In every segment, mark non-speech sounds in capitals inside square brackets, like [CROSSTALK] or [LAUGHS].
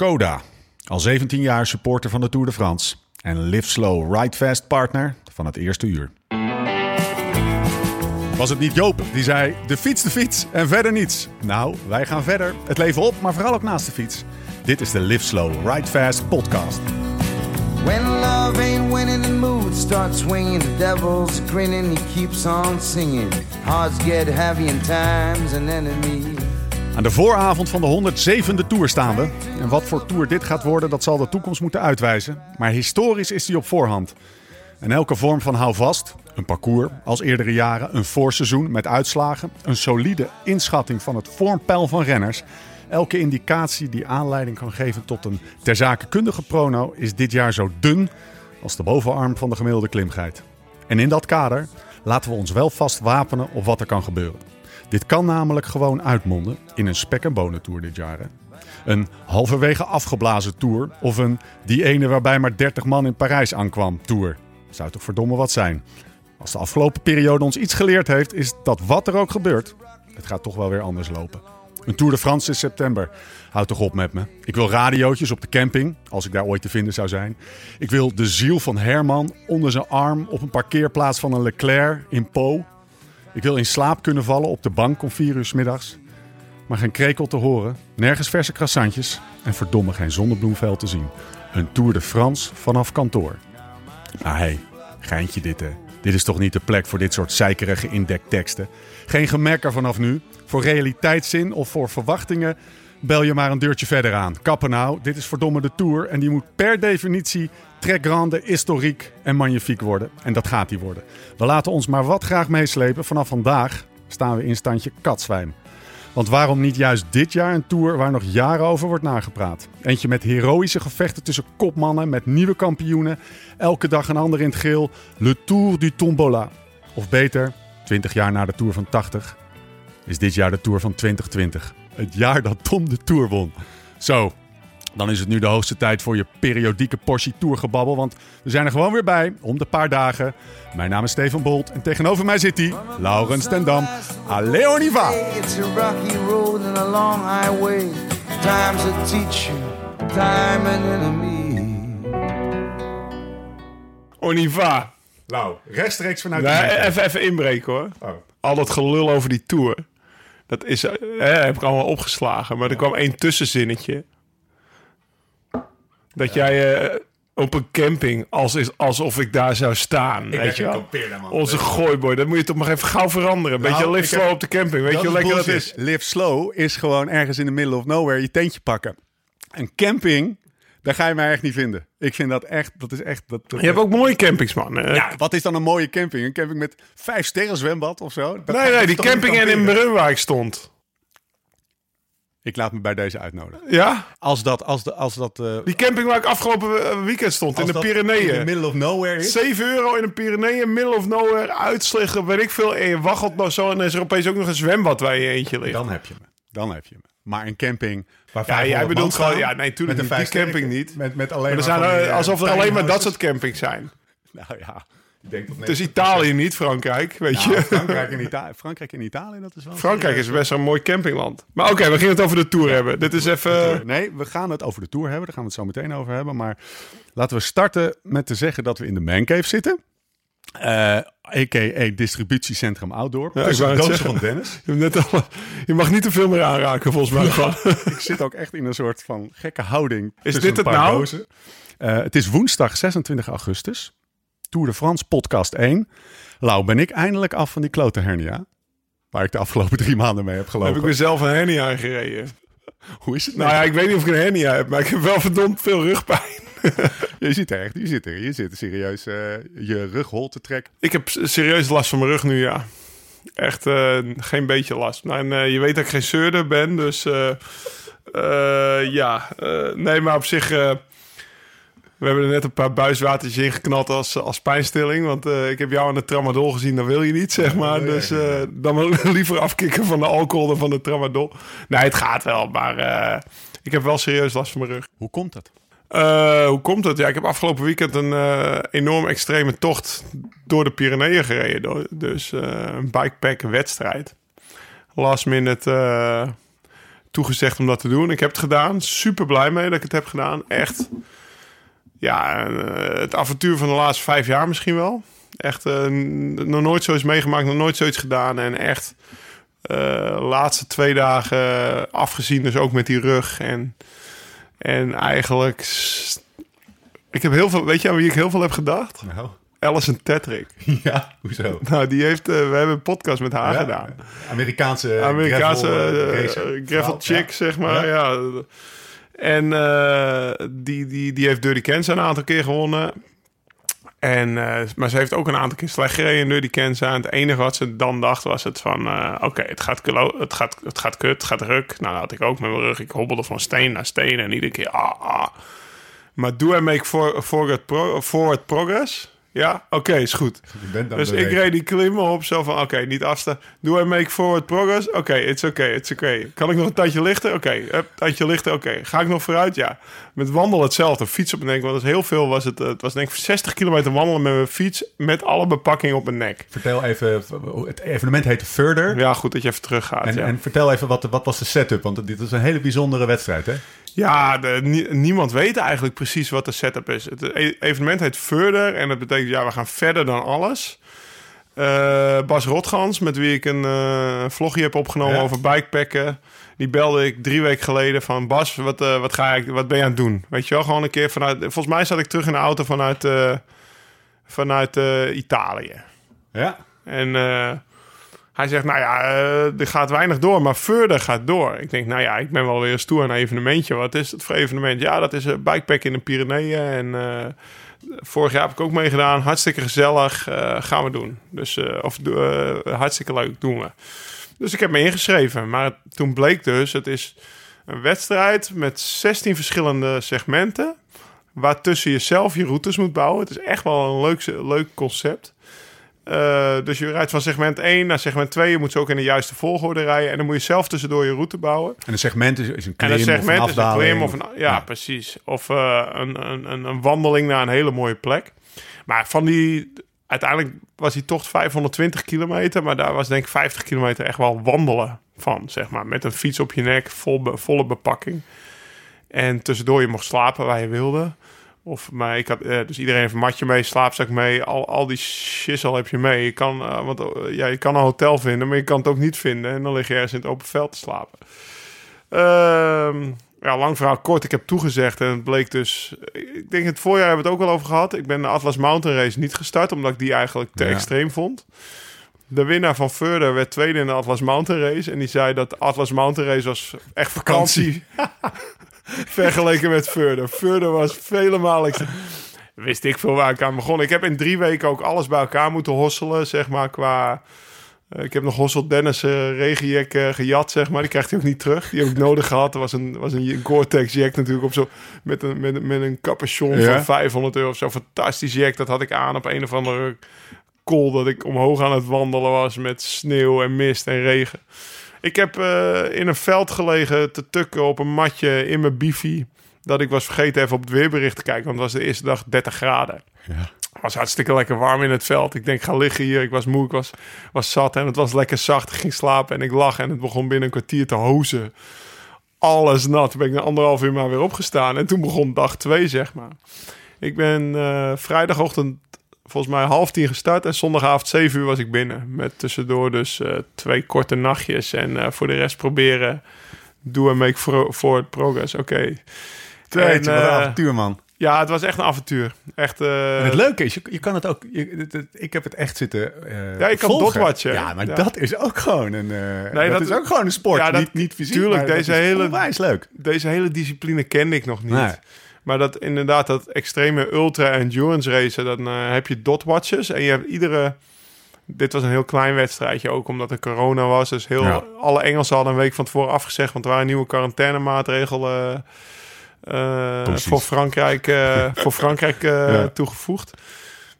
Skoda. Al 17 jaar supporter van de Tour de France. En Live Slow Ride Fast partner van het eerste uur. Was het niet Joop die zei: de fiets, de fiets en verder niets? Nou, wij gaan verder. Het leven op, maar vooral ook naast de fiets. Dit is de Live Slow Ride Fast podcast. When love ain't winning, the mood starts swinging. The devil's grinning, he keeps on singing. Get heavy times enemy. Aan de vooravond van de 107e Tour staan we. En wat voor Tour dit gaat worden, dat zal de toekomst moeten uitwijzen. Maar historisch is die op voorhand. En elke vorm van houvast, een parcours als eerdere jaren, een voorseizoen met uitslagen, een solide inschatting van het vormpeil van renners. Elke indicatie die aanleiding kan geven tot een ter zake kundige prono is dit jaar zo dun als de bovenarm van de gemiddelde klimgeit. En in dat kader laten we ons wel vast wapenen op wat er kan gebeuren. Dit kan namelijk gewoon uitmonden in een spek- en bonentour dit jaar. Hè? Een halverwege afgeblazen tour of een die ene waarbij maar 30 man in Parijs aankwam tour. Zou toch verdomme wat zijn. Als de afgelopen periode ons iets geleerd heeft, is dat wat er ook gebeurt, het gaat toch wel weer anders lopen. Een Tour de France in september. Houd toch op met me. Ik wil radiootjes op de camping, als ik daar ooit te vinden zou zijn. Ik wil de ziel van Herman onder zijn arm op een parkeerplaats van een Leclerc in Po. Ik wil in slaap kunnen vallen op de bank om vier uur middags. Maar geen krekel te horen, nergens verse croissantjes en verdomme geen zonnebloemveld te zien. Een Tour de France vanaf kantoor. Ah hey, geintje dit hè. Dit is toch niet de plek voor dit soort zeikerige indekteksten. Geen gemekker vanaf nu. Voor realiteitszin of voor verwachtingen bel je maar een deurtje verder aan. Kappen nou, dit is verdomme de Tour en die moet per definitie très grande, historiek en magnifiek worden. En dat gaat die worden. We laten ons maar wat graag meeslepen. Vanaf vandaag staan we in standje katzwijm. Want waarom niet juist dit jaar een tour waar nog jaren over wordt nagepraat? Eentje met heroïsche gevechten tussen kopmannen, met nieuwe kampioenen. Elke dag een ander in het geel. Le Tour du Tombola. Of beter, 20 jaar na de Tour van 80, is dit jaar de Tour van 2020. Het jaar dat Tom de Tour won. Zo, dan is het nu de hoogste tijd voor je periodieke portie tourgebabbel. Want we zijn er gewoon weer bij, om de paar dagen. Mijn naam is Steven Bolt en tegenover mij zit hij, Laurens ten Dam. Allee, on y va! It's a rocky road and a long highway. Time's a teacher, time an enemy. Oniva. Lau, rechtstreeks vanuit Nee, de even, even inbreken hoor. Oh. Al dat gelul over die tour. Dat is, eh, heb ik allemaal opgeslagen. Maar er kwam één tussenzinnetje. Dat jij eh, op een camping, als is, alsof ik daar zou staan. weet je wel? Onze gooiboy, dat moet je toch maar even gauw veranderen. Beetje Nou, live ik heb- slow op de camping. Weet je hoe lekker dat is? Live slow is gewoon ergens in the middle of nowhere je tentje pakken. Een camping, daar ga je mij echt niet vinden. Ik vind dat echt, dat is echt... Dat, dat- Je hebt ook mooie campings, man. Eh, Ja, wat is dan een mooie camping? Een camping met vijf sterren zwembad of zo? Dat nee, nee, die camping en in? Brun waar ik stond. Ik laat me bij deze uitnodigen. Ja? Als dat, als de, als dat, eh, Die camping waar ik afgelopen eh, weekend stond, in de dat in the Pyreneeën. middle of nowhere is. 7 euro in de Pyreneeën, middle of nowhere, uitslegen, weet ik veel. En je waggelt nog zo en dan is er opeens ook nog een zwembad waar je eentje ligt. Dan heb je me. Dan heb je me. Maar een camping waar Ja, 500 jij bedoelt gewoon- ja, nee, tuurlijk met een camping niet. Met, met alleen Maar er maar zijn er, eh, alsof er alleen maar dat soort campings zijn. [LAUGHS] Nou ja, ik denk dat Het is Italië, niet Frankrijk, weet Nou, je. Frankrijk, en Italië, [LAUGHS] Frankrijk en Italië, dat is wel... Frankrijk is best een mooi campingland. Maar oké, we gingen het over de Tour hebben. Dit is even... Nee, we gaan het over de Tour hebben. Daar gaan we het zo meteen over hebben. Maar laten we starten met te zeggen dat we in de Mancave zitten. Eh a.k.a. distributiecentrum Outdoor. Ja, ik wou dozen zeggen. van Dennis. Je, net al, je mag niet te veel meer aanraken, volgens mij. [LAUGHS] Ik zit ook echt in een soort van gekke houding. tussen dit het nou? Eh, het is woensdag 26 augustus. Tour de France podcast 1. Lau, ben ik eindelijk af van die klote hernia. Waar ik de afgelopen drie maanden mee heb heb gelopen. ik mezelf een hernia gereden. [LAUGHS] Hoe is het Nou ja, ik weet niet of ik een hernia heb, maar ik heb wel verdomd veel rugpijn. [LAUGHS] Je zit er echt, je zit er. Je zit er serieus eh, je rug hol te trekken. Ik heb serieus last van mijn rug nu, ja. Echt eh, geen beetje last. Nou, en, eh, je weet dat ik geen zeurder ben, dus ja. Nee, maar op zich... we hebben er net een paar buiswatertjes ingeknald als, als pijnstilling. Want eh, ik heb jou aan de tramadol gezien, dat wil je niet, zeg maar. Dus eh, dan [LAUGHS] liever afkicken van de alcohol dan van de tramadol. Nee, het gaat wel, maar eh, ik heb wel serieus last van mijn rug. Hoe komt dat? Hoe komt het? Ja, ik heb afgelopen weekend een enorm extreme tocht door de Pyreneeën gereden. Dus een bikepack wedstrijd. Last minute toegezegd om dat te doen. Ik heb het gedaan. Super blij mee dat ik het heb gedaan. Echt. Ja, eh, het avontuur van de laatste vijf jaar misschien wel. Echt eh, nog nooit zoiets meegemaakt, nog nooit zoiets gedaan. En echt eh laatste twee dagen afgezien, dus ook met die rug. En, en eigenlijk... Ik heb heel veel... Weet je aan wie ik heel veel heb gedacht? Nou, Alison Tetrick. [LAUGHS] ja, hoezo? Nou, die heeft... we hebben een podcast met haar Ja, gedaan. Amerikaanse, Amerikaanse gravel, chick, ja. zeg maar. Ja. Ja. En eh, die, die, die heeft Dirty Kansas een aantal keer gewonnen. En, eh, maar ze heeft ook een aantal keer slecht gereden in Dirty Kansas. Het enige wat ze dan dacht was het van... eh, Oké, het, gaat het, gaat, het gaat kut, het gaat ruk. Nou, dat had ik ook met mijn rug. Ik hobbelde van steen naar steen en iedere keer... Ah, ah. Maar do I make for, forward progress? Ja, oké, is goed. Dus ik reed die klimmen op zo van, oké, niet afstaan. Do I make forward progress? Oké, it's oké, it's oké. Kan ik nog een tandje lichten? Oké, tandje lichten, oké. Ga ik nog vooruit? Ja. Met wandelen hetzelfde. Fiets op mijn nek, want dat is heel veel. Was het, eh, het was denk ik 60 kilometer wandelen met mijn fiets... met alle bepakking op mijn nek. Vertel even, het evenement heet Further. Ja, goed dat je even teruggaat. En, ja. en vertel even, wat, wat was de setup? Want dit is een hele bijzondere wedstrijd, hè? Ja, de, nie- niemand weet eigenlijk precies wat de setup is. Het e- evenement heet Further en dat betekent, ja, we gaan verder dan alles. Eh, Bas Rotgans, met wie ik een eh, vlogje heb opgenomen Ja. over bikepacken. Die belde ik drie weken geleden van... Bas, wat, eh, wat, ga ik, wat ben je aan het doen? Weet je wel, gewoon een keer vanuit... Volgens mij zat ik terug in de auto vanuit, eh, vanuit eh, Italië. Ja. En eh, hij zegt, nou ja, eh, er gaat weinig door, maar Further gaat door. Ik denk, nou ja, ik ben wel weer toe aan een evenementje. Wat is het voor evenement? Ja, dat is een bikepack in de Pyreneeën. En eh, vorig jaar heb ik ook meegedaan. Hartstikke gezellig. eh, gaan we doen. Dus, of hartstikke leuk, doen we. Dus ik heb me ingeschreven. Maar toen bleek dus, het is een wedstrijd met 16 verschillende segmenten. Waartussen je zelf je routes moet bouwen. Het is echt wel een leuk, leuk concept. Eh, dus je rijdt van segment 1 naar segment 2. Je moet ze ook in de juiste volgorde rijden. En dan moet je zelf tussendoor je route bouwen. En een segment is, is een klim En een of een segment is een of een... Ja, precies. Of eh, een, een, een, wandeling naar een hele mooie plek. Maar van die... Uiteindelijk was die tocht 520 kilometer. Maar daar was denk ik 50 kilometer echt wel wandelen van, zeg maar. Met een fiets op je nek, vol volle bepakking. En tussendoor je mocht slapen waar je wilde. Of, maar ik had, eh, dus iedereen heeft een matje mee, slaapzak mee. Al, al die shizzle heb je mee. Je kan, eh, want, eh, ja, je kan een hotel vinden, maar je kan het ook niet vinden. En dan lig je ergens in het open veld te slapen. Ehm, ja, lang verhaal kort. Ik heb toegezegd en het bleek dus... Ik denk het voorjaar hebben we het ook wel over gehad. Ik ben de Atlas Mountain Race niet gestart, omdat ik die eigenlijk te Ja. extreem vond. De winnaar van Further werd tweede in de Atlas Mountain Race. En die zei dat de Atlas Mountain Race was echt vakantie. [LAUGHS] [LAUGHS] Vergeleken met Further. Further was vele malen... Wist ik veel waar ik aan begon. Ik heb in drie weken ook alles bij elkaar moeten hosselen, zeg maar, qua... eh, ik heb nog Hossel Dennis uh, regenjack eh, gejat, zeg maar. Die krijgt hij ook niet terug. Die heb ik nodig gehad. Er was een, was een Gore-Tex jack natuurlijk op zo... Met een, met, met een capuchon Ja. van 500 euro of zo. Fantastisch jack. Dat had ik aan op een of andere kool dat ik omhoog aan het wandelen was met sneeuw en mist en regen. Ik heb eh, in een veld gelegen te tukken op een matje in mijn bifi. Dat ik was vergeten even op het weerbericht te kijken. Want het was de eerste dag 30 graden. Ja. Het was hartstikke lekker warm in het veld. Ik denk, ga liggen hier. Ik was moe, ik was, was zat en het was lekker zacht. Ik ging slapen en ik lag en het begon binnen een kwartier te hozen. Alles nat. Toen ben ik na anderhalf uur maar weer opgestaan. En toen begon dag twee, zeg maar. Ik ben eh, vrijdagochtend volgens mij half tien gestart. En zondagavond zeven uur was ik binnen. Met tussendoor dus eh, twee korte nachtjes. En eh, voor de rest proberen... Do and make for- forward progress. Oké. Jeetje, En, wat een eh, avontuur, man. Ja, het was echt een avontuur. Echt... eh, En het leuke is, je, je kan het ook... Je, het- het- ik heb het echt zitten eh Ja, je kan dotwatchen. Ja, maar Ja. dat is ook gewoon een... eh, Nee, dat, dat- is ook gewoon een sport. Ja, dat- niet, niet fysiek, tuurlijk, deze is hele- onwijs leuk. deze hele discipline kende ik nog niet. Nee. Maar dat inderdaad, dat extreme ultra-endurance racen, dan eh, heb je dotwatches. En je hebt iedere... Dit was een heel klein wedstrijdje, ook omdat er corona was. Dus heel, Ja. alle Engelsen hadden een week van tevoren afgezegd... want er waren nieuwe quarantainemaatregelen Precies. voor Frankrijk, eh, [LAUGHS] voor Frankrijk Ja. toegevoegd.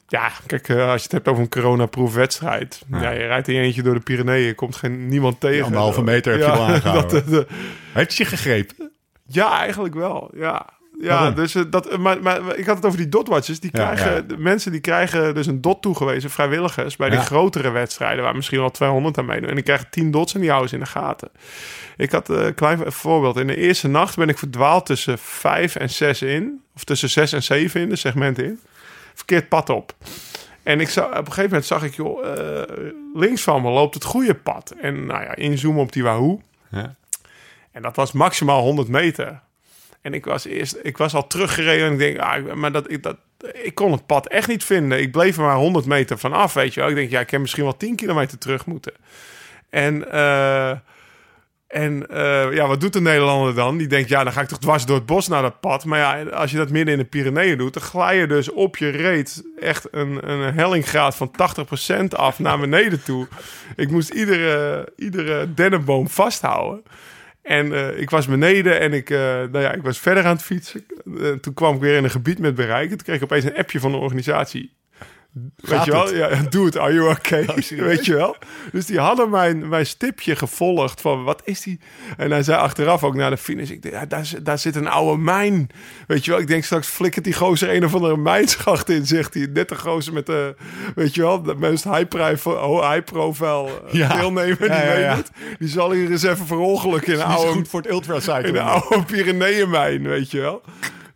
Ja, kijk, als je het hebt over een coronaproof wedstrijd. Ja. Ja. je rijdt in je eentje door de Pyreneeën, komt geen niemand tegen. anderhalve meter heb je wel [LAUGHS] aangehouden. dat, de- Heeft je gegrepen? ja, eigenlijk wel. Ja. Ja, Waarom? dus eh, dat, maar, maar ik had het over die dotwatchers. Die krijgen, ja. de mensen die krijgen dus een dot toegewezen, vrijwilligers, bij Ja. de grotere wedstrijden, waar misschien wel 200 aan meedoen. En die krijgen 10 dots en die houden ze in de gaten. Ik had eh, een klein voorbeeld. In de eerste nacht ben ik verdwaald tussen 5 en 6 in. Of tussen 6 en 7 in, de segmenten in. Verkeerd pad op. En ik zag, op een gegeven moment zag ik, joh, eh, links van me loopt het goede pad. En nou ja, inzoomen op die Wahoo. Ja. En dat was maximaal 100 meter. En ik was eerst, ik was al teruggereden en ik denk, ah, maar dat, dat, ik kon het pad echt niet vinden. Ik bleef er maar 100 meter vanaf, weet je wel. Ik denk, ja, ik heb misschien wel 10 kilometer terug moeten. En, eh, en eh, ja, wat doet de Nederlander dan? Die denkt, ja, dan ga ik toch dwars door het bos naar dat pad. Maar ja, als je dat midden in de Pyreneeën doet, dan glij je dus op je reet echt een, een hellinggraad van 80% af naar beneden toe. Ik moest iedere, iedere dennenboom vasthouden. En eh, ik was beneden en ik, eh, nou ja, ik was verder aan het fietsen. Eh, toen kwam ik weer in een gebied met bereik. Toen kreeg ik opeens een appje van de organisatie. Weet je wel? Ja, [LAUGHS] doe het, are you okay? [LAUGHS] Oh? Weet je wel? Dus die hadden mijn, mijn stipje gevolgd van wat is die? En hij zei achteraf ook naar de finish, ik ja, daar, zit- daar zit een oude mijn. Weet je wel? Ik denk straks flikkert die gozer een of andere mijnschacht in, zegt hij. Net de gozer met de, weet je wel, de meest high, profile, oh, high profile eh, Ja. deelnemer Ja, die meedoet. Die zal hier eens even verongelukken in een oude goed voor het ultracycling. in de oude Pyreneeënmijn, weet je wel.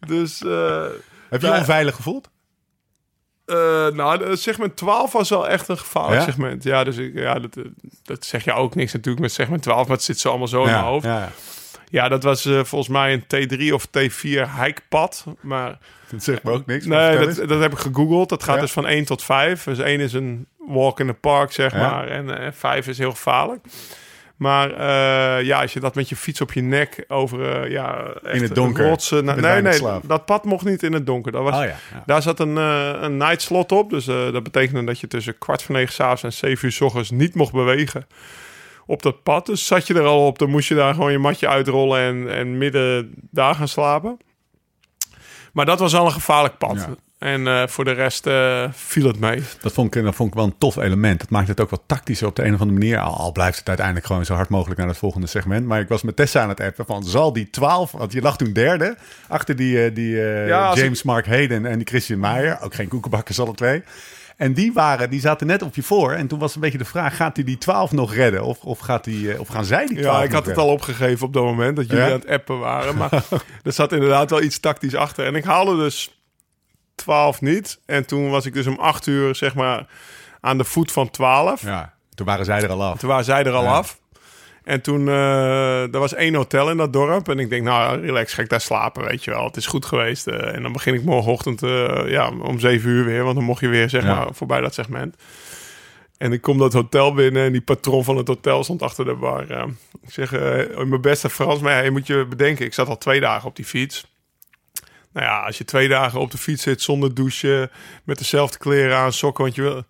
Dus, eh, Heb je je onveilig gevoeld? Eh, nou, segment 12 was wel echt een gevaarlijk Ja? segment. Ja, dus ik, ja, dat, eh, dat zeg je ook niks natuurlijk met segment 12, maar het zit zo allemaal zo in mijn hoofd. Ja, ja. dat was eh, volgens mij een T3 of T4 hikepad, maar Dat zegt me ook niks. nee, dat, dat heb ik gegoogeld. Dat gaat dus van 1 tot 5. Dus 1 is een walk in the park, zeg maar. En eh, 5 is heel gevaarlijk. Maar eh, ja, als je dat met je fiets op je nek over eh, ja, echt het donker, rotsen... nee, nee, dat pad mocht niet in het donker. Dat was, Oh ja, ja. Daar zat een, eh, een night slot op. Dus dat betekende dat je tussen kwart voor negen s'avonds en zeven uur s ochtends niet mocht bewegen op dat pad. Dus zat je er al op, dan moest je daar gewoon je matje uitrollen en, en midden daar gaan slapen. Maar dat was al een gevaarlijk pad. Ja. En eh, voor de rest eh, viel het mee. Dat vond, ik, dat vond ik wel een tof element. Dat maakt het ook wat tactischer op de een of andere manier. Al, al blijft het uiteindelijk gewoon zo hard mogelijk naar het volgende segment. Maar ik was met Tessa aan het appen van... zal die 12, want je lag toen derde... achter die, eh, die eh, Ja, James Mark Hayden en die Christian Meijer. Ook geen koekenbakkers alle twee. En die, waren, die zaten net op je voor. En toen was een beetje de vraag... gaat hij die 12 nog redden? Of, of, gaat die, eh, of gaan zij die 12 Ja, ik nog had het al opgegeven op dat moment dat jullie Ja? aan het appen waren. Maar [LAUGHS] er zat inderdaad wel iets tactisch achter. En ik haalde dus 12 niet. En toen was ik dus om 8 uur, zeg maar, aan de voet van 12. Ja, toen waren zij er al af. Toen waren zij er al Ja. af. En toen, eh er was één hotel in dat dorp. En ik denk, nou, relax, ga ik daar slapen, weet je wel. Het is goed geweest. eh, en dan begin ik morgenochtend eh, ja, om zeven uur weer. Want dan mocht je weer, zeg Ja. maar, voorbij dat segment. En ik kom dat hotel binnen en die patron van het hotel stond achter de bar. ik zeg, in mijn beste Frans, maar je moet je bedenken, ik zat al twee dagen op die fiets. Nou ja, als je twee dagen op de fiets zit zonder douchen, met dezelfde kleren aan, sokken, want je wil,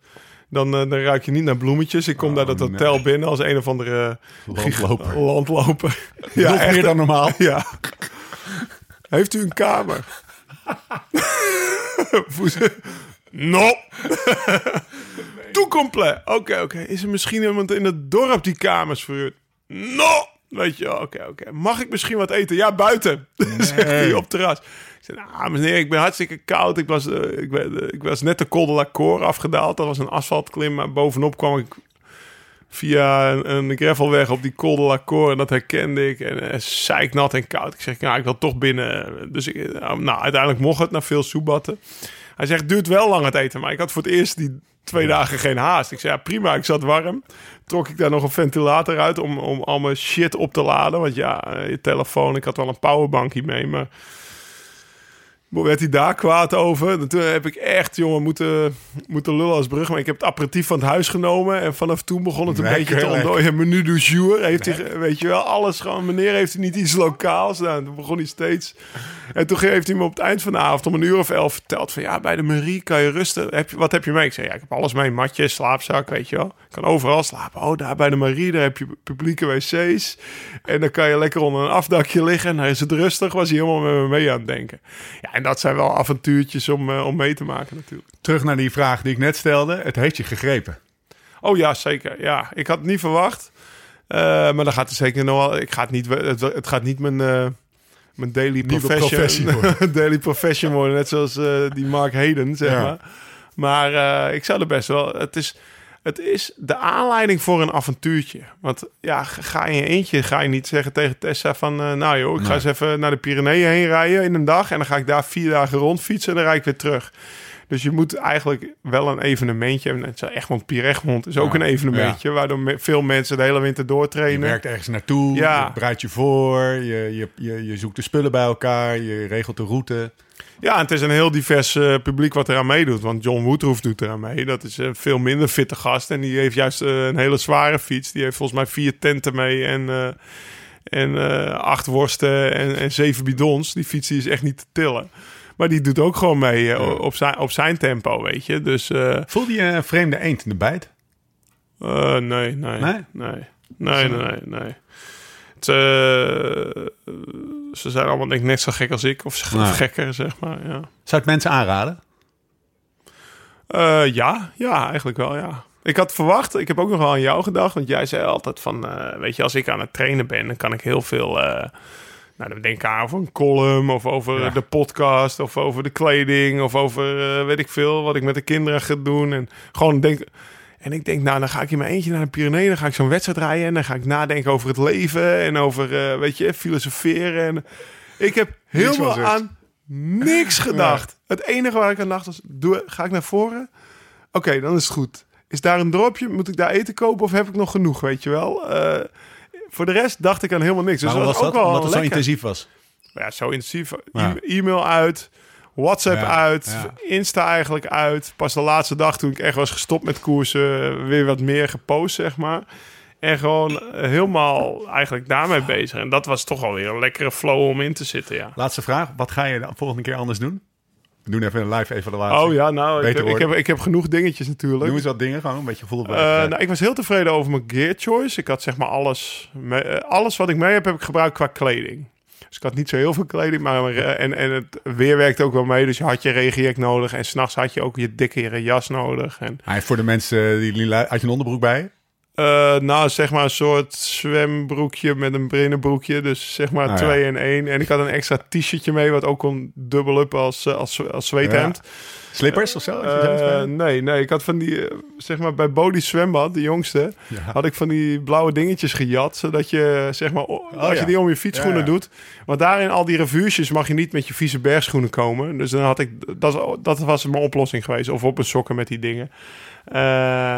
dan, eh, dan ruik je niet naar bloemetjes. Ik kom Oh, daar dat hotel nee. binnen als een of andere Landloper. landloper. [LAUGHS] Nog echt, meer dan normaal. [LAUGHS] Ja. Heeft u een kamer? [LAUGHS] No. Tout complet. Oké, oké. Is er misschien iemand in het dorp die kamers verhuurt? No. Weet je, oké, oké. Mag ik misschien wat eten? Ja, buiten. [LAUGHS] Zegt hij op terras. Ik zei, nou, meneer, ik ben hartstikke koud. Ik was, eh, ik, ben, eh, ik was net de Col de la afgedaald. Dat was een asfaltklim. Maar bovenop kwam ik via een, een gravelweg op die Col de la. En dat herkende ik. En uh, zeiknat en koud. Ik zeg, nou, ik wil toch binnen. Dus ik, nou, uiteindelijk mocht het na veel soebatten. Hij zegt, duurt wel lang het eten. Maar ik had voor het eerst die twee dagen geen haast. Ik zei, ja, prima, ik zat warm. Trok ik daar nog een ventilator uit om, om al mijn shit op te laden. Want ja, eh, je telefoon, ik had wel een powerbankje mee, maar... werd hij daar kwaad over. En toen heb ik echt, jongen, moeten, moeten lullen als brug. Maar ik heb het aperitief van het huis genomen. En vanaf toen begon het een Lekker, beetje te ontdooien. Menu du jour. Heeft hij, weet je wel, alles gewoon. Meneer heeft hij niet iets lokaals. Nou, toen begon hij steeds. En toen heeft hij me op het eind van de avond om een uur of elf verteld. Van ja, bij de Marie kan je rusten. Heb je, wat heb je mee? Ik zei, ja, ik heb alles mee. Matje, slaapzak, weet je wel. Ik kan overal slapen. Oh, daar bij de Marie, daar heb je publieke wc's. En dan kan je lekker onder een afdakje liggen. En dan is het rustig. Was hij helemaal met me mee aan het denken. Ja, en dat zijn wel avontuurtjes om, eh, om mee te maken natuurlijk. Terug naar die vraag die ik net stelde. Het heeft je gegrepen. Oh ja, zeker. Ja, ik had het niet verwacht. Eh, maar dan gaat het zeker nog wel. Ik ga het niet. Het, het gaat niet mijn, eh, mijn daily profession, worden. [LAUGHS] daily profession worden. Net zoals die Mark Hayden, zeg Ja. maar. Maar ik zou er best wel... Het is, het is de aanleiding voor een avontuurtje. Want ja, ga je eentje, ga je niet zeggen tegen Tessa van... eh, nou joh, ik ga eens even naar de Pyreneeën heen rijden in een dag... en dan ga ik daar vier dagen rondfietsen en dan rijd ik weer terug. Dus je moet eigenlijk wel een evenementje hebben. Net zo Egmond Pieregmond is ook Ja. een evenementje... waardoor veel mensen de hele winter Je doortrainen. werkt ergens naartoe, Ja. je bereidt je voor, je, je, je, je zoekt de spullen bij elkaar, je regelt de route. Ja, en het is een heel divers eh, publiek wat eraan meedoet. Want John Woodruff doet eraan mee. Dat is een veel minder fitte gast. En die heeft juist eh, een hele zware fiets. Die heeft volgens mij vier tenten mee en, eh, en acht worsten en, en zeven bidons. Die fiets die is echt niet te tillen. Maar die doet ook gewoon mee Ja. op, zijn, op zijn tempo, weet je. Dus Voelde je een vreemde eend in de bijt? nee, nee, Nee? nee, nee, nee, nee, nee. Eh, ze zijn allemaal denk ik net zo gek als ik. Of, of gekker, zeg maar, ja. Zou het mensen aanraden? Eh, ja, ja, eigenlijk wel, ja. Ik had verwacht, ik heb ook nog wel aan jou gedacht, want jij zei altijd van, eh, weet je, als ik aan het trainen ben, dan kan ik heel veel, eh, nou, dan denk ik aan over een column, of over Ja. de podcast, of over de kleding, of over, weet ik veel, wat ik met de kinderen ga doen. En gewoon denk, en ik denk, nou, dan ga ik in mijn eentje naar de Pyreneeën, dan ga ik zo'n wedstrijd rijden en dan ga ik nadenken over het leven en over, eh, weet je, filosoferen. En ik heb helemaal aan niks gedacht. [LAUGHS] Het enige waar ik aan dacht was, doe, ga ik naar voren? Oké, dan is het goed. Is daar een dorpje? Moet ik daar eten kopen of heb ik nog genoeg, weet je wel? Eh, voor de rest dacht ik aan helemaal niks. Dus dat was was dat? ook wel Omdat het zo intensief was. Ja, zo intensief. Ja. E- e-mail uit, WhatsApp Ja, uit, ja. Insta eigenlijk uit. Pas de laatste dag toen ik echt was gestopt met koersen, weer wat meer gepost, zeg maar. En gewoon eh, helemaal eigenlijk daarmee bezig. En dat was toch alweer een lekkere flow om in te zitten, ja. Laatste vraag. Wat ga je de volgende keer anders doen? We doen even een live evaluatie. Oh ja, nou, ik heb, ik, heb, ik heb genoeg dingetjes natuurlijk. Doe eens wat dingen, gewoon een beetje gevoel bij. Eh, nou, ik was heel tevreden over mijn gear choice. Ik had zeg maar alles, eh, alles wat ik mee heb, heb ik gebruikt qua kleding. Dus ik had niet zo heel veel kleding, maar eh, en, en het weer werkte ook wel mee. Dus je had je regenjack nodig en s'nachts had je ook je dikke jas nodig. En, Hij voor de mensen die had je een onderbroek bij. Eh, nou, zeg maar een soort zwembroekje met een binnenbroekje. Dus zeg maar Ah, ja. twee in één. En ik had een extra t-shirtje mee, wat ook kon dubbel up als, eh, als, als zweethemd. Slippers of zo? Eh, nee, nee, ik had van die, zeg maar bij Body Zwembad, de jongste, Ja. had ik van die blauwe dingetjes gejat, zodat je, zeg maar, o- als je die om je fietsschoenen doet, want daarin al die revuurtjes mag je niet met je vieze bergschoenen komen. Dus dan had ik, dat, dat was mijn oplossing geweest, of op een sokken met die dingen. Eh,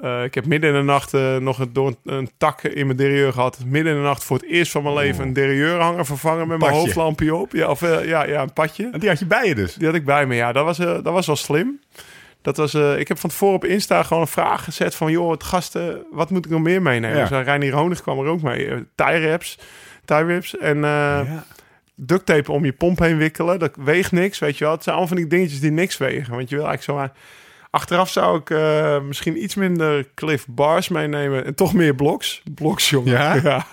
eh, ik heb midden in de nacht eh, nog een, door een, een tak in mijn derieur gehad. Midden in de nacht voor het eerst van mijn leven een derieurhanger vervangen met mijn Padje. hoofdlampje op. Ja, of, eh, ja, ja, een padje. En die had je bij je dus. Die had ik bij me, ja. Dat was, dat was wel slim. Dat was, ik heb van tevoren op Insta gewoon een vraag gezet van... joh, het gasten, wat moet ik nog meer meenemen? Ja. Dus Reinier Honig kwam er ook mee. Uh, tie wraps, tie wraps en eh ja. duct tape om je pomp heen wikkelen. Dat weegt niks, weet je wel. Het zijn allemaal van die dingetjes die niks wegen. Want je wil eigenlijk zo... Achteraf zou ik eh, misschien iets minder Cliff Bars meenemen. En toch meer bloks. Bloks, jongen. [LAUGHS] Ja?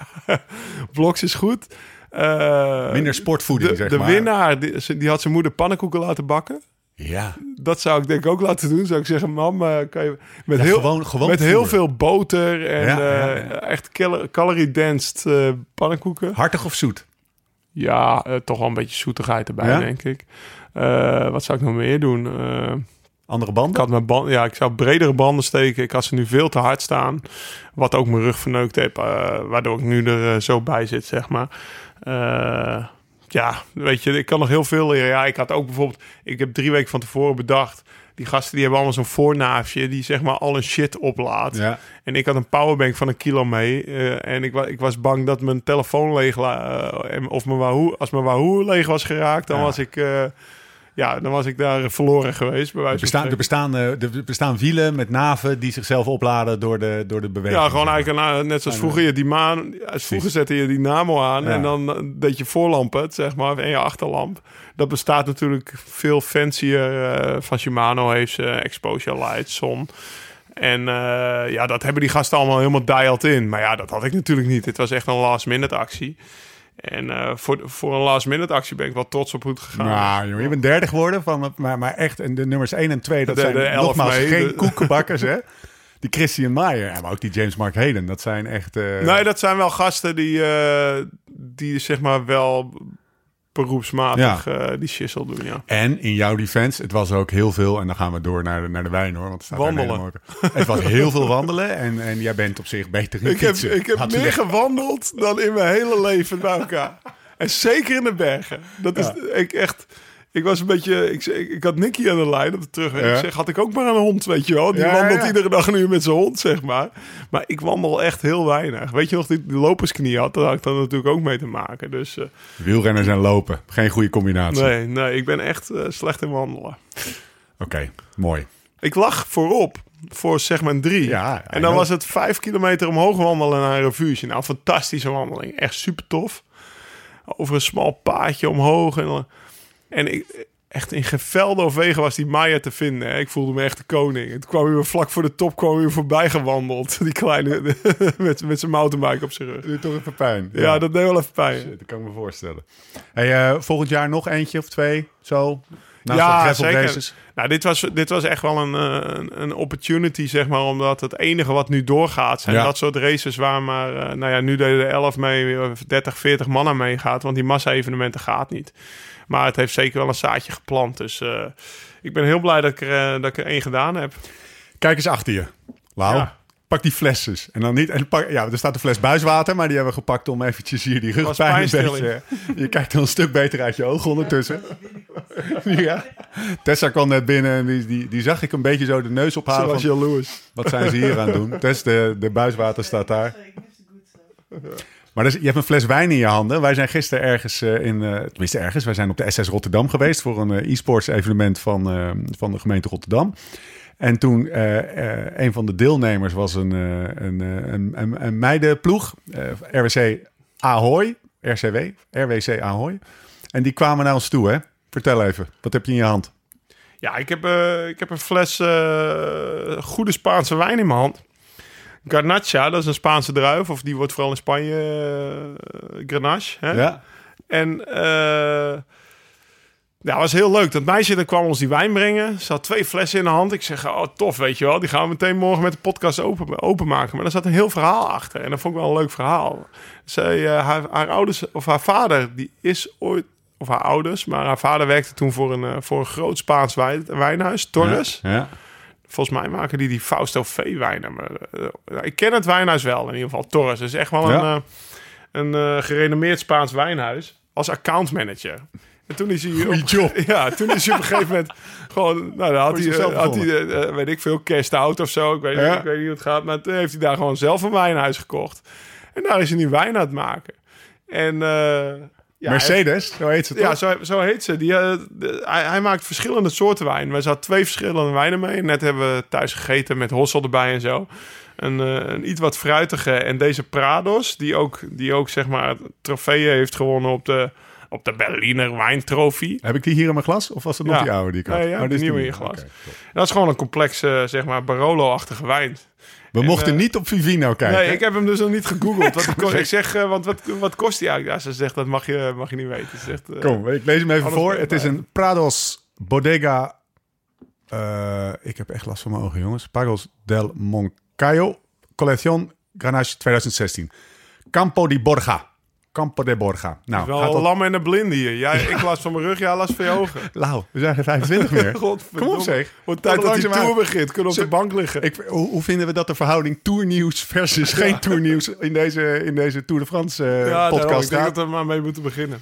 bloks is goed. Eh, Minder sportvoeding, de, zeg de maar. winnaar, die, die had zijn moeder pannenkoeken laten bakken. Ja. Dat zou ik denk ik ook laten doen. Zou ik zeggen, mam, eh, kan je met Ja, heel, gewoon- gewoon met heel veel boter en Ja, ja, ja. echt cal- calorie-dense eh, pannenkoeken. Hartig of zoet? Ja, toch wel een beetje zoetigheid erbij, denk ik. Wat zou ik nog meer doen? Andere ik banden? had mijn band, ja, ik zou bredere banden steken. Ik had ze nu veel te hard staan, wat ook mijn rug verneukt heeft, eh, waardoor ik nu er eh, zo bij zit, zeg maar. Eh, ja, weet je, ik kan nog heel veel leren. Ja, ik had ook bijvoorbeeld, ik heb drie weken van tevoren bedacht. Die gasten die hebben allemaal zo'n voornaafje die zeg maar al een shit oplaadt. Ja. En ik had een powerbank van een kilo mee. en ik, wa ik was bang dat mijn telefoon leeg en- of mijn Wahoo, als mijn Wahoo leeg was geraakt, dan Ja. was ik, ja, dan was ik daar verloren geweest. Bij Er wijze van bestaan, er, bestaan, eh, er bestaan wielen met naven die zichzelf opladen door de, door de beweging. Ja, gewoon eigenlijk net zoals vroeger je die maan. Als vroeger zette je Dynamo aan Ja. en dan eh, deed je voorlamp het, zeg maar, en je achterlamp. Dat bestaat natuurlijk veel fancier. eh, van Shimano heeft ze exposure light, zon. En ja, dat hebben die gasten allemaal helemaal dialed in. Maar ja, dat had ik natuurlijk niet. Het was echt een last minute actie. En eh, voor, voor een last minute actie ben ik wel trots op hoe het gegaan. Nou, jongen, je bent derde geworden, van, maar, maar echt, en de nummers 1 en 2, dat De- zijn de nogmaals mee, geen de- koekenbakkers, [LAUGHS] hè? Die Christian Maier, maar ook die James Mark Hayden, dat zijn echt... eh, Nee, dat zijn wel gasten die, eh, die zeg maar wel beroepsmatig eh, die shizzle doen, ja. En in jouw defense, het was ook heel veel, en dan gaan we door naar de, naar de wijn hoor. Want er staat Wandelen. mooie- Het was heel veel wandelen en, en jij bent op zich beter in Ik heb, fietsen. ik heb Had je meer echt- gewandeld dan in mijn hele leven bij elkaar. En zeker in de bergen. Dat is ik echt. Ik was een beetje. Ik, ik, ik had Nicky aan de lijn op de terugweg. Ja. Ik zeg, had ik ook maar een hond, weet je wel? Die Ja, wandelt ja. iedere dag uur met zijn hond, zeg maar. Maar ik wandel echt heel weinig. Weet je nog, die, die lopersknie had, daar had ik dan natuurlijk ook mee te maken. Dus eh, Wielrenners en lopen, geen goede combinatie. nee, nee, ik ben echt eh, slecht in wandelen. Oké, mooi. Ik lag voorop voor segment 3. Ja, en dan was het vijf kilometer omhoog wandelen naar een refuge. Nou, fantastische wandeling. Echt super tof. Over een smal paadje omhoog. En, en ik, echt in gevelde of wegen was die Maya te vinden. hè. Ik voelde me echt de koning. Het kwam weer vlak voor de top kwam weer voorbij gewandeld. [LAUGHS] Die kleine [LAUGHS] met, met zijn mountainbike op zijn rug. Doe toch even pijn. Ja, dat deed wel even pijn. Shit, dat kan ik me voorstellen. Hey, eh, volgend jaar nog eentje of twee, zo? Naast Ja, de zeker. races. Nou, dit was, dit was echt wel een, eh, een, een opportunity, zeg maar. Omdat het enige wat nu doorgaat zijn Ja. dat soort races waar maar... eh, nou ja, nu deden er 11 mee, eh, 30, 40 man aan meegaat. Want die massa-evenementen gaat niet. Maar het heeft zeker wel een zaadje geplant. Dus eh, ik ben heel blij dat ik er, eh, dat ik er één gedaan heb. Kijk eens achter je. Lau, Ja. pak die flesjes. En dan niet... En pak, ja, er staat een fles buiswater, maar die hebben we gepakt om eventjes hier die rugpijn een pijnstilling. beetje... Je kijkt dan een stuk beter uit je ogen ondertussen. [LAUGHS] ja. Tessa kwam net binnen en die, die, die zag ik een beetje zo de neus ophalen. Zoals Van, jaloers. wat zijn ze hier aan het doen? Tess, de, de buiswater staat daar. Maar dus, je hebt een fles wijn in je handen. Wij zijn gisteren ergens eh, in, eh tenminste ergens, wij zijn op de SS Rotterdam geweest voor een eh, e-sports evenement van, van de gemeente Rotterdam. En toen een van de deelnemers was een, een, een, een, meidenploeg, RWC Ahoy, RCW, RWC Ahoy. En die kwamen naar ons toe, hè? Vertel even, wat heb je in je hand? Ja, ik heb, ik heb een fles goede Spaanse wijn in mijn hand. Garnacha, dat is een Spaanse druif. Of die wordt vooral in Spanje eh Grenache. Hè? Ja? En eh ja, was heel leuk. Dat meisje dat kwam ons die wijn brengen. Ze had twee flessen in de hand. Ik zeg, oh tof, weet je wel. Die gaan we meteen morgen met de podcast open, openmaken. Maar er zat een heel verhaal achter. En dat vond ik wel een leuk verhaal. Zij, eh, haar, haar ouders, of haar vader, die is ooit... Of haar ouders, maar haar vader werkte toen voor een, voor een groot Spaans wijn, wijnhuis, Torres. Ja. Volgens mij maken die die Fausto V-wijnen. Maar, eh, eh, ik ken het wijnhuis wel, in ieder geval Torres. Is echt wel een, eh, een gerenommeerd Spaans wijnhuis. Als accountmanager. En toen is hij... Goeie op- job. [LAUGHS] Ja, toen is hij op een gegeven moment gewoon... Nou, dan had hij, had hij eh, weet ik veel, cash out of zo. Ik weet, Ja. ik weet niet hoe het gaat. Maar toen heeft hij daar gewoon zelf een wijnhuis gekocht. En daar is hij nu wijn aan het maken. En... ja, Mercedes, zo heet ze toch? ja, zo, zo heet ze. Die, eh, de- hij, hij maakt verschillende soorten wijn. We zaten twee verschillende wijnen mee. Net hebben we thuis gegeten met hossel erbij en zo. Een, eh, een iets wat fruitige. En deze Prados, die ook, die ook zeg maar trofeeën heeft gewonnen op de, op de Berliner Wijntrofee. Heb ik die hier in mijn glas? Of was het nog Ja. die oude die ik had? Nee, ja, Oh, die dit is nieuwe in je glas. Dat is gewoon een complexe, zeg maar, Barolo-achtige wijn. We En, mochten eh, niet op Vivino kijken. Nee, ik heb hem dus nog niet gegoogeld. [LAUGHS] Wat, ik zeg, eh, want wat, wat kost die eigenlijk? Ja, ze zegt, dat mag je, mag je niet weten. Ze zegt, eh, Kom, ik lees hem even voor. Het is een Prados Bodega. eh, ik heb echt last van mijn ogen, jongens. Prados del Moncayo. Colección Grenache 2016. Campo di Borga. Campo de Borga. Nou, Wel gaat dat... lam en een blinde hier. Jij, ik last van mijn rug, jij last van je ogen. Lau, [LAUGHS] we zijn geen 25 meer. [LAUGHS] Kom op zeg. Wordt tijd Wat dat die tour begint. Kunnen we op de bank liggen. Ik, hoe, hoe vinden we dat de verhouding tournieuws versus [LAUGHS] geen tournieuws in deze, in deze Tour de France eh, ja, podcast ik denk dat we maar mee moeten beginnen.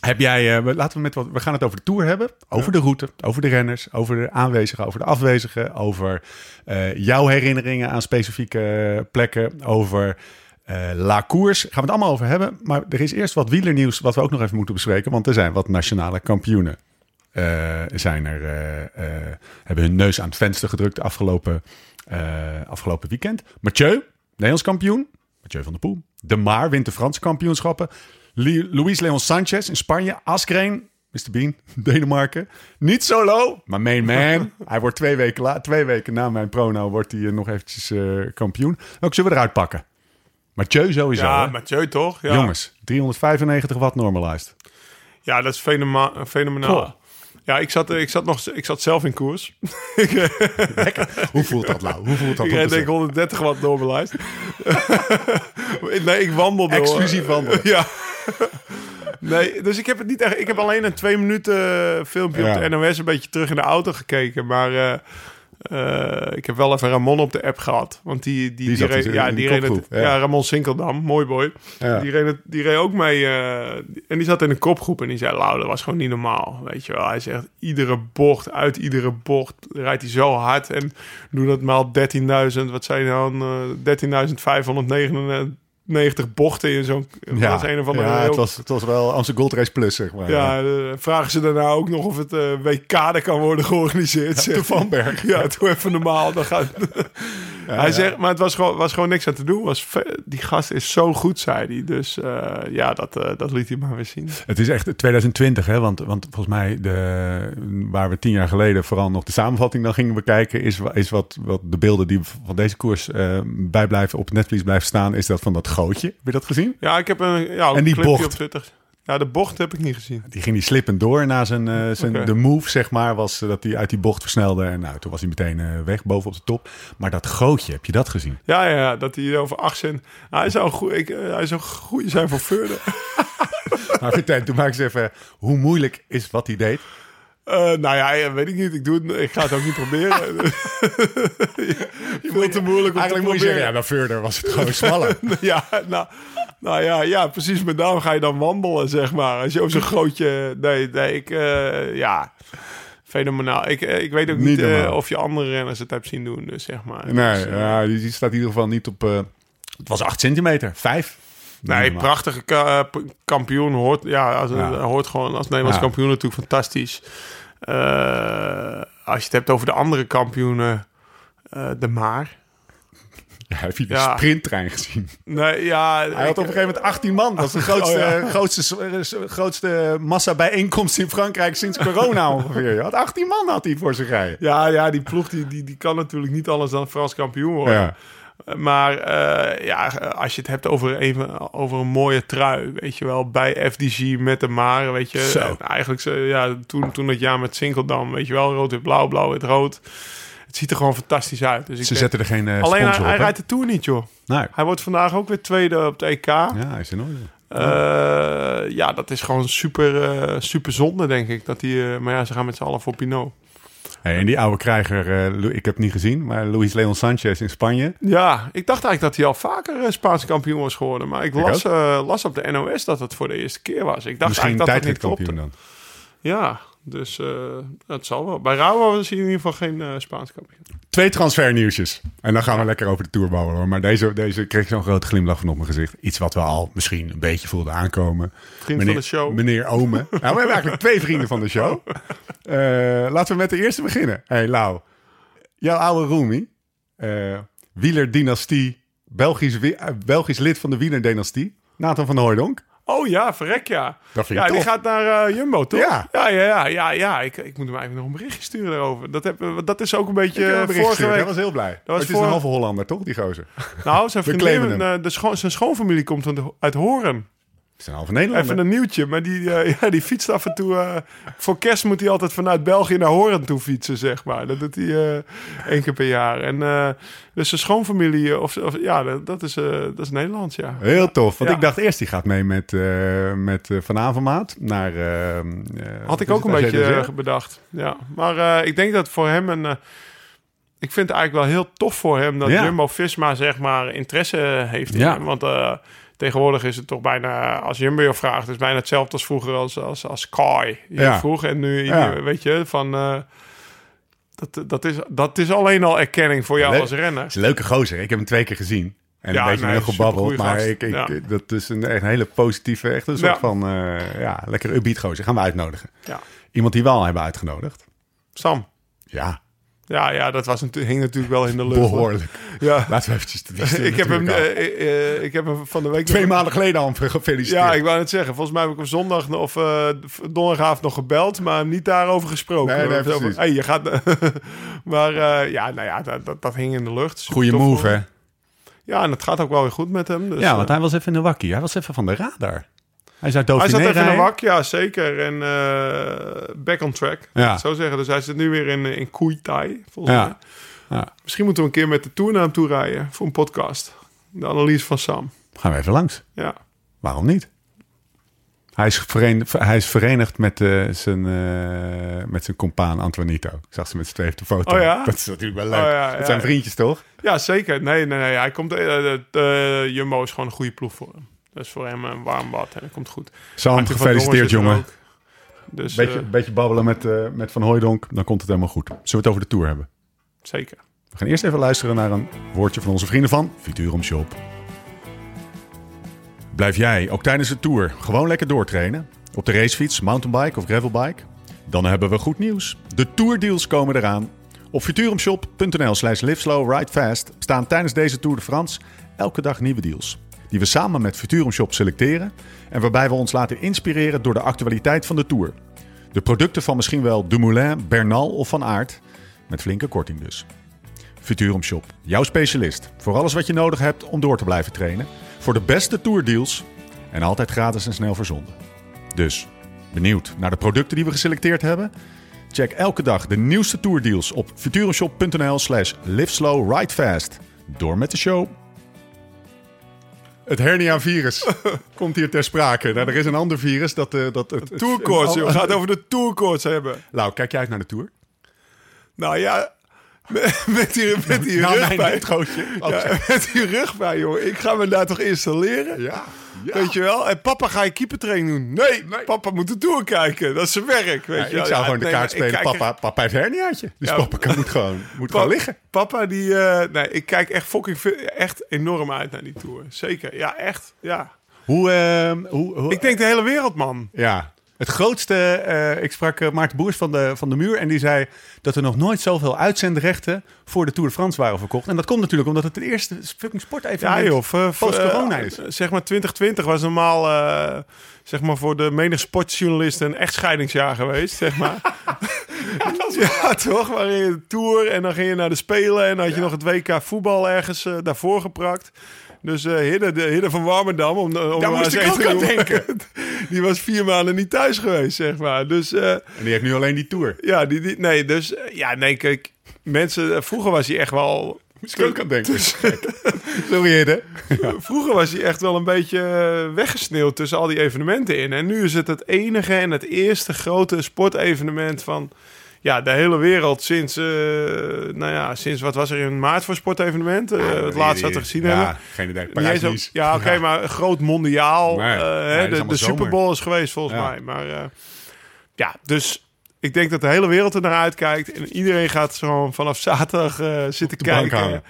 Heb jij, eh, we- laten we met wat, we gaan het over de Tour hebben, over de route, over de renners, over de aanwezigen, over de afwezigen, over eh, jouw herinneringen aan specifieke plekken, over eh La Course. Gaan we het allemaal over hebben. Maar er is eerst wat wielernieuws wat we ook nog even moeten bespreken, want er zijn wat nationale kampioenen. eh, zijn er, eh, hebben hun neus aan het venster gedrukt de afgelopen, afgelopen weekend. Mathieu, Nederlands kampioen. Mathieu van der Poel. De Maar wint de Franse kampioenschappen. Luis Leon Sanchez in Spanje. Askreen, Mr. Bean, [LAUGHS] Denemarken. Niet solo, maar main man. [LAUGHS] hij wordt twee weken, la- twee weken na mijn prono wordt hij nog eventjes kampioen. Welke zullen we eruit pakken? Mathieu sowieso. Ja, hè? Mathieu toch? Ja. Jongens, 395 watt normalized. Ja, dat is fenoma- fenomenaal. Ja, ik zat, ik, zat nog, ik zat zelf in koers. Hoe voelt dat, Lau? Hoe voelt dat? ik denk ik zeggen? 130 watt normalized. [LAUGHS] nee, ik wandelde. hoor. Exclusief wandelen. Ja. Nee, dus ik heb het niet echt. Ik heb alleen een twee minuten filmpje Ja. op de NOS een beetje terug in de auto gekeken. Maar eh, eh, ik heb wel even Ramon op de app gehad. Want die, die, Die reed, in- ja, die reed het, ja. ja. Ramon Sinkeldam, mooi boy. Ja. Die, reed het, die reed ook mee. eh, en die zat in een kopgroep en die zei: Lau, dat was gewoon niet normaal. Weet je wel. Hij zegt: iedere bocht, uit iedere bocht rijdt hij zo hard. En doe dat maal 13.000, wat zijn dan? eh 13.599 bochten in zo'n. Ja, een of andere ja het, was, het was wel Amsterdam Gold Race Plus, zeg maar. ja, eh, vragen ze daarna ook nog of het eh, WK er kan worden georganiseerd. zegt de Van Berg. Ja, doe even normaal. Dan gaat... hij zegt, maar het was gewoon, was gewoon niks aan te doen. Was die gast is zo goed, zei hij. Dus eh, ja, dat, eh, dat liet hij maar weer zien. Het is echt 2020, hè? Want, want volgens mij, de, waar we tien jaar geleden vooral nog de samenvatting dan gingen bekijken, is, is wat, wat de beelden die van deze koers eh bijblijven op netvlies blijven staan, is dat van dat gootje. Heb je dat gezien? Ja, ik heb een, ja, En die een clipje bocht. op Twitter. Ja, de bocht heb ik niet gezien. Die ging die slippend door na zijn, eh, zijn de move, zeg maar, was eh, dat hij uit die bocht versnelde. En nou, toen was hij meteen eh, weg, boven op de top. Maar dat gootje, heb je dat gezien? Ja, ja, ja, dat hij over acht cent... Nou, hij zou goed, ik, hij zou goed zijn voor Veurne. [LAUGHS] Maar vertel, toen maak ik eens even, hoe moeilijk is wat hij deed? Eh, nou ja, weet ik niet. Ik, doe het, ik ga het ook niet proberen. [LAUGHS] Veel te moeilijk om te Eigenlijk je proberen. zeggen, ja, maar verder was het gewoon smaller. [LAUGHS] ja, nou, nou ja, ja, precies. Maar daarom ga je dan wandelen, zeg maar. Als je op zo'n grootje... Nee, nee, ik... eh, ja, fenomenaal. Ik, eh, ik weet ook Niet of je andere renners het hebt zien doen, dus zeg maar. Nee, Dus, ja, die die staat in ieder geval niet op... het was 8 centimeter, 5. Nee, prachtige ka- eh, kampioen hoort, ja, als, Ja. hoort gewoon als Nederlands Ja. kampioen natuurlijk fantastisch. Eh, als je het hebt over de andere kampioenen, eh, de Maar. Ja, heb je Ja. sprinttrein gezien? Nee, ja, Hij had op een gegeven moment 18 man. Dat is de grootste, Oh, grootste, eh, grootste massa bijeenkomst in Frankrijk sinds corona ongeveer. Hij had 18 man had hij voor zich rijden. Ja, ja, die ploeg die, die, die kan natuurlijk niet anders dan Frans kampioen worden. Maar eh, ja, als je het hebt over, even, over een mooie trui, weet je wel, bij FDG met de Mare, weet je. Zo. En eigenlijk, zo, ja, toen, toen dat jaar met Sinkeldam, weet je wel, rood, wit, blauw, blauw, wit, rood. Het ziet er gewoon fantastisch uit. Dus ik Ze zetten er geen eh, Alleen hij, hij op. hè? rijdt de Tour niet, joh. Nee. Hij wordt vandaag ook weer tweede op de EK. Ja, hij is nooit. Eh, ja, dat is gewoon super, eh, super zonde, denk ik. Dat die, eh, maar ja, ze gaan met z'n allen voor Pinot. Hey, en die oude krijger, eh, ik heb het niet gezien, maar Luis Leon Sanchez in Spanje. Ja, ik dacht eigenlijk dat hij al vaker eh, Spaanse kampioen was geworden. Maar ik Ik las, eh, las op de NOS dat het voor de eerste keer was. Ik dacht Misschien eigenlijk dat het niet klopte. dan. Ja, dus eh, dat zal wel. Bij Rauw hij in ieder geval geen eh Spaans kampioen. Twee transfernieuwsjes. En dan gaan we lekker over de Tour babbelen. hoor. Maar deze, deze kreeg zo'n grote glimlach van op mijn gezicht. Iets wat we al misschien een beetje voelden aankomen. Vriend meneer, van de show. Meneer Ome. [LAUGHS] nou, we hebben eigenlijk twee vrienden van de show. Eh, laten we met de eerste beginnen. hey, Lau. Jouw oude roomie. Wieler-dynastie. Belgisch, Belgisch lid van de Wieler-dynastie. Nathan van Hooijdonk. Oh ja, verrek ja. Dat vind ja, ik die tof. gaat naar eh, Jumbo, toch? Ja. ja, ja, ja. ja, ja. Ik, ik moet hem eigenlijk nog een berichtje sturen daarover. Dat, heb, dat is ook een beetje Ik eh, bericht vorige week. Hij was heel blij. was het is een halve Hollander, toch, die gozer? Nou, zijn vriendin, eh, de scho- zijn schoonfamilie komt uit Horen. Een halve Nederlander. Even een nieuwtje, maar die, eh, [LAUGHS] ja, die fietst af en toe. eh, voor kerst moet hij altijd vanuit België naar Horen toe fietsen, zeg maar. Dat doet hij eh, één keer per jaar. En dus zijn schoonfamilie, of, of ja, dat, is, dat is Nederlands, ja. Heel tof. Want Ja. ik dacht eerst, die gaat mee met, met Van Avermaat naar... Had ik ook een beetje bedacht. Ja. Maar ik denk dat voor hem een. ik vind het eigenlijk wel heel tof voor hem dat Ja. Jumbo Visma zeg maar interesse heeft in Ja. hem. Want tegenwoordig is het toch bijna, als Jumbo je vraagt, is het bijna hetzelfde als vroeger als, als, als Kai. Ja. vroeg en nu, Ja. weet je, van. eh, dat, dat, is, dat is alleen al erkenning voor jou Leuk. als renner. Het is een leuke gozer. Ik heb hem twee keer gezien. En Ja, een beetje nee, heel gebabbeld. Maar ik, ik, Ja. dat is een, echt een hele positieve, echt een soort Ja. van... eh ja, lekker upbeat gozer. Gaan we uitnodigen. Ja. Iemand die we al hebben uitgenodigd. Sam. Ja, Ja, ja, dat was hing natuurlijk wel in de lucht. behoorlijk. Ja. Laten we eventjes... [LAUGHS] ik, heb hem, al. eh, eh, ik heb hem van de week... Twee nog- maanden geleden al gefeliciteerd. Ja, ik wou het zeggen. Volgens mij heb ik hem zondag of eh, donderdagavond nog gebeld, maar hem niet daarover gesproken. Nee, nee, over- hey, je gaat. [LAUGHS] maar eh, ja, nou ja, dat, dat, dat hing in de lucht. Super Goeie move, hè? Ja, en het gaat ook wel weer goed met hem. Dus, ja, eh, want hij was even in de wakkie. Hij was even van de radar. Hij zou hij zat even in de rijden. wak, ja zeker. En eh, back on track, Ja. zo zeggen. Dus hij zit nu weer in, in Koei Thai, volgens Ja. mij. Ja. Misschien moeten we een keer met de Tour naar hem toe rijden voor een podcast. De analyse van Sam. Gaan we even langs. Ja, Waarom niet? Hij is, verenigd, hij is verenigd met, uh, zijn, uh, met zijn compaan Antoinito. Ik zag ze met z'n tweeën op de foto. Oh ja? Dat is natuurlijk wel leuk. Oh ja, dat ja, zijn vriendjes, toch? Ja, zeker. Nee, nee, nee. Hij komt, uh, Jumbo is gewoon een goede ploeg voor hem. Dat is voor hem een warm bad en dat komt goed. Sam, gefeliciteerd, jongen. Dus Beetje, eh, beetje babbelen met, eh, met Van Hooijdonk, dan komt het helemaal goed. Zullen we het over de Tour hebben? zeker. We gaan eerst even luisteren naar een woordje van onze vrienden van Futurum Shop. Blijf jij ook tijdens de Tour gewoon lekker doortrainen? Op de racefiets, mountainbike of gravelbike? Dan hebben we goed nieuws. De Tourdeals komen eraan. Op futurumshop.nl slash liveslowridefast staan tijdens deze Tour de France elke dag nieuwe deals. Die we samen met Futurum Shop selecteren en waarbij we ons laten inspireren door de actualiteit van de Tour. De producten van misschien wel Dumoulin, Bernal of Van Aert. Met flinke korting dus. Futurum Shop, jouw specialist. Voor alles wat je nodig hebt om door te blijven trainen. Voor de beste tourdeals en altijd gratis en snel verzonden. Dus, benieuwd naar de producten die we geselecteerd hebben? Check elke dag de nieuwste tourdeals op futurumshop.nl slash liveslowridefast. Door met de show. Het hernia-virus [LAUGHS] komt hier ter sprake. Nou, er is een ander virus dat... eh, dat het, Tourkoorts, Oh, joh. We gaan het over de tourkoorts hebben. Lau, kijk jij uit naar de Tour? Nou ja, met, met die, met die Nou, Ja, met die rugpijn, joh. Ik ga me daar toch installeren? ja. Weet je wel? En papa, ga je keepertraining doen? Nee, papa moet de Tour kijken. Dat is zijn werk, weet Ja, je ik zou gewoon de kaart spelen. Papa, papa heeft herniaatje. Dus papa kan, [LAUGHS] moet gewoon, moet gewoon liggen. Papa, die... eh, nee, ik kijk echt fucking veel, echt enorm uit naar die Tour. Zeker. Ja, echt. Ja. Hoe, ehm, hoe, hoe Ik denk de hele wereld, man. ja. Het grootste, eh, ik sprak eh, Maarten Boers van de, van de Muur en die zei dat er nog nooit zoveel uitzendrechten voor de Tour de France waren verkocht. En dat komt natuurlijk omdat het het eerste fucking Ja, sportevenement joh. v- v- post-corona eh, is. Zeg maar 2020 was normaal, zeg maar voor de menig sportjournalist een echtscheidingsjaar geweest, zeg maar. [LAUGHS] [LAUGHS] ja, toch? Waarin je de Tour en dan ging je naar de Spelen en dan had je nog het WK voetbal ergens daarvoor geprakt. Dus eh Hidde, de, Hidde van Warmerdam, om, om Daar moest ik ook te aan denken. [LAUGHS] Die was vier maanden niet thuis geweest, zeg maar. Dus eh, En die heeft nu alleen die Tour. ja, die, die, nee, dus eh, ja, nee, kijk, mensen, eh, vroeger was hij echt wel. Moest ik ook aan denken. [LAUGHS] Sorry Hidde. [LAUGHS] Vroeger was hij echt wel een beetje eh, weggesneeuwd tussen al die evenementen in. En nu is het het enige en het eerste grote sportevenement van ja, de hele wereld sinds, eh, nou ja, sinds wat was er in maart voor sportevenement? Eh, het laatste wat we gezien hebben. Ja, geen idee. Ook- Parijs-Nice. ja, oké, maar groot mondiaal. Nee, eh, de de. Super Bowl is geweest volgens mij. Maar ja, dus ik denk dat de hele wereld er naar uitkijkt. En iedereen gaat zo vanaf zaterdag zitten kijken.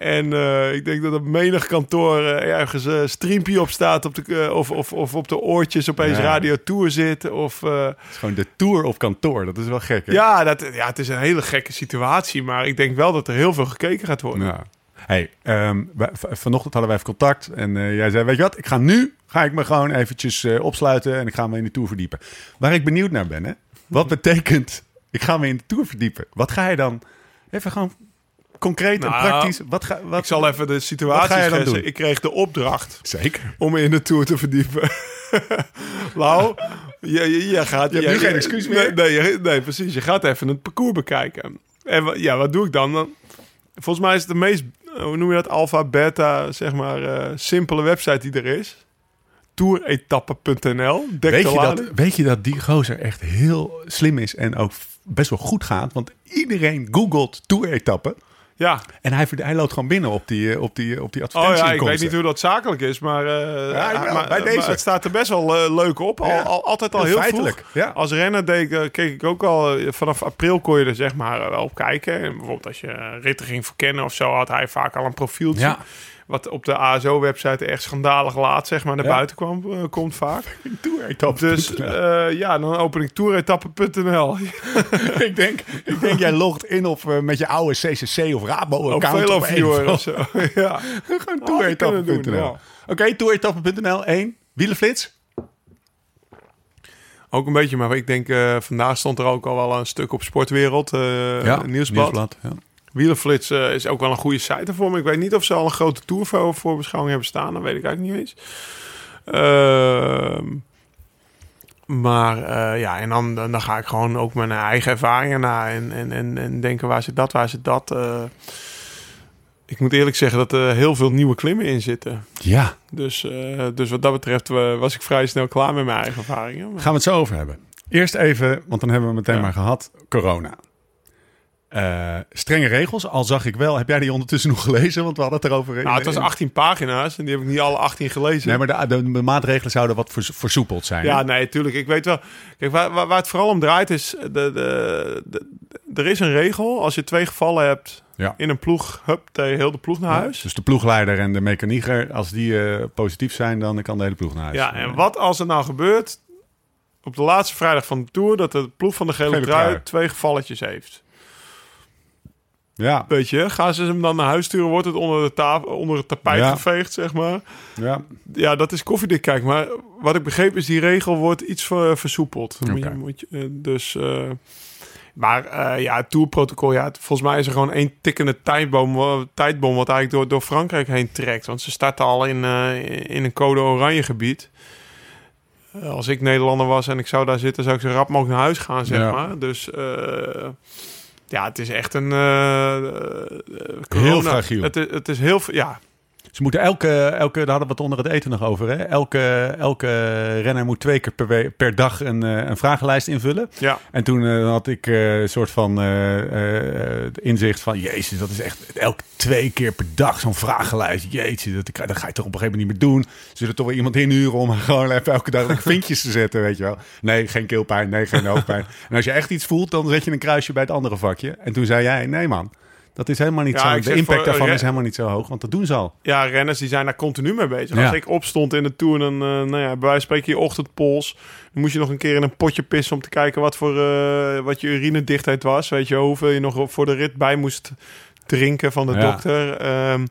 En eh, ik denk dat op menig kantoor eh, ergens een streampje op staat. Op de, eh, of, of, of op de oortjes opeens Ja. Radio Tour zit. Of, eh, Het is gewoon de Tour op kantoor. Dat is wel gek, hè? ja, dat, ja, het is een hele gekke situatie. Maar ik denk wel dat er heel veel gekeken gaat worden. Ja. Hey, ehm, wij- vanochtend hadden wij even contact en eh, jij zei, weet je wat, ik ga nu, ga ik me gewoon eventjes eh, opsluiten en ik ga me in de Tour verdiepen. Waar ik benieuwd naar ben, hè? Wat betekent, [LAUGHS] ik ga me in de Tour verdiepen? Wat ga je dan, even gewoon concreet en Nou, praktisch, wat ga, wat, Ik zal even de Wat situatie ga je dan schetsen. doen? Ik kreeg de opdracht Zeker. om me in de Tour te verdiepen. [LAUGHS] Lau, je, je, je gaat... Je hebt nu geen excuus meer. Nee, nee, je- nee, precies. Je gaat even het parcours bekijken. En ja, wat doe ik dan? dan? Volgens mij is het de meest, eh, hoe noem je dat, alpha, beta, zeg maar, eh, simpele website die er is. Touretappe.nl. Dek Weet je, dat, weet je dat die gozer echt heel slim is en ook best wel goed gaat? Want iedereen googelt Tour-etappen Ja. en hij, hij loopt gewoon binnen op die, eh, op die, op die Oh advertentie. ja, ik weet niet hoe dat zakelijk is, maar, eh, Ja, wel, maar, bij deze. maar het staat er best wel eh, leuk op. Al, Ja. al, altijd al Heel heel, feitelijk, vroeg. Als renner deed eh, keek ik ook al, eh, vanaf april kon je er zeg maar eh, wel op kijken. En bijvoorbeeld als je eh, ritten ging verkennen of zo, had hij vaak al een profieltje. Ja. Wat op de ASO-website echt schandalig laat zeg maar naar Ja. buiten kwam, eh, komt vaak. [LAUGHS] Dus eh, ja, dan open ik touretappe.nl. [LAUGHS] ik, denk, ik denk, jij logt in op, eh, met je oude CCC of Rabo-account. Veloviewer of zo. [LAUGHS] ja. Gewoon toeretappen.nl. ja. Oké, toeretappen.nl. 1. Wielenflits. Ook een beetje, maar ik denk, vandaag stond er ook al wel een stuk op Sportwereld, eh nieuwsblad. Ja. Wielerflits eh, is ook wel een goede site ervoor. Maar ik weet niet of ze al een grote tour voor, voor beschouwing hebben staan. Dat weet ik eigenlijk niet eens. Ehm, maar eh, ja, en dan, dan, ga ik gewoon ook mijn eigen ervaringen na. En, en, en, en denken, waar zit dat, waar zit dat? eh. ik moet eerlijk zeggen dat er heel veel nieuwe klimmen in zitten. Ja, Dus, dus wat dat betreft was ik vrij snel klaar met mijn eigen ervaringen. Maar- gaan we het zo over hebben. Eerst even, want dan hebben we meteen Ja. maar gehad, corona. Eh, strenge regels, al zag ik wel. Heb jij die ondertussen nog gelezen? Want we hadden het erover. Nou, het was 18 pagina's en die heb ik niet alle 18 gelezen. Nee, maar de, de, de maatregelen zouden wat vers- versoepeld zijn. Ja, hè? nee, tuurlijk. Ik weet wel. Kijk, waar, waar, waar het vooral om draait is... De, er is een regel. Als je twee gevallen hebt Ja. in een ploeg... Hup, heel de ploeg naar huis. Dus de ploegleider en de mechanieker, als die eh, positief zijn, dan kan de hele ploeg naar huis. Ja, en wat als er nou gebeurt... Op de laatste vrijdag van de Tour... dat de ploeg van de gele, Gele trui, trui. twee gevalletjes heeft. Ja, Weet je, gaan ze hem dan naar huis sturen... wordt het onder, de tafel, onder het tapijt Ja. geveegd, zeg maar. ja. Ja, dat is koffiedik. Kijk, maar wat ik begreep is die regel wordt iets ver- versoepeld. Dan Moet je, moet je, eh, dus, eh, maar eh, ja, het tourprotocol, ja, het- volgens mij is er gewoon één tikkende tijdboom, wa- tijdbom wat eigenlijk door, door Frankrijk heen trekt. Want ze starten al in, in een code oranje gebied. Als ik Nederlander was en ik zou daar zitten, zou ik zo rap mogelijk naar huis gaan, zeg Ja. maar. Dus ja, het is echt een... eh, corona- Heel fragiel. Het, het is heel... Ja, Ze moeten elke, elke, daar hadden we het onder het eten nog over. Hè? Elke, elke renner moet twee keer per, we- per dag een, eh, een vragenlijst invullen. ja. En toen eh, had ik eh, een soort van inzicht van... Jezus, dat is echt elke twee keer per dag zo'n vragenlijst. Jeetje, dat, dat ga je toch op een gegeven moment niet meer doen. Ze zullen toch wel iemand inhuren om [LAUGHS] gewoon even elke dag vinkjes te zetten, weet je wel. Nee, geen keelpijn, nee, geen hoofdpijn. en als je echt iets voelt, dan zet je een kruisje bij het andere vakje. En toen zei jij, nee man, dat is helemaal niet Ja, zo... De impact daarvan eh, is helemaal niet zo hoog, want dat doen ze al. ja, renners die zijn daar continu mee bezig. Ja. Als ik opstond in de Tour, dan, eh, nou ja, bij wijze van spreken je ochtendpols. Dan moest je nog een keer in een potje pissen om te kijken wat voor eh, wat je urinedichtheid was. Weet je, hoeveel je nog voor de rit bij moest drinken van de Ja. dokter. Ehm,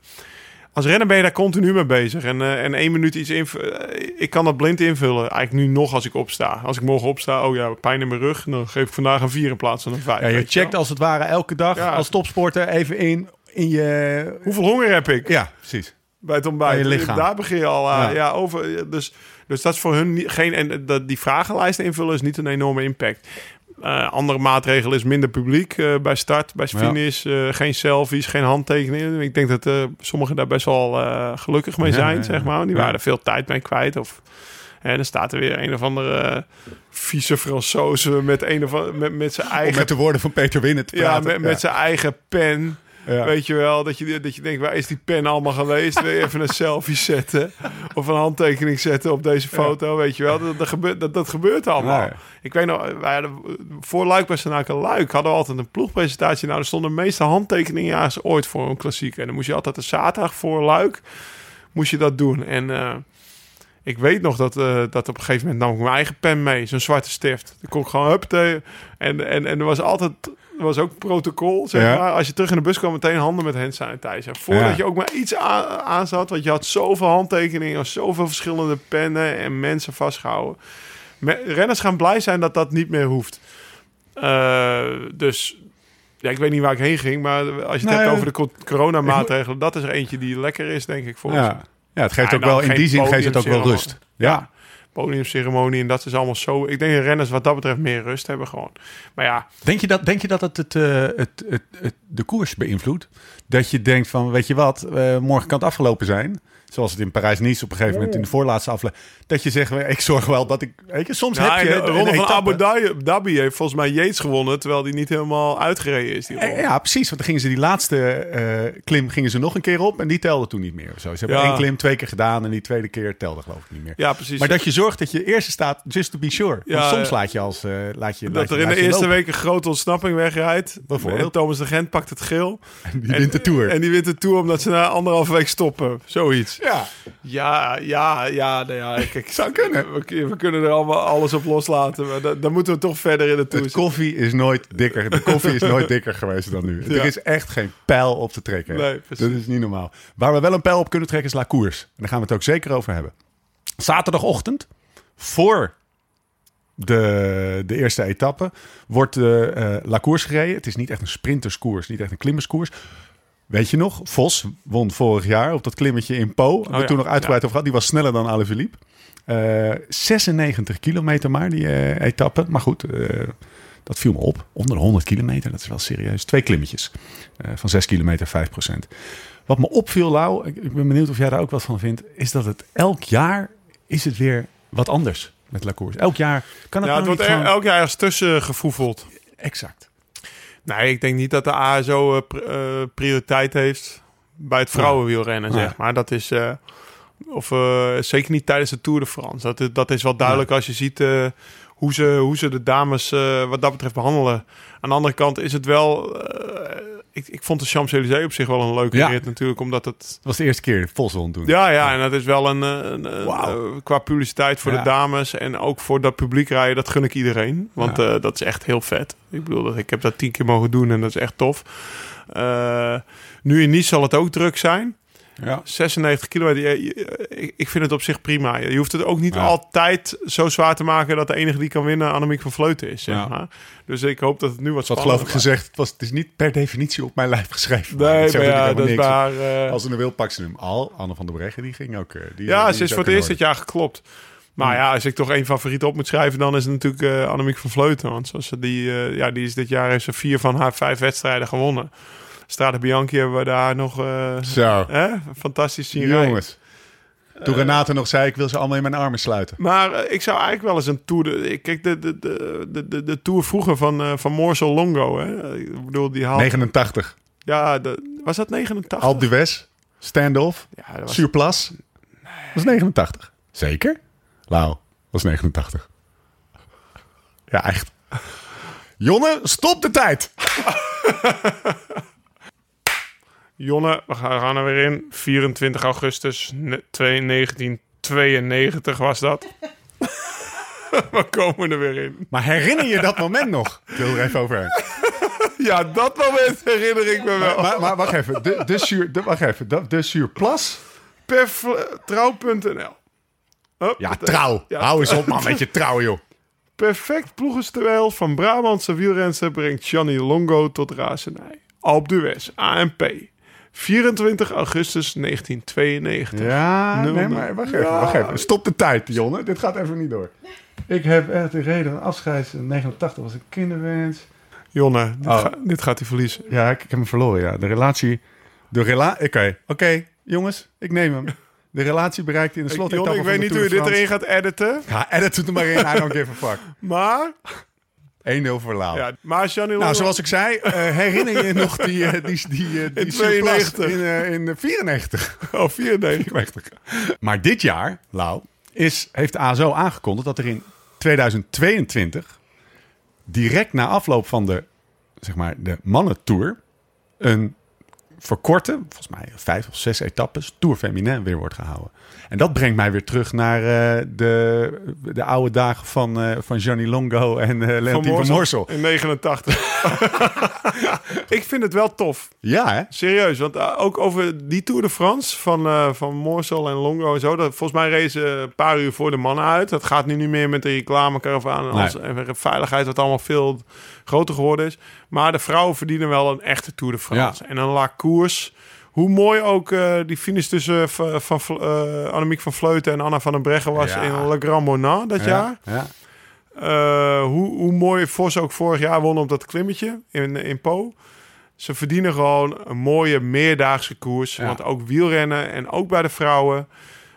als renner ben je daar continu mee bezig. En, eh, en één minuut iets invullen. Ik kan dat blind invullen. Eigenlijk nu nog als ik opsta. Als ik morgen opsta, oh ja, pijn in mijn rug. Dan geef ik vandaag een 4 in plaats van een 5. Ja, je checkt als het ware elke dag Ja. als topsporter even in, in je... Hoeveel honger heb ik? Ja, precies. bij het ontbijt. Bij je lichaam. Daar begin je al aan. Ja. Ja. over, dus, dus dat is voor hun geen. En dat, die vragenlijst invullen is niet een enorme impact. Eh, andere maatregel is minder publiek eh, bij start, bij Ja. finish. eh, geen selfies, geen handtekeningen. Ik denk dat sommigen daar best wel gelukkig mee Ja, zijn, ja, zeg ja. maar. Die Ja. waren er veel tijd mee kwijt. Of, en dan staat er weer een of andere vieze Fransoze met, een of met, met zijn Om eigen... met de woorden van Peter Winnen te ja, praten. met, met zijn eigen pen. Ja. Weet je wel, dat je, dat je denkt, waar is die pen allemaal geweest? Wil je even een selfie [LAUGHS] zetten? Of een handtekening zetten op deze foto? Weet je wel, dat, dat, gebeurt, dat, dat gebeurt allemaal. Nee. Ik weet nog, wij hadden, voor Luik bij Senaken Luik hadden we altijd een ploegpresentatie. Nou, er stonden de meeste handtekeningenjaars ooit voor een klassieker. En dan moest je altijd een zaterdag voor Luik, moest je dat doen. En eh, ik weet nog dat, eh, dat op een gegeven moment nam ik mijn eigen pen mee, zo'n zwarte stift. Dan kon ik gewoon hup En, en, en er was altijd, was ook protocol, zeg Ja. maar. Als je terug in de bus kwam, meteen handen met hand sanitizer. Voordat Ja. je ook maar iets aan, aan zat, want je had zoveel handtekeningen, zoveel verschillende pennen en mensen vastgehouden. Renners gaan blij zijn dat dat niet meer hoeft. Eh, dus ja, ik weet niet waar ik heen ging, maar als je het hebt over de co- coronamaatregelen, dat is er eentje die lekker is, denk ik, voor ons. Ja. ja, het geeft Ja, ook nou, wel, in die zin geeft het ook wel rust. Ja, Podiumceremonie en dat is allemaal zo. Ik denk dat renners wat dat betreft meer rust hebben gewoon. Maar ja, Denk je dat, denk je dat het, het, eh, het, het, de koers beïnvloedt? Dat je denkt van, weet je wat, eh, morgen kan het afgelopen zijn. Zoals het in Parijs-Nice op een gegeven moment in de voorlaatste aflevering. Dat je zegt, ik zorg wel dat ik... Weet je, soms Ja, heb je de, de ronde van Abu Dhabi, Dhabi heeft volgens mij Yates gewonnen, terwijl die niet helemaal uitgereden is. Die ronde. Eh, Ja, precies. Want dan gingen ze die laatste eh, klim gingen ze nog een keer op en die telde toen niet meer. Zo. Ze hebben Ja. één klim twee keer gedaan en die tweede keer telde geloof ik niet meer. Ja, precies. Maar dat je zorgt dat je eerste staat, just to be sure. Want Ja, soms ja. laat je als... eh, laat je, laat dat je, er in de eerste lopen. week een grote ontsnapping wegrijdt. Bijvoorbeeld. En Thomas de Gent pakt het geel. [LAUGHS] Die wint de Tour. En die wint de Tour omdat ze na anderhalve week stoppen. Zoiets. Ja, Ja, ja, ja. Nou ja kijk, zou kunnen. We, we kunnen er allemaal alles op loslaten. Maar dan, dan moeten we toch verder in de Tour. het koffie is nooit dikker. De koffie is nooit [LAUGHS] dikker geweest dan nu. Ja. Er is echt geen pijl op te trekken. Nee, precies. dat is niet normaal. Waar we wel een pijl op kunnen trekken is La Cours. En daar gaan we het ook zeker over hebben. Zaterdagochtend, voor de, de eerste etappe, wordt de eh La Cours gereden. Het is niet echt een sprinterskoers, niet echt een klimmerskoers. Weet je nog, Vos won vorig jaar op dat klimmetje in Po. Hebben we Oh ja, toen nog uitgebreid ja. over gehad. Die was sneller dan Alaphilippe. Eh 96 kilometer maar, die eh, etappe. Maar goed, eh, dat viel me op. Onder de 100 kilometer, dat is wel serieus. Twee klimmetjes van 6 kilometer, 5 procent. Wat me opviel, Lau, ik, ik ben benieuwd of jij daar ook wat van vindt, is dat het elk jaar is het weer wat anders met La Course. Elk jaar kan het Ja, het nou wordt niet er, gewoon- elk jaar ergens tussen gevoefeld. Exact. Nee, ik denk niet dat de ASO eh, pr- eh, prioriteit heeft bij het vrouwenwielrennen, zeg maar. Dat is... eh, of zeker niet tijdens de Tour de France. Dat, is- dat is wel duidelijk als je ziet hoe, ze, hoe ze de dames wat dat betreft behandelen. Aan de andere kant is het wel... eh, ik, ik vond de Champs-Élysées op zich wel een leuke Ja. rit natuurlijk. Omdat het... Dat was de eerste keer Vosselhond toen. Ja, ja, en dat is wel een... eh, een, Wauw. eh, qua publiciteit voor Ja. de dames en ook voor dat publiek rijden. Dat gun ik iedereen. Want eh, dat is echt heel vet. Ik bedoel, dat, ik heb dat tien keer mogen doen en dat is echt tof. Eh, nu in Nice zal het ook druk zijn. Ja. 96 kilometer. je- je- ik, vind het op zich prima. Je hoeft het ook niet Ja. altijd zo zwaar te maken dat de enige die kan winnen Annemiek van Vleuten is. Zeg Ja. maar. Dus ik hoop dat het nu wat Wat geloof ik gezegd, het, was, het is niet per definitie op mijn lijf geschreven. Nee, maar ja, dat waar. eh, Als een wil, pak ze hem al. Anne van der Breggen, die ging ook. eh, Die, ja, die ze is voor het eerst dit jaar geklopt. Maar ja, als ik toch één favoriet op moet schrijven, dan is het natuurlijk eh Annemiek van Vleuten. Want zoals ze die, eh, ja, die is dit jaar heeft ze vier van haar vijf wedstrijden gewonnen. Strade Bianchi hebben we daar nog eh, Zo, hè, fantastisch zien rijden. jongens. Toen Renate nog zei, ik wil ze allemaal in mijn armen sluiten. Maar eh, ik zou eigenlijk wel eens een tour. Kijk, de, de, de, de, de, tour vroeger van, eh van Morsel Longo. Hè? Ik bedoel, die haalt. 89. Ja, de, was dat 89? Alpe d'Huez, standoff, Ja, dat was, Surplas. Dat was 89. Zeker? Lau, was 89. Ja, echt. Jonne, stop de tijd. [LAUGHS] Jonne, we gaan, er weer in. 24 augustus ne- twee- 1992 was dat. [LAUGHS] we komen er weer in. Maar herinner je dat moment nog? Ik wil er even overheen. [LAUGHS] Ja, dat moment herinner ik me wel. Maar, maar wacht even. De, de, sur, de, wacht even. De, de vl- trouw.nl. Ja, trouw. Ja, Hou eens op, man, met je trouw, joh. Perfect ploegenstijl van Brabantse wielrenster brengt Gianni Longo tot razernij. Alpe d'Huez, ANP. 24 augustus 1992. Ja, nee, maar wacht even, Ja. wacht even. Stop de tijd, Jonne. Dit gaat even niet door. Ik heb echt de reden van afscheid. In 89 was een kinderwens. Jonne, dit, Oh. ga- dit gaat hij verliezen. Ja, ik, ik heb hem verloren, ja. De relatie... De rela Oké, oké. jongens, ik neem hem. De relatie bereikt in de Ik, slotetappe Jonne, ik weet niet hoe je dit erin gaat editen. Ja, edit het er maar in. I don't give a fuck. Maar, 1-0 voor Lau. ja, maar Longo... Nou, zoals ik zei, eh, herinner je nog die, eh, die, die, die In Surplas 92. in, eh, in eh, 94. Oh, 94. 94. Maar dit jaar, Lau, is, heeft ASO aangekondigd dat er in 2022, direct na afloop van de, zeg maar, de mannentour, een verkorte, volgens mij vijf of zes etappes, Tour Feminin weer wordt gehouden. En dat brengt mij weer terug naar eh, de, de oude dagen van, eh van Johnny Longo en Leontien van Morsel. In 89. [LAUGHS] ik vind het wel tof. Ja, hè? Serieus, want uh, ook over die Tour de France van, uh, van Morsel en Longo en zo. Dat, volgens mij racen een paar uur voor de mannen uit. Dat gaat nu niet meer met de reclamekaravaan en, Nee. alles, en veiligheid, wat allemaal veel groter geworden is. Maar de vrouwen verdienen wel een echte Tour de France. En een La Course. Hoe mooi ook uh, die finish tussen van, van uh, Annemiek van Vleuten en Anna van den Breggen was Ja. in Le Grand Monat dat jaar. Ja. Uh, hoe, hoe mooi Vos ook vorig jaar won op dat klimmetje in, in Po. Ze verdienen gewoon een mooie meerdaagse koers. Want ook wielrennen en ook bij de vrouwen,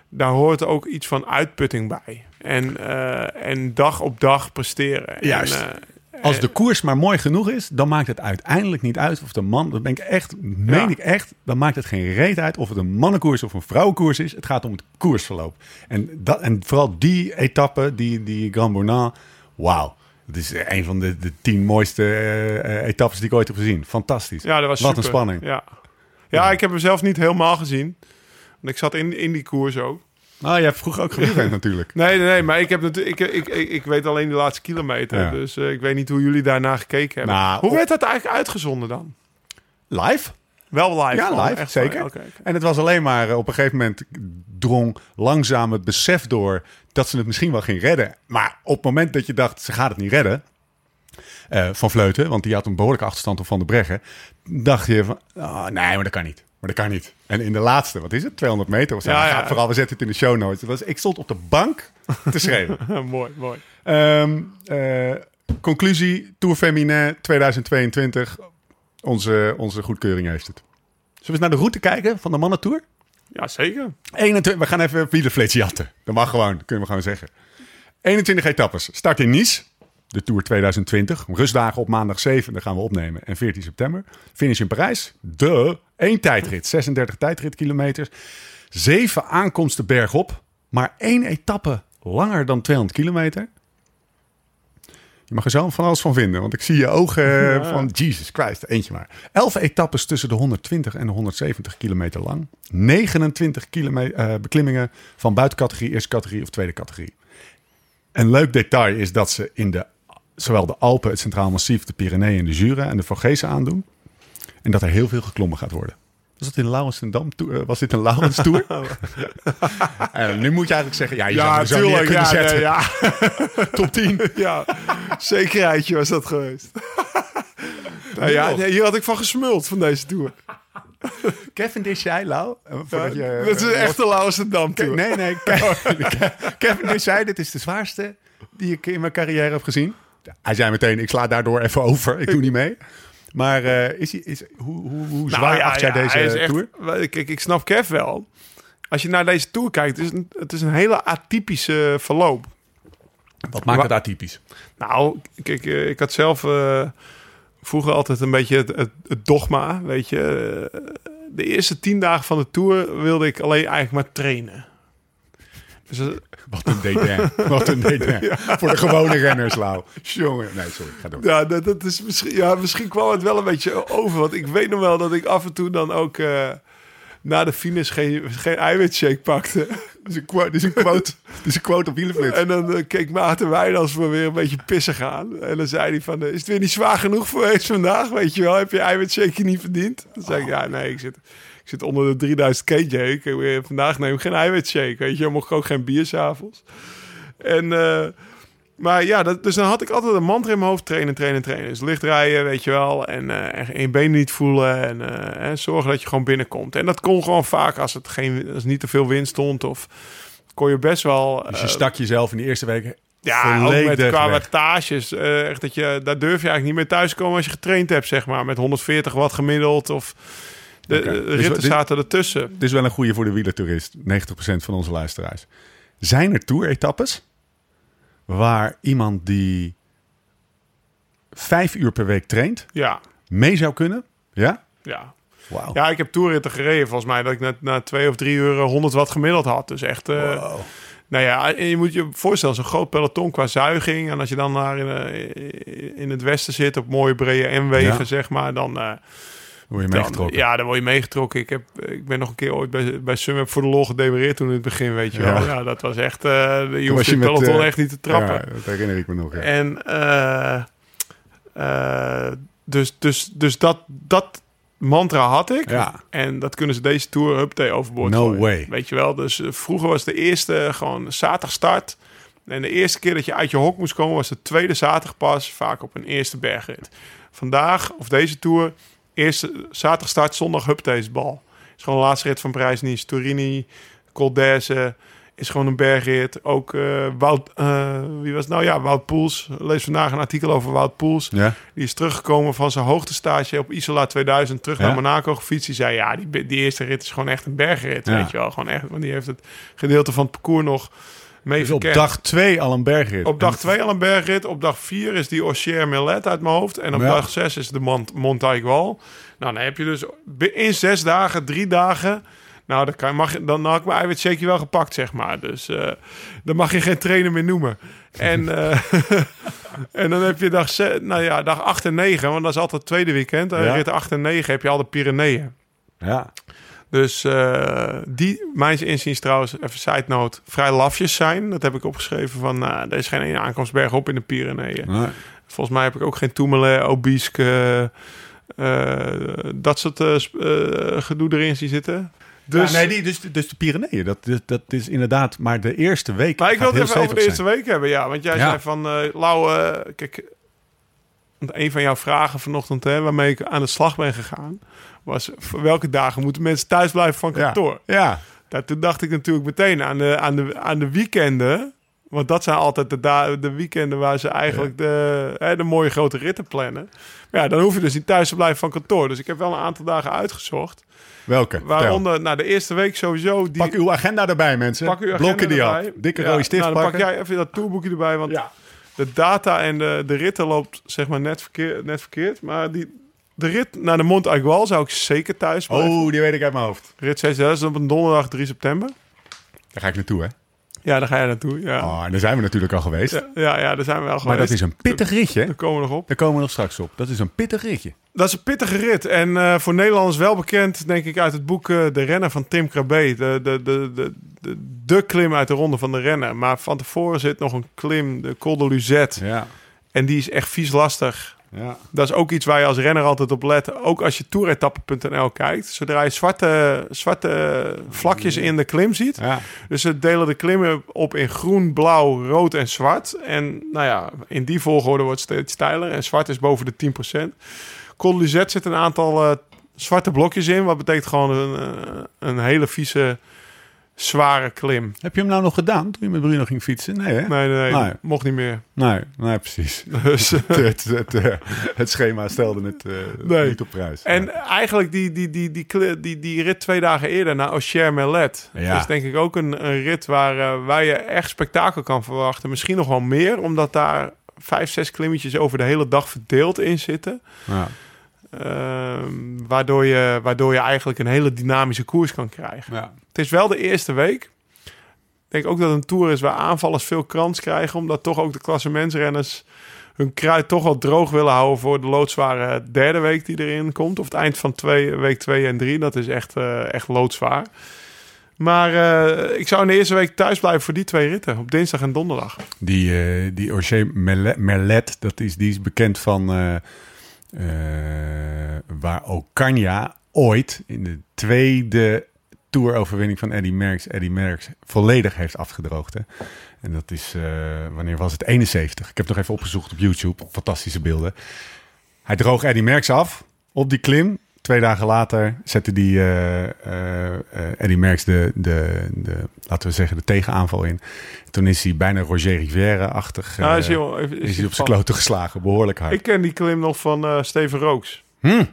daar hoort ook iets van uitputting bij. En, uh, en dag op dag presteren. Juist. En, uh, Als de koers maar mooi genoeg is, dan maakt het uiteindelijk niet uit of de man, dat ben ik echt, meen Ja. ik echt, dan maakt het geen reet uit of het een mannenkoers of een vrouwenkoers is. Het gaat om het koersverloop. En, dat, en vooral die etappe, die, die Grand Bonnat, wauw. Het is een van de, de tien mooiste eh, eh, etappes die ik ooit heb gezien. Fantastisch. Ja, dat was Wat super. een spanning. Ja. ja, ik heb hem zelf niet helemaal gezien. Want ik zat in, in die koers ook. Nou, jij hebt vroeger ook gewielrend natuurlijk. Nee, nee, nee, maar ik, heb natuurlijk, ik, ik, ik, ik weet alleen de laatste kilometer. Ja. Dus eh, ik weet niet hoe jullie daarna gekeken hebben. Nou, hoe op- werd dat eigenlijk uitgezonden dan? Live? Wel live? Ja, gewoon, live, echt zeker. En het was alleen maar eh, op een gegeven moment drong langzaam het besef door dat ze het misschien wel ging redden. Maar op het moment dat je dacht, ze gaat het niet redden, eh, van Vleuten, want die had een behoorlijke achterstand op Van de Breggen, dacht je van, oh, nee, maar dat kan niet. Maar dat kan niet. En in de laatste, wat is het, 200 meter of zo. Ja, Ja. Vooral, we zetten het in de show notes. Was, ik stond op de bank te [LAUGHS] schreeuwen. mooi, mooi. Ehm, eh, conclusie, Tour Feminin 2022. Onze, onze goedkeuring heeft het. we eens naar de route kijken van de mannentour? Ja, zeker. 21, we gaan even wielenflits jatten. Dat mag gewoon, dat kunnen we gewoon zeggen. 21 etappes. Start in Nice, de Tour 2020. Rustdagen op maandag 7, dan gaan we opnemen. En 14 september. Finish in Parijs. De één tijdrit, 36 tijdritkilometers. Zeven aankomsten bergop. Maar één etappe langer dan 200 kilometer. Je mag er zo van alles van vinden, want ik zie je ogen eh, van Jesus Christ, eentje maar. Elf etappes tussen de 120 en de 170 kilometer lang. 29 kilometer, eh, beklimmingen van buitencategorie, eerste categorie of tweede categorie. Een leuk detail is dat ze in de, zowel de Alpen, het Centraal Massief, de Pyreneeën, de Jura en de Vogezen aandoen. En dat er heel veel geklommen gaat worden. Was het in Laurensdam? Uh, was dit een Laurens Tour? [LAUGHS] nu moet je eigenlijk zeggen, ja, je zou er zo neer kunnen ja, zetten. ja. [LAUGHS] Top 10. ja, zekerheidje was dat geweest. [LAUGHS] nou ja, nee, hier had ik van gesmuld van deze tour. Kevin jij, Lau? Eh, dat is een echte Lauwensdam Ke- tour. Nee, nee. Ke- Kevin zei, dit is de zwaarste die ik in mijn carrière heb gezien. Hij zei meteen, ik sla daardoor even over. Ik doe niet mee. Maar eh, is, hij- is, hoe, hoe, hoe zwaar Nou ja, acht jij ja, hij is deze echt- tour? Kijk, ik snap Kev wel. Als je naar deze tour kijkt, het is een, het is een hele atypische verloop. Wat maakt het atypisch? Nou, kijk, eh, ik had zelf eh, vroeger altijd een beetje het, het, het dogma, weet je. Eh, De eerste tien dagen van de tour wilde ik alleen eigenlijk maar trainen. Dus [LAUGHS] Wat een dédain. Wat een dédain. [LAUGHS] Voor de gewone renners, Lau. Jongen. Nee, sorry. Ga door. ja, dat, dat is misschien, ja, misschien kwam het wel een beetje over. Want ik weet nog wel dat ik af en toe dan ook eh, na de finish geen, geen eiwitshake pakte. [LAUGHS] Is een quote, is een quote, is een quote op Wielenflits. En dan eh, keek Maarten Wijnals me weer een beetje pissig aan. En dan zei hij van, eh, is het weer niet zwaar genoeg geweest vandaag? Weet je wel, heb je eiwitshake niet verdiend? Dan zei ik, ja, nee, ik zit, ik zit onder de 3000 kJ. Ik, vandaag neem ik geen eiwitshake, weet je. Mocht ik ook geen bier s'avonds. En... eh, maar ja, dat, dus dan had ik altijd een mantra in mijn hoofd. Trainen, trainen, trainen. Dus licht rijden, weet je wel. En, eh, en je benen niet voelen. En, eh, en zorgen dat je gewoon binnenkomt. En dat kon gewoon vaak als het geen, als niet te veel wind stond. Of kon je best wel... Dus je stak jezelf in de eerste weken ja, ook met qua wattages. echt dat je, daar durf je eigenlijk niet meer thuis komen als je getraind hebt, zeg maar. Met 140 watt gemiddeld. Of de, de Dus ritten dit- zaten ertussen. Dit is wel een goede voor de wielertourist. 90% van onze luisteraars. Zijn er tour-etappes waar iemand die vijf uur per week traint Ja, mee zou kunnen? Ja? ja. Wauw. Ja, ik heb toerritten gereden volgens mij dat ik na, na twee of drie uur eh, 100 watt gemiddeld had. Dus echt... eh, Wow. Nou ja, je moet je voorstellen, zo'n groot peloton qua zuiging. En als je dan naar in, eh, in het westen zit op mooie brede M-wegen, Ja. zeg maar, dan... eh, Word je dan- meegetrokken? ja, dan word je meegetrokken. Ik, heb, ik ben nog een keer ooit bij, bij voor de lol gedemereerd toen in het begin, weet je Ja. wel. Ja, dat was echt... eh je hoeft je peloton eh, echt niet te trappen. Ja, dat herinner ik me nog. Ja. En eh, eh, dus, dus, dus dat, dat mantra had ik. Ja. En dat kunnen ze deze tour update overboord No gooien. way. Weet je wel, dus vroeger was de eerste gewoon zaterdag start. En de eerste keer dat je uit je hok moest komen was de tweede zaterdag pas. Vaak op een eerste bergrit. Vandaag, of deze tour, eerste zaterdag start, zondag bal. Is gewoon de laatste rit van Parijs-Nice. Turini, Col d'Azur is gewoon een bergrit. Ook eh, Wout, eh, wie was het nou? Ja, Wout Poels. Lees vandaag een artikel over Wout Poels. Ja? Die is teruggekomen van zijn hoogtestage op Isola 2000 terug Ja. naar Monaco gefietst. Die zei, ja, die, die eerste rit is gewoon echt een bergrit, Ja. weet je wel. Gewoon echt, want die heeft het gedeelte van het parcours nog mee Dus op dag twee al een bergrit. Op dag 2 al een bergrit. Op dag 4 is die Ossier Millet uit mijn hoofd. En op Ja. dag 6 is de Mont Montaigual. Nou, dan heb je dus in zes dagen, drie dagen... Nou, dan, kan, mag, je- dan had ik mijn eiwitshake wel gepakt, zeg maar. Dus eh, dan mag je geen trainer meer noemen. En, [LAUGHS] eh, [LAUGHS] en dan heb je dag, ze- nou ja, dag 8 en 9, want dat is altijd het tweede weekend. En Ja. rit 8 en 9 heb je al de Pyreneeën. Ja. Dus eh, die, mijns inziens trouwens, even side note, vrij lafjes zijn. Dat heb ik opgeschreven van, nou, er is geen ene aankomstberg op in de Pyreneeën. Nee. Volgens mij heb ik ook geen Tourmalet, Obisque, eh, dat soort gedoe erin zien zitten. Dus, Ja, nee, die, dus, dus de Pyreneeën, dat, dat, dat is inderdaad... Maar de eerste week maar ik wil het even over de eerste week hebben, ja. Want jij Ja. zei van, Lau, kijk, een van jouw vragen vanochtend, hè, waarmee ik aan de slag ben gegaan, was voor welke dagen moeten mensen thuis blijven van kantoor? Ja. ja. Nou, toen dacht ik natuurlijk meteen aan de, aan de, aan de weekenden Want dat zijn altijd de, de weekenden waar ze eigenlijk de, hè, de mooie grote ritten plannen. Maar ja, dan hoef je dus niet thuis te blijven van kantoor. Dus ik heb wel een aantal dagen uitgezocht. Welke? Waaronder, nou, de eerste week sowieso... Die, Pak uw agenda erbij, mensen. pak uw agenda Blokken die erbij. af. Dikke Ja, rode stift nou, dan pakken. pak jij even dat tourboekje erbij, want Ja. de data en de, de ritten loopt zeg maar net, verkeer, net verkeerd. Maar die, de rit naar de Mont Aigual zou ik zeker thuis blijven. Oh, die weet ik uit mijn hoofd. Rit 6, dat is op een donderdag 3 september. Daar ga ik naartoe, hè? Ja, daar ga je naartoe. Ja, Oh, en daar zijn we natuurlijk al geweest. ja, ja, ja, daar zijn we wel geweest. maar dat is een pittig ritje. Daar komen we nog op. Daar komen we nog straks op. Dat is een pittig ritje. Dat is een pittige rit. En eh, voor Nederlanders wel bekend, denk ik, uit het boek eh, De Renner van Tim Krabbe. De, de, de, de, de, de klim uit de Ronde van de Renner. Maar van tevoren zit nog een klim, de Col de Luzette. Ja. En die is echt vies lastig. Ja. Dat is ook iets waar je als renner altijd op let. Ook als je toeretappen.nl kijkt. Zodra je zwarte, zwarte vlakjes in de klim ziet. Ja. Dus ze delen de klimmen op in groen, blauw, rood en zwart. En nou ja, in die volgorde wordt het steeds steiler. En zwart is boven de 10%. Col zit een aantal eh, zwarte blokjes in. Wat betekent gewoon een, eh, een hele vieze, zware klim. Heb je hem nou nog gedaan toen je met Bruno ging fietsen? Nee, hè? Nee, nee, mocht niet meer. Nee, nee precies. [LAUGHS] Dus, eh, het, het, eh, het schema stelde het eh, Nee. niet op prijs. En eigenlijk die, die, die, die, die, die rit twee dagen eerder naar Auxerre Mellet. Ja. is denk ik ook een, een rit waar, waar je echt spektakel kan verwachten. Misschien nog wel meer, omdat daar vijf, zes klimmetjes over de hele dag verdeeld in zitten. Ja. Ehm, waardoor, je, waardoor je eigenlijk een hele dynamische koers kan krijgen. Ja. Het is wel de eerste week. Ik denk ook dat het een tour is waar aanvallers veel kans krijgen. Omdat toch ook de klassementsrenners hun kruid toch wel droog willen houden voor de loodzware derde week die erin komt. Of het eind van twee, week 2 en 3. Dat is echt, eh, echt loodzwaar. Maar eh, ik zou in de eerste week thuis blijven voor die twee ritten. Op dinsdag en donderdag. Die, eh die Merlet, dat is, die is bekend van eh, waar Ocaña ooit in de tweede toeroverwinning van Eddy Merckx, Eddy Merckx volledig heeft afgedroogd. Hè? En dat is, eh, wanneer was het? 71. Ik heb nog even opgezocht op YouTube. Fantastische beelden. Hij droog Eddy Merckx af op die klim. Twee dagen later zette die eh, eh, Eddy Merckx de, de, de, laten we zeggen, de tegenaanval in. Toen is hij bijna Roger Rivière-achtig. Nou, eh, is is, is hij op zijn kloten geslagen. Behoorlijk hard. Ik ken die klim nog van Steven Rooks. Hm.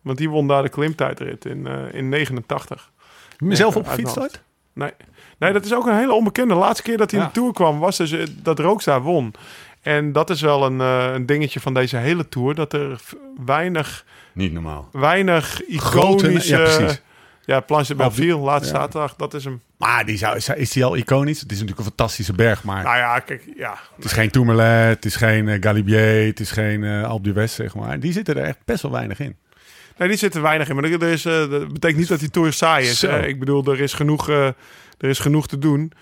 Want die won daar de klimtijdrit in, in 89. Heb je mezelf Ja, op ooit? Nee. nee, dat is ook een hele onbekende. De laatste keer dat hij in Ja. de Tour kwam, was dus dat Rooks daar won. En dat is wel een, een dingetje van deze hele Tour. Dat er weinig, Niet normaal. weinig Grote- iconische... ja, precies. Ja, Planche de Belleville, laatste Ja. zaterdag. Dat is hem. Maar die zou, is die al iconisch? Het is natuurlijk een fantastische berg, maar Nou ja, kijk, ja. het is geen Tourmalet, het is geen eh, Galibier, het is geen eh Alpe d'Huez, zeg maar. Die zitten er echt best wel weinig in. Nee, die zit er weinig in. Maar er is, eh, dat betekent niet dat die Tour saai is. Ik bedoel, er is genoeg, er is genoeg te doen.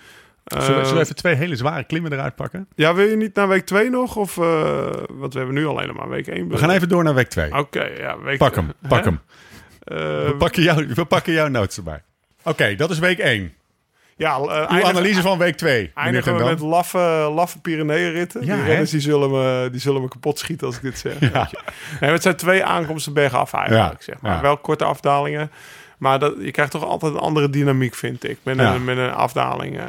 Zullen we, Eh, zullen we even twee hele zware klimmen eruit pakken? Ja, wil je niet naar week 2 nog? Of, eh want we hebben nu alleen maar week 1. We gaan even door naar week 2. Oké, ja. Week, Pak hem, pak hem. Eh, We pakken, jou, we pakken jouw notes erbij. Oké, dat is week 1. ja, uh, eindigen, analyse van week 2. meneer eindigen we met laffe, laffe Pyreneeënritten. Ja, die hè? renners die zullen, me, die zullen me kapot schieten als ik dit zeg. Ja. Nee, het zijn twee aankomsten bergaf eigenlijk. Ja, Zeg maar. ja. Wel korte afdalingen. Maar dat, je krijgt toch altijd een andere dynamiek, vind ik. Met, een, met een afdaling eh,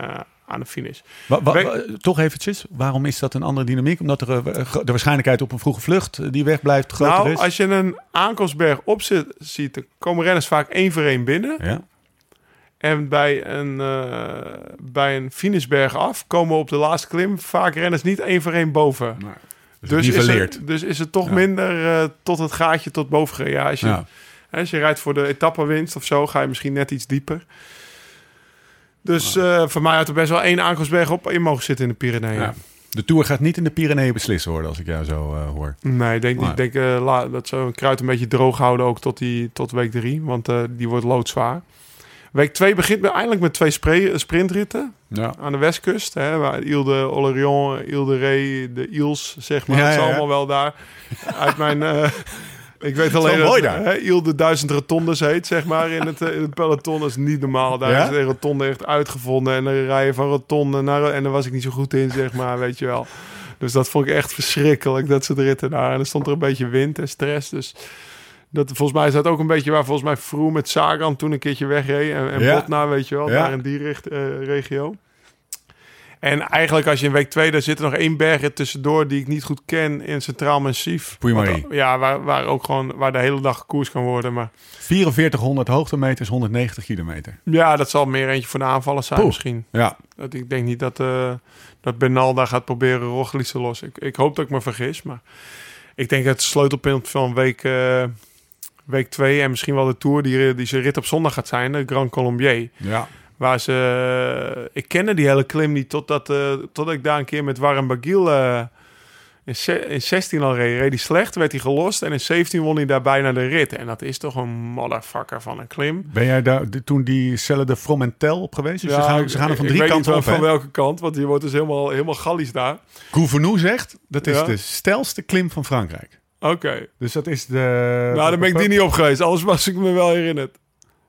aan de finish. Wa- wa- wa- toch eventjes, waarom is dat een andere dynamiek? Omdat er eh, de waarschijnlijkheid op een vroege vlucht eh, die wegblijft groter nou, is? als je een aankomstberg op zit, ziet, dan komen renners vaak één voor één binnen. Ja. En bij een, eh, bij een finishberg af komen op de laatste klim vaak renners niet één voor één boven. Dus, Dus is, het, dus is het toch Ja. minder tot het gaatje tot boven. Ja, als, je, Ja. als je rijdt voor de etappenwinst of zo, ga je misschien net iets dieper. Dus eh, voor mij had er best wel één aankomstberg op in mogen zitten in de Pyreneeën. Ja. De Tour gaat niet in de Pyreneeën beslissen worden, als ik jou zo eh, hoor. Nee, ik denk, niet. Ik denk eh, la- dat ze een kruid een beetje droog houden ook tot, die, tot week drie. Want die wordt loodzwaar. Week 2 begint met, eindelijk met twee sprintritten Ja. aan de westkust. Hè, waar Ile de Olerion, Ile de Ré, de Ils, zeg maar. Ja, dat is allemaal wel daar. Uit mijn... ik weet alleen mooi dat daar. hè, Ile de Duizend Rotondes heet, zeg maar, in het, eh, in het peloton. Dat is niet normaal. Daar Ja? is de rotonde echt uitgevonden. En dan rij je van rotonde naar... En daar was ik niet zo goed in, zeg maar, weet je wel. Dus dat vond ik echt verschrikkelijk, dat ze de ritten daar. En er stond er een beetje wind en stress, dus... Dat, volgens mij is dat ook een beetje waar volgens mij Froome met Sagan toen een keertje wegreed. En, en Ja. Botna, weet je wel, Ja. daar in die richt, eh, regio. En eigenlijk als je in week 2, daar zit er nog één bergrit tussendoor die ik niet goed ken in Centraal Massief. Wat- Ja, waar, waar ook gewoon waar de hele dag gekoers kan worden. Maar 4400 hoogtemeters, 190 kilometer. ja, dat zal meer eentje voor de aanvallers zijn Poeh. misschien. Ja, Dat, ik denk niet dat, eh dat Bernal daar gaat proberen Roglic te lossen. Ik, ik hoop dat ik me vergis, maar ik denk dat het sleutelpunt van week, eh week 2 en misschien wel de Tour die, die zijn rit op zondag gaat zijn, de Grand Colombier. ja. Waar ze, eh, ik kende die hele klim niet totdat, eh totdat ik daar een keer met Warren Bagil eh, in, ze- in 16 al reed. Reed hij slecht, werd hij gelost en in 17 won hij daar bijna de rit. En dat is toch een motherfucker van een klim. Ben jij daar toen die cellen de Fromentel op geweest? Dus ze, gaan, ze gaan er van drie kanten op. Van welke kant, want die wordt dus helemaal, helemaal gallisch daar. Gouvenou zegt, dat is Ja. de stelste klim van Frankrijk. Oké. Dus dat is de... Nou, dan ben ik die niet op geweest. Anders was ik me wel herinnerd.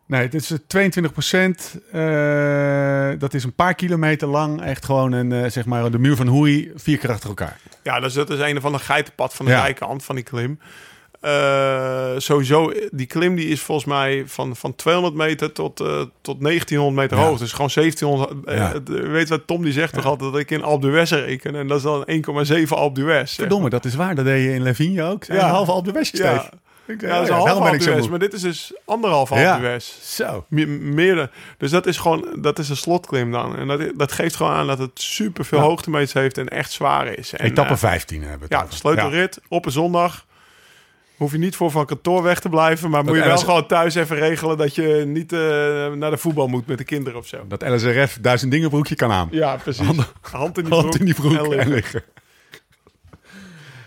Nee, het is eh, 22 procent. dat is een paar kilometer lang. Echt gewoon een, eh, zeg maar, de muur van Hoei, vier keer achter elkaar. Ja, dus dat is een van de geitenpad van de Ja. zijkant van die klim. Eh, sowieso, die klim die is volgens mij van, van 200 meter tot, eh, tot 1900 meter Ja. hoog. Dus gewoon 1700. eh, Ja. eh, weet wat Tom die zegt toch altijd dat ik in Alpe d'Huez reken. En dat is dan 1,7 Alpe d'Huez. zeg Verdomme, dat is waar. Dat deed je in Lavigne ook. Ja. Een halve Alpe d'Huez Ja. Ik, Ja, dat is een half ben ik zo maar dit is dus anderhalf Ja. d'Huez. Zo. Me- dus dat is gewoon, dat is een slotklim dan. En dat, dat geeft gewoon aan dat het super veel hoogtemeters heeft en echt zwaar is. En, Etappe eh, 15 hebben we Ja, over. sleutelrit op een zondag. Hoef je niet voor van kantoor weg te blijven. Maar moet je wel LS gewoon thuis even regelen dat je niet eh, naar de voetbal moet met de kinderen of zo. Dat LSRF duizend dingen broekje kan aan. Ja, precies. Hand, in die broek. Hand in die broek en en liggen.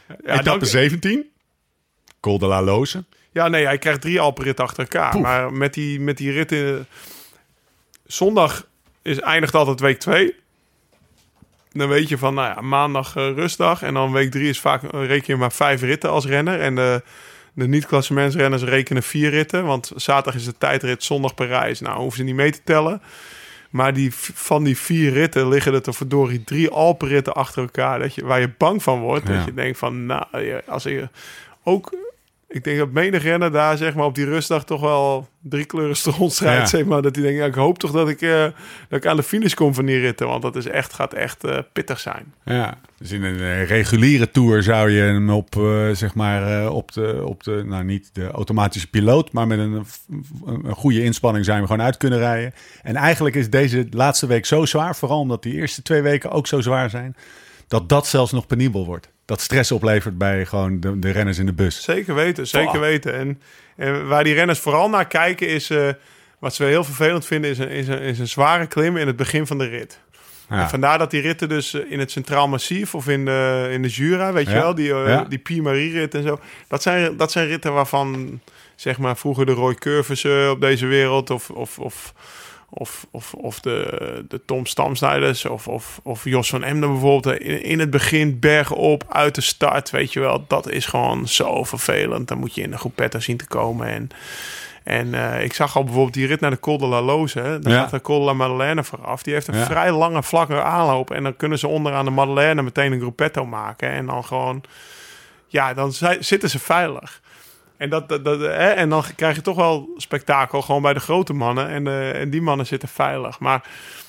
Ja, Etappe dan- 17. Col de la Loze. ja, nee, hij krijgt drie Alpenritten achter elkaar. Poef. Maar met die, met die ritten... Zondag is, eindigt altijd week 2. Dan weet je van, nou ja, maandag eh, rustdag. En dan week 3 is vaak, eh, reken je maar vijf ritten als renner. En de, de niet-klassementsrenners rekenen vier ritten. Want zaterdag is de tijdrit, zondag Parijs. Nou, hoeven ze niet mee te tellen. Maar die, van die vier ritten liggen er verdorie drie Alpenritten achter elkaar. Dat je, waar je bang van wordt. Ja. Dat je denkt van, nou, als je ook... Ik denk dat menig renner daar zeg maar op die rustdag toch wel drie kleuren. Ja. Zeg maar, dat hij denkt, ja, ik hoop toch dat ik, eh, dat ik aan de finish kom van die ritten. Want dat is echt, gaat echt eh, pittig zijn. Ja, dus in een eh, reguliere tour zou je hem op, zeg maar, op de, op de, nou niet de automatische piloot, maar met een, een, een goede inspanning zijn we gewoon uit kunnen rijden. En eigenlijk is deze laatste week zo zwaar, vooral omdat die eerste twee weken ook zo zwaar zijn, dat dat zelfs nog penibel wordt. Dat stress oplevert bij gewoon de, de renners in de bus. Zeker weten, zeker weten. En, en waar die renners vooral naar kijken is... eh, wat ze heel vervelend vinden is een, is, een, is een zware klim in het begin van de rit. En Ja. vandaar dat die ritten dus eh, in het Centraal Massief of in de, in de Jura, weet je Ja, wel, die, eh, ja. die Pier-Marie-rit en zo. Dat zijn, dat zijn ritten waarvan, zeg maar, vroeger de Roy Curvers eh, op deze wereld of, of, of, of, of, of de, de Tom Stamsnijders of, of, of Jos van Emden bijvoorbeeld. In, in het begin bergen op, uit de start, weet je wel. Dat is gewoon zo vervelend. Dan moet je in de groepetta zien te komen en... En eh, ik zag al bijvoorbeeld die rit naar de Col de la Loze. Hè? Dan Ja. gaat de Col de la Madeleine vooraf. Die heeft een Ja. vrij lange, vlakke aanloop. En dan kunnen ze onderaan de Madeleine meteen een gruppetto maken. En dan gewoon... Ja, dan zi- zitten ze veilig. En, dat, dat, dat, hè? en dan krijg je toch wel spektakel gewoon bij de grote mannen. En, eh, en die mannen zitten veilig. Maar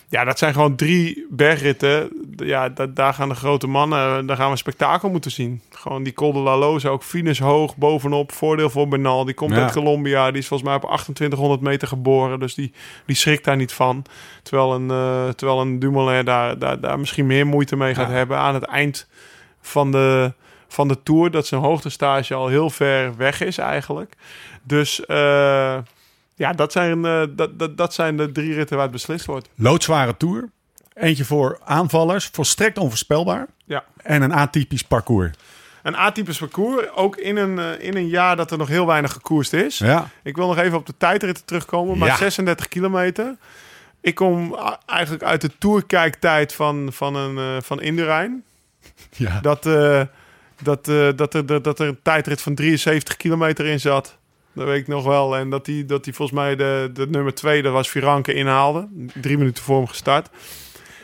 ja, dat zijn gewoon drie bergritten. Ja, dat, daar gaan de grote mannen, daar gaan we spektakel moeten zien. Gewoon die Col de la Loze, ook finish hoog bovenop. Voordeel voor Bernal. Die komt Ja. uit Colombia. Die is volgens mij op 2800 meter geboren. Dus die, die schrikt daar niet van. Terwijl een, eh, terwijl een Dumoulin daar, daar, daar misschien meer moeite mee gaat Ja. hebben aan het eind van de, van de Tour. Dat zijn hoogtestage al heel ver weg is eigenlijk. Dus eh, ja, dat zijn, eh, dat, dat, dat zijn de drie ritten waar het beslist wordt. Loodzware tour. Eentje voor aanvallers, volstrekt onvoorspelbaar. Ja. En een atypisch parcours. Een atypisch parcours, ook in een, eh, in een jaar dat er nog heel weinig gekoerst is. Ja. Ik wil nog even op de tijdritten terugkomen, maar Ja. 36 kilometer. Ik kom eigenlijk uit de toerkijktijd van, van, een, van Indurain. ja. Dat, dat, eh, dat, er, dat, er een tijdrit van 73 kilometer in zat. Dat weet ik nog wel. En dat die, dat die volgens mij de, de nummer 2, dat was Viranke, inhaalde. Drie minuten voor hem gestart.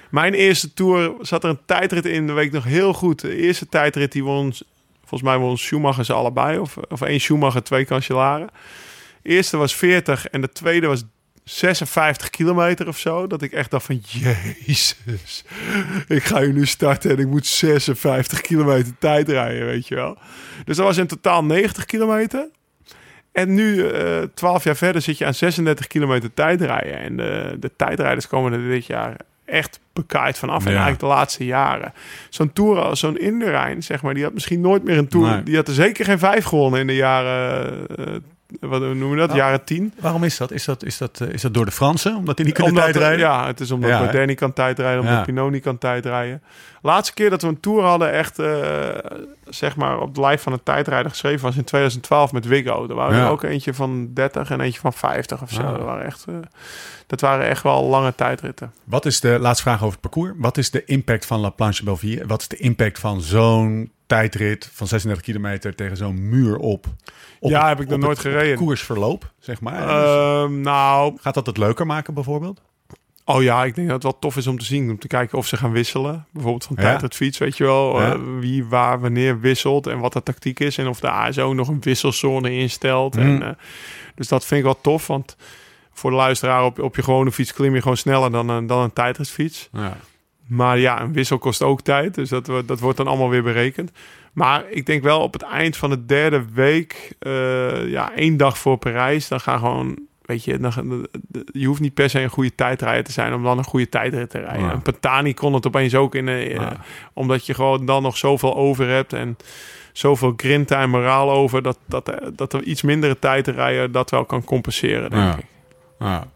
Mijn eerste tour zat er een tijdrit in, dat weet ik nog heel goed. De eerste tijdrit die won, volgens mij won Schumacher ze allebei. Of, of één Schumacher, twee Cancellara. De eerste was 40 en de tweede was 56 kilometer of zo. Dat ik echt dacht van, jezus. [LAUGHS] Ik ga hier nu starten en ik moet 56 kilometer tijd rijden, weet je wel. Dus dat was in totaal 90 kilometer. En nu, eh 12 jaar verder, zit je aan 36 kilometer tijdrijden. En de, de tijdrijders komen er dit jaar echt bekaaid vanaf. En Ja. eigenlijk de laatste jaren. Zo'n Tour als zo'n Inderijn, zeg maar, die had misschien nooit meer een Tour. Nee. Die had er zeker geen vijf gewonnen in de jaren... eh, wat noemen we dat? Ja. Jaren tien. Waarom is dat? Is dat, is dat, eh, is dat door de Fransen? Omdat die niet kunnen Omdat, tijdrijden? Ja, het is omdat Ja, niet kan tijdrijden, omdat Ja. Pinot niet kan tijdrijden. Laatste keer dat we een Tour hadden, echt eh, zeg maar op de lijf van een tijdrijder geschreven, was in 2012 met Wiggo. Er waren Ja. er ook eentje van 30 en eentje van 50 of zo. Ah. Dat, waren echt, eh, dat waren echt wel lange tijdritten. Wat is de laatste vraag over het parcours? Wat is de impact van La Planche Belleville? Wat is de impact van zo'n tijdrit van 36 kilometer tegen zo'n muur op? op Ja, het- heb ik nog nooit gereden. koersverloop, zeg maar. Dus Ehm, nou, Gaat dat het leuker maken, bijvoorbeeld? oh ja, ik denk dat het wel tof is om te zien. Om te kijken of ze gaan wisselen. Bijvoorbeeld van Ja. tijdritfiets, weet je wel. Ja. eh, wie, waar, wanneer wisselt en wat de tactiek is. En of de ASO nog een wisselszone instelt. Hmm. En, eh, dus dat vind ik wel tof, want voor de luisteraar op, op je gewone fiets klim je gewoon sneller dan een, dan een tijdritfiets. Ja. Maar ja, een wissel kost ook tijd. Dus dat, wordt- dat wordt dan allemaal weer berekend. Maar ik denk wel op het eind van de derde week, eh, ja, één dag voor Parijs, dan gaan gewoon, weet je, dan, je hoeft niet per se een goede tijdrijder te zijn om dan een goede tijdrit te rijden. Ja. Een Pantani kon het opeens ook in, Ja. omdat je gewoon dan nog zoveel over hebt en zoveel grinta en moraal over, dat, dat, eh, dat er iets mindere tijd te rijden dat wel kan compenseren, denk Ja. ik. Ja.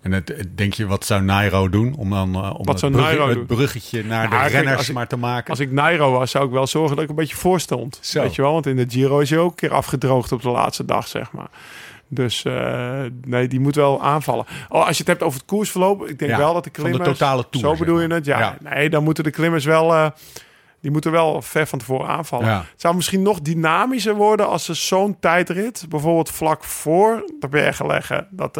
En het, denk je, wat zou Nairo doen om dan eh, om het, bruggetje naar de renners ik- maar te maken? Als ik Nairo was, zou ik wel zorgen dat ik een beetje voor stond. Zo. Weet je wel, want in de Giro is hij ook een keer afgedroogd op de laatste dag, zeg maar. Dus eh, nee, die moet wel aanvallen. Oh, als je het hebt over het koersverloop, ik denk Ja, wel dat de van de klimmers... totale tour, Zo bedoel je maar. het? Ja. Ja. Nee, dan moeten de klimmers wel... eh, die moeten wel ver van tevoren aanvallen. Ja. Het zou misschien nog dynamischer worden als ze zo'n tijdrit, bijvoorbeeld vlak voor de bergen leggen, dat,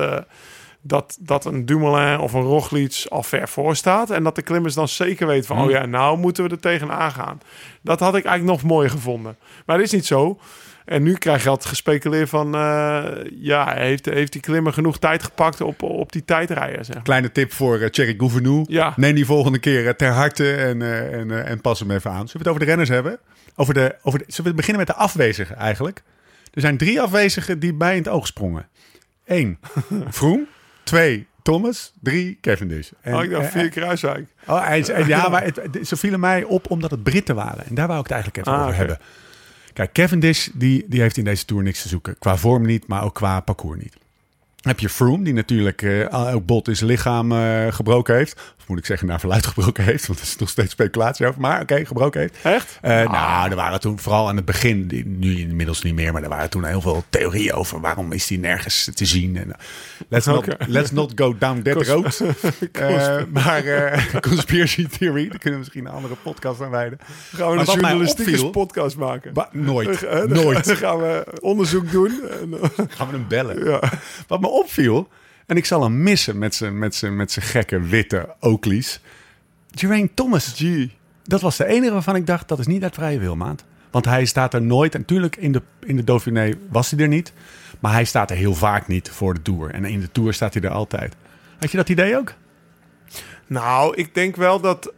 dat, dat een Dumoulin of een Roglic al ver voor staat. En dat de klimmers dan zeker weten van, Hmm. oh ja, nou moeten we er tegenaan gaan. Dat had ik eigenlijk nog mooier gevonden. Maar dat is niet zo. En nu krijg je altijd gespeculeerd van, eh, ja, heeft, heeft die klimmer genoeg tijd gepakt op, op die tijdrijden, zeg. Kleine tip voor uh, Thierry Gouvenou. Ja. Neem die volgende keer eh, ter harte en, eh, en, eh, en pas hem even aan. Zullen we het over de renners hebben? Over de, over de, zullen we beginnen met de afwezigen eigenlijk? Er zijn drie afwezigen die mij in het oog sprongen. Eén, Vroom. Twee, Thomas. Drie, Cavendish. En, Oh, ik dacht eh, vier kruiswijk. Oh, en ja, [LAUGHS] maar het, ze vielen mij op omdat het Britten waren. En daar wou ik het eigenlijk even Ah, over hebben. Kijk, Cavendish die, die heeft in deze Tour niks te zoeken. Qua vorm niet, maar ook qua parcours niet. Dan heb je Froome, die natuurlijk eh, ook bot in zijn lichaam eh, gebroken heeft. Moet ik zeggen, naar verluid gebroken heeft. Want er is nog steeds speculatie over. Maar oké, gebroken heeft. Echt? Eh, Nou, er waren toen vooral aan het begin, nu inmiddels niet meer, maar er waren toen heel veel theorieën over waarom is die nergens te zien. En, eh, let's, not, let's not go down that road. [LAUGHS] Eh, maar eh, [LAUGHS] conspiracy theory, daar kunnen we misschien een andere podcast aan wijden. Gaan we Maar een journalistieke opviel- podcast maken? Nooit, [LAUGHS] nooit. Dan gaan we onderzoek doen. En, Gaan we hem bellen. ja. Wat me opviel, en ik zal hem missen met zijn met zijn- met zijn gekke witte Oakleys. Geraint Thomas, G. dat was de enige waarvan ik dacht, dat is niet uit vrije wil, maat. Want hij staat er nooit, en natuurlijk in de, in de Dauphiné was hij er niet. Maar hij staat er heel vaak niet voor de Tour. En in de Tour staat hij er altijd. Had je dat idee ook? Nou, ik denk wel dat.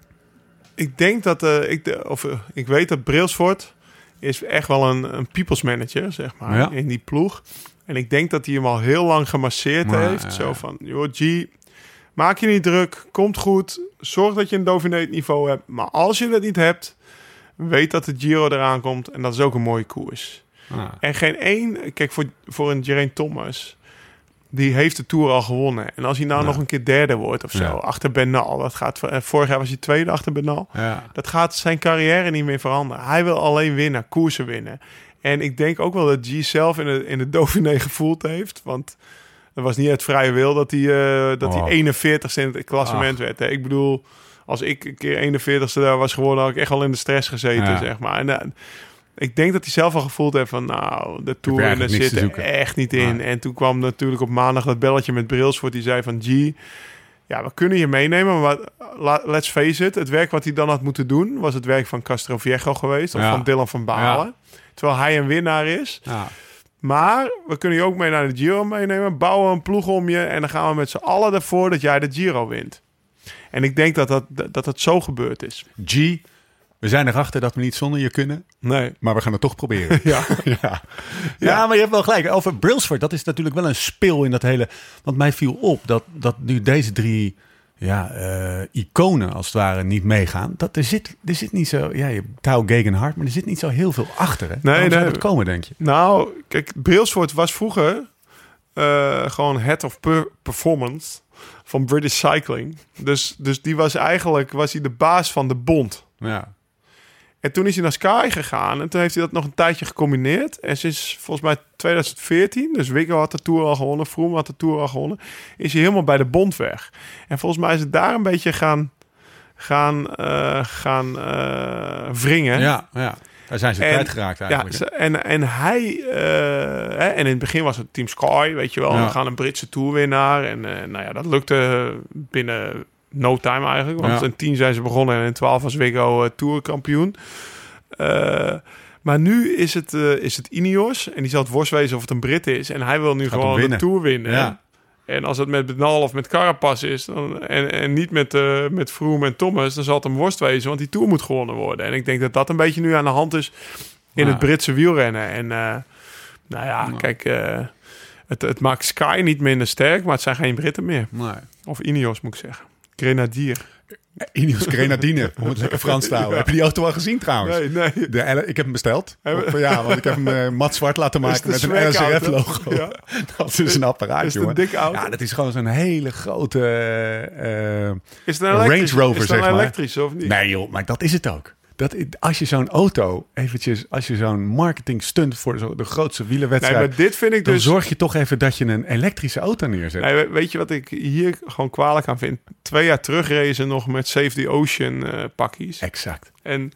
Ik denk dat. eh, ik, de, of, eh, ik weet dat Brailsford is echt wel een, een people's manager, zeg maar, Ja. in die ploeg. En ik denk dat hij hem al heel lang gemasseerd heeft. ja, Zo van, joh, G, maak je niet druk, komt goed. Zorg dat je een Dauphiné niveau hebt. Maar als je dat niet hebt, weet dat de Giro eraan komt. En dat is ook een mooie koers. En geen één... Kijk, voor, voor een Geraint Thomas... Die heeft de Tour al gewonnen. En als hij nou Ja. nog een keer derde wordt of zo... Ja. achter Bernal... Dat gaat, eh, vorig jaar was hij tweede achter Bernal. Ja. Dat gaat zijn carrière niet meer veranderen. Hij wil alleen winnen, koersen winnen. En ik denk ook wel dat G zelf in de, in [LAUGHS] de Dauphiné gevoeld heeft. Want het was niet uit vrije wil dat hij, eh, dat hij 41ste in het klassement werd. hè. Ik bedoel, als ik een keer 41ste daar was geworden... had ik echt wel in de stress gezeten, Ja. zeg maar. En, eh, ik denk dat hij zelf al gevoeld heeft van... nou, de Tour daar niks te zit er echt niet in. En toen kwam natuurlijk op maandag dat belletje met Brailsford. Die zei van... G, ja, we kunnen je meenemen, maar let's face it. Het werk wat hij dan had moeten doen... was het werk van Castro Viejo geweest... of Ja. van Dylan van Balen. Terwijl hij een winnaar is. Ja. Maar we kunnen je ook mee naar de Giro meenemen. Bouwen een ploeg om je. En dan gaan we met z'n allen ervoor dat jij de Giro wint. En ik denk dat dat, dat, dat zo gebeurd is. G, we zijn erachter dat we niet zonder je kunnen. Nee. Maar we gaan het toch proberen. [LAUGHS] [LAUGHS] Ja. ja. ja, maar je hebt wel gelijk. Over Brailsford, dat is natuurlijk wel een speel in dat hele... Want mij viel op dat, dat nu deze drie ja, eh, iconen als het ware niet meegaan. Dat er, zit, er zit niet zo... Ja, je Tao Gegenhard, maar er zit niet zo heel veel achter. Hè? Nee, Waarom zou nee. dat komen, denk je? Nou, kijk, Brailsford was vroeger eh, gewoon head of per- performance van British Cycling. Dus, dus die was eigenlijk was hij de baas van de bond. Ja. En toen is hij naar Sky gegaan en toen heeft hij dat nog een tijdje gecombineerd. En sinds volgens mij 2014, dus Wiggo had de Tour al gewonnen, Froome had de Tour al gewonnen, is hij helemaal bij de bond weg. En volgens mij is het daar een beetje gaan, gaan, eh, gaan eh, wringen. Ja, ja. Daar zijn ze En- kwijtgeraakt eigenlijk. Ja, en, en hij... eh, hè, en in het begin was het Team Sky, weet je wel. Ja. We gaan een Britse toerwinnaar. En nou ja, dat lukte binnen no time eigenlijk. Want Ja. in 10 zijn ze begonnen en in 12 was Wiggo eh, tourkampioen. Eh, maar nu is het, eh, is het Ineos. En die zal het worst wezen of het een Brit is. En hij wil nu gewoon de. Tour winnen. Ja. En als het met Bernal of met Carapaz is... Dan, en, en niet met, eh met Froome en Thomas... dan zal het een worst wezen, want die Tour moet gewonnen worden. En ik denk dat dat een beetje nu aan de hand is... in Ja. het Britse wielrennen. En nou ja, kijk... eh, het, het maakt Sky niet minder sterk... maar het zijn geen Britten meer. Nee. Of Ineos, moet ik zeggen. Grenadier. Ineos Grenadine, [LAUGHS] om het lekker Frans te houden. Heb je die auto al gezien trouwens? Nee, nee. De ik heb hem besteld. Hebben- ja, want ik heb hem eh, mat zwart laten maken met een. Ja. [LAUGHS] Dat is een apparaat, Is jongen. dikke auto? Ja, dat is gewoon zo'n hele grote eh, eh, Is het een Range? Rover, is het zeg een maar. elektrisch of niet? Nee joh, maar dat is het ook. Dat, als je zo'n auto eventjes, als je zo'n marketing stunt voor zo de grootste Nee, wielerwedstrijd, maar dit vind ik dan dus... zorg je toch even dat je een elektrische auto neerzet. Nee, we- weet je wat ik hier gewoon kwalijk aan vind? Twee jaar terug nog met Save the Ocean eh pakkies. Exact. En,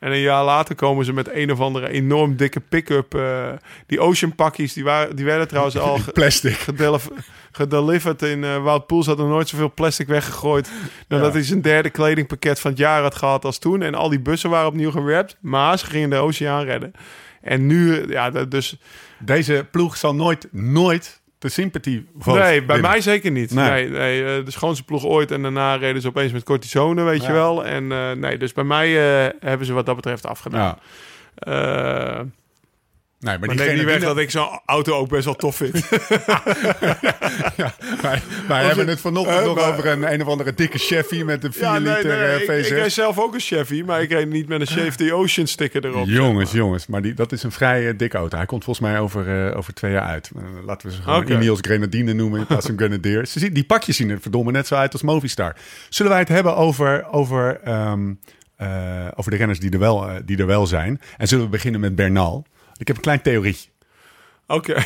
en een jaar later komen ze met een of andere enorm dikke pick-up. eh, die Ocean pakkies, die, waren, die werden trouwens al Plastic. gedelif- gedeliverd in eh Wout Poels had nog nooit zoveel plastic weggegooid. Nadat Ja. hij zijn derde kledingpakket van het jaar had gehad als toen. En al die bussen waren opnieuw gewerpt. Maar ze gingen de Oceaan redden. En nu, ja, dus... Deze ploeg zal nooit, nooit de sympathie vote Nee, bij mij zeker niet. Nee. Nee, nee, eh, de schoonste ploeg ooit. En daarna reden ze opeens met cortisone, weet Ja. je wel. En eh, nee, dus bij mij eh, hebben ze wat dat betreft afgedaan. Ja. Nee, maar, maar die neem niet weg dat ik zo'n auto ook best wel tof vind. [LAUGHS] Ja, wij wij hebben het vanochtend nog maar- over een, een of andere dikke Chevy met een 4 ja, nee, liter nee, eh, ik, ik V6. reed zelf ook een Chevy, maar ik reed niet met een Save the Ocean sticker erop. Jongens, jongens, maar die, dat is een vrij eh, dikke auto. Hij komt volgens mij over, eh, over twee jaar uit. Laten we ze gewoon Oké. Ineos Grenadine noemen in plaats van [LAUGHS] Grenadier. Ze zien, die pakjes zien er verdomme net zo uit als Movistar. Zullen wij het hebben over, over, ehm, eh, over de renners die er, wel, die er wel zijn? En zullen we beginnen met Bernal? Ik heb een klein theorietje. Oké. [LAUGHS]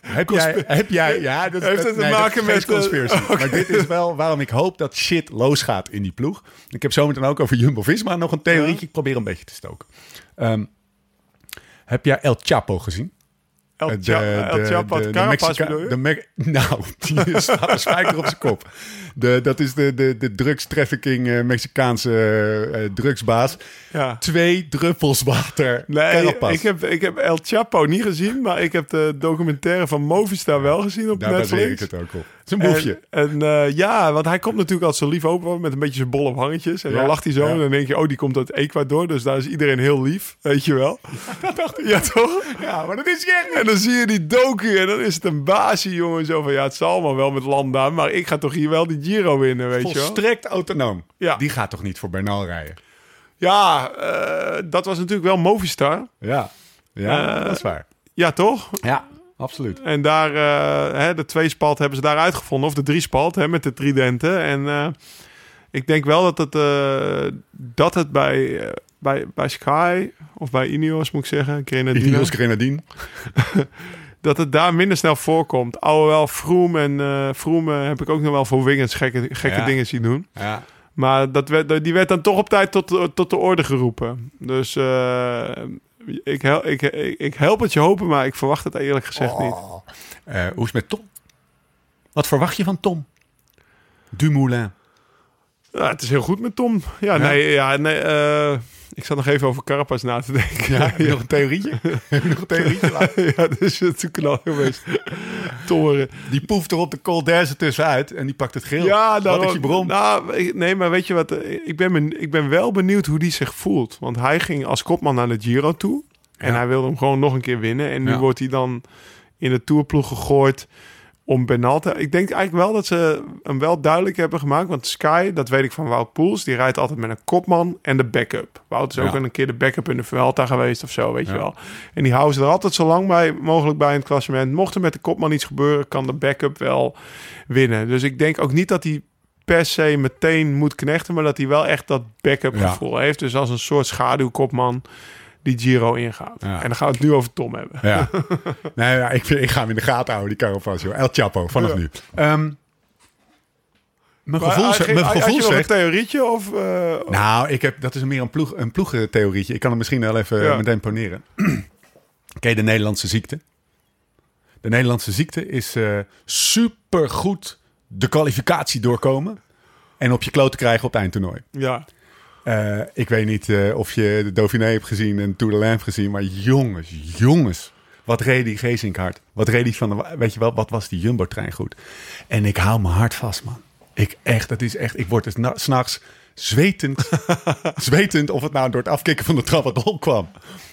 Heb jij, heb jij, ja, dat, Heeft dat- het nee, maken met, eh, conspiracy. [LAUGHS] Maar dit is wel waarom ik hoop dat shit losgaat in die ploeg. Ik heb zometeen ook over Jumbo-Visma nog een theorietje. Ik probeer een beetje te stoken. Ehm, heb jij El Chapo gezien? El, De- Cha- de- El Chapo, de- de Mexica- de Me- [LAUGHS] nou, die [LAUGHS] staat een spijker op zijn kop. De, dat is de, de, de drugstrafficking eh, Mexicaanse eh, eh, drugsbaas. Ja. Twee druppels water. Nee, ik heb, ik heb El Chapo niet gezien, maar ik heb de documentaire van Movistar wel gezien op Daar baseer ik Netflix. het ook op. Het is een boefje. En, en eh, ja, want hij komt natuurlijk altijd zo lief open met een beetje zijn bolle wangetjes. En Ja, dan lacht hij zo en dan denk je, oh, die komt uit Ecuador. Dus daar is iedereen heel lief, weet je wel. [LAUGHS] Ja, toch? Ja, maar dat is niet. En dan zie je die docu en dan is het een baasje, jongen. Zo van, ja, het zal allemaal wel met Landa, maar ik ga toch hier wel die Giro winnen, weet je wel. Volstrekt autonoom. Ja. Die gaat toch niet voor Bernal rijden? Ja, eh, dat was natuurlijk wel Movistar. Ja, ja Eh, dat is waar. Ja, toch? Ja, absoluut. En daar, eh, hè, de twee spalt hebben ze daar uitgevonden. Of de drie spalt, hè, met de tridenten. En eh, ik denk wel dat het, eh, dat het bij, bij, bij Sky, of bij Ineos moet ik zeggen, Grenadine, Ineos Grenadine. [LAUGHS] dat het daar minder snel voorkomt. Alhoewel Froome en Froome heb ik ook nog wel voor Wiggins gekke, gekke Ja. dingen zien doen. Ja. Maar dat werd, die werd dan toch op tijd tot, tot de orde geroepen. Dus eh, ik, hel, ik, ik, ik help het je hopen, maar ik verwacht het eerlijk gezegd niet. Eh, hoe is het met Tom? Wat verwacht je van Tom? Dumoulin. Ja, het is heel goed met Tom. Ja, nee, ja, nee eh, Ik zat nog even over Carapaz na te denken. Ja, nog een theorietje? heb je nog een theorietje? laten? ja, [LAUGHS] dat [LAUGHS] is het knal geweest. [LAUGHS] Tommeren. Die poeft er op de Col d'Azur tussenuit en die pakt het geel. Ja, Wat daarom- is je bron? Nou, nee, maar weet je wat? eh, Ik ben, ben- ik ben wel benieuwd hoe die zich voelt. Want hij ging als kopman naar de Giro toe. En Ja. hij wilde hem gewoon nog een keer winnen. En nu wordt hij dan in de Tourploeg gegooid om Bernal te... Ik denk eigenlijk wel dat ze hem wel duidelijk hebben gemaakt. Want Sky, dat weet ik van Wout Poels... die rijdt altijd met een kopman en de backup. Wout is ook Ja. een keer de backup in de Vuelta geweest of zo, weet je wel. En die houden ze er altijd zo lang bij, mogelijk bij in het klassement. Mocht er met de kopman iets gebeuren, kan de backup wel winnen. Dus ik denk ook niet dat hij per se meteen moet knechten... maar dat hij wel echt dat backup Ja. gevoel heeft. Dus als een soort schaduwkopman die Giro ingaat. Ja. En dan gaan we het nu over Tom hebben. Ja. [LAUGHS] nee, ja, ik, ik ga hem in de gaten houden, die Carapaz. El Chapo, vanaf nu. Ehm, mijn gevoel, zegt- mijn had gevoel je nog een zegt... theorietje? Of, eh, Nou, ik heb, dat is meer een, ploeg, een ploegentheorietje. Ik kan hem misschien wel even Ja. meteen poneren. [CLEARS THROAT] Je de Nederlandse ziekte? De Nederlandse ziekte is eh supergoed de kwalificatie doorkomen... en op je kloten krijgen op het eindtoernooi. ja. Eh, ik weet niet eh, of je de Dauphiné hebt gezien en Tour de Lamp gezien, maar jongens, jongens. Wat reed die Geesink hard? Wat reed die van de... Weet je wel, wat was die Jumbo-trein goed? En ik hou mijn hart vast, man. Ik echt, dat is echt... Ik word dus na- s'nachts zwetend, [LAUGHS] zwetend of het nou door het afkicken van de trappen kwam.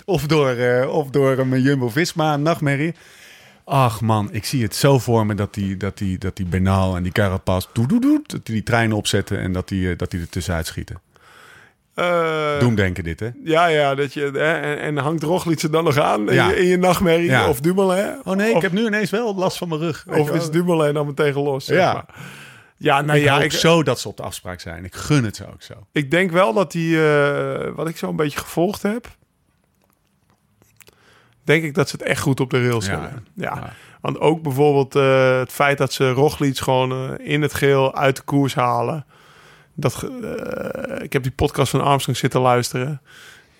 Of door, eh, of door een Jumbo-Visma, nachtmerrie. Ach man, ik zie het zo voor me dat die, dat die, dat die Bernal en die Carapaz... doe, doe, doe, dat die die treinen opzetten en dat die, dat die er tussenuit schieten. Eh, Doemdenken dit, hè? Ja, ja, dat je, hè, en, en hangt Roglic er dan nog aan in, je, in je nachtmerrie? Ja. Of Dumoulin? Oh nee, of, ik heb nu ineens wel last van mijn rug. Of is? Dumoulin dan meteen los? zeg Ja. maar. Ja, nou ik ja, hoop ik, zo dat ze op de afspraak zijn. Ik gun het ze ook zo. ik denk wel dat die, eh, wat ik zo een beetje gevolgd heb, denk ik dat ze het echt goed op de rails Ja, hebben. Ja. ja. Want ook bijvoorbeeld eh, het feit dat ze Roglic gewoon in het geel uit de koers halen. Dat, eh, ik heb die podcast van Armstrong zitten luisteren.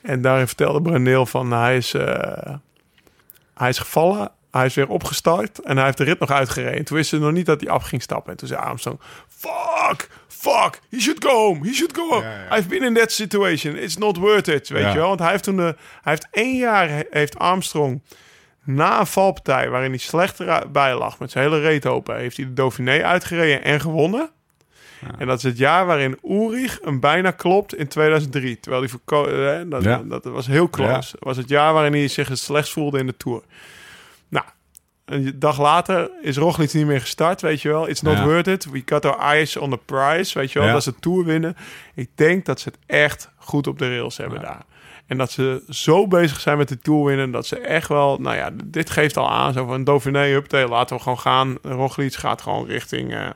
En daarin vertelde Bruneel van hij is, eh, hij is gevallen. Hij is weer opgestart en hij heeft de rit nog uitgereden. Toen wisten ze nog niet dat hij af ging stappen. En toen zei Armstrong, fuck, fuck, he should go home, he should go home. Ja, ja. I've been in that situation, it's not worth it, weet Ja. je wel. Want hij heeft toen, de, hij heeft één jaar, he- heeft Armstrong na een valpartij waarin hij slecht erbij lag met zijn hele reet open, heeft hij de Dauphiné uitgereden en gewonnen. En dat is het jaar waarin Ulrich hem bijna klopt in 2003. Terwijl hij verko- eh, dat, Ja. dat was heel close. Dat was het jaar waarin hij zich het slechtst voelde in de Tour. Nou, een dag later is Roglic niet meer gestart, weet je wel. It's not worth it. We got our eyes on the prize, weet je wel. Dat ze de Tour winnen. Ik denk dat ze het echt goed op de rails hebben daar. En dat ze zo bezig zijn met de Tour winnen... dat ze echt wel... Nou ja, dit geeft al aan. Zo van Dauphiné, huppatee, laten we gewoon gaan. Roglic gaat gewoon richting... eh,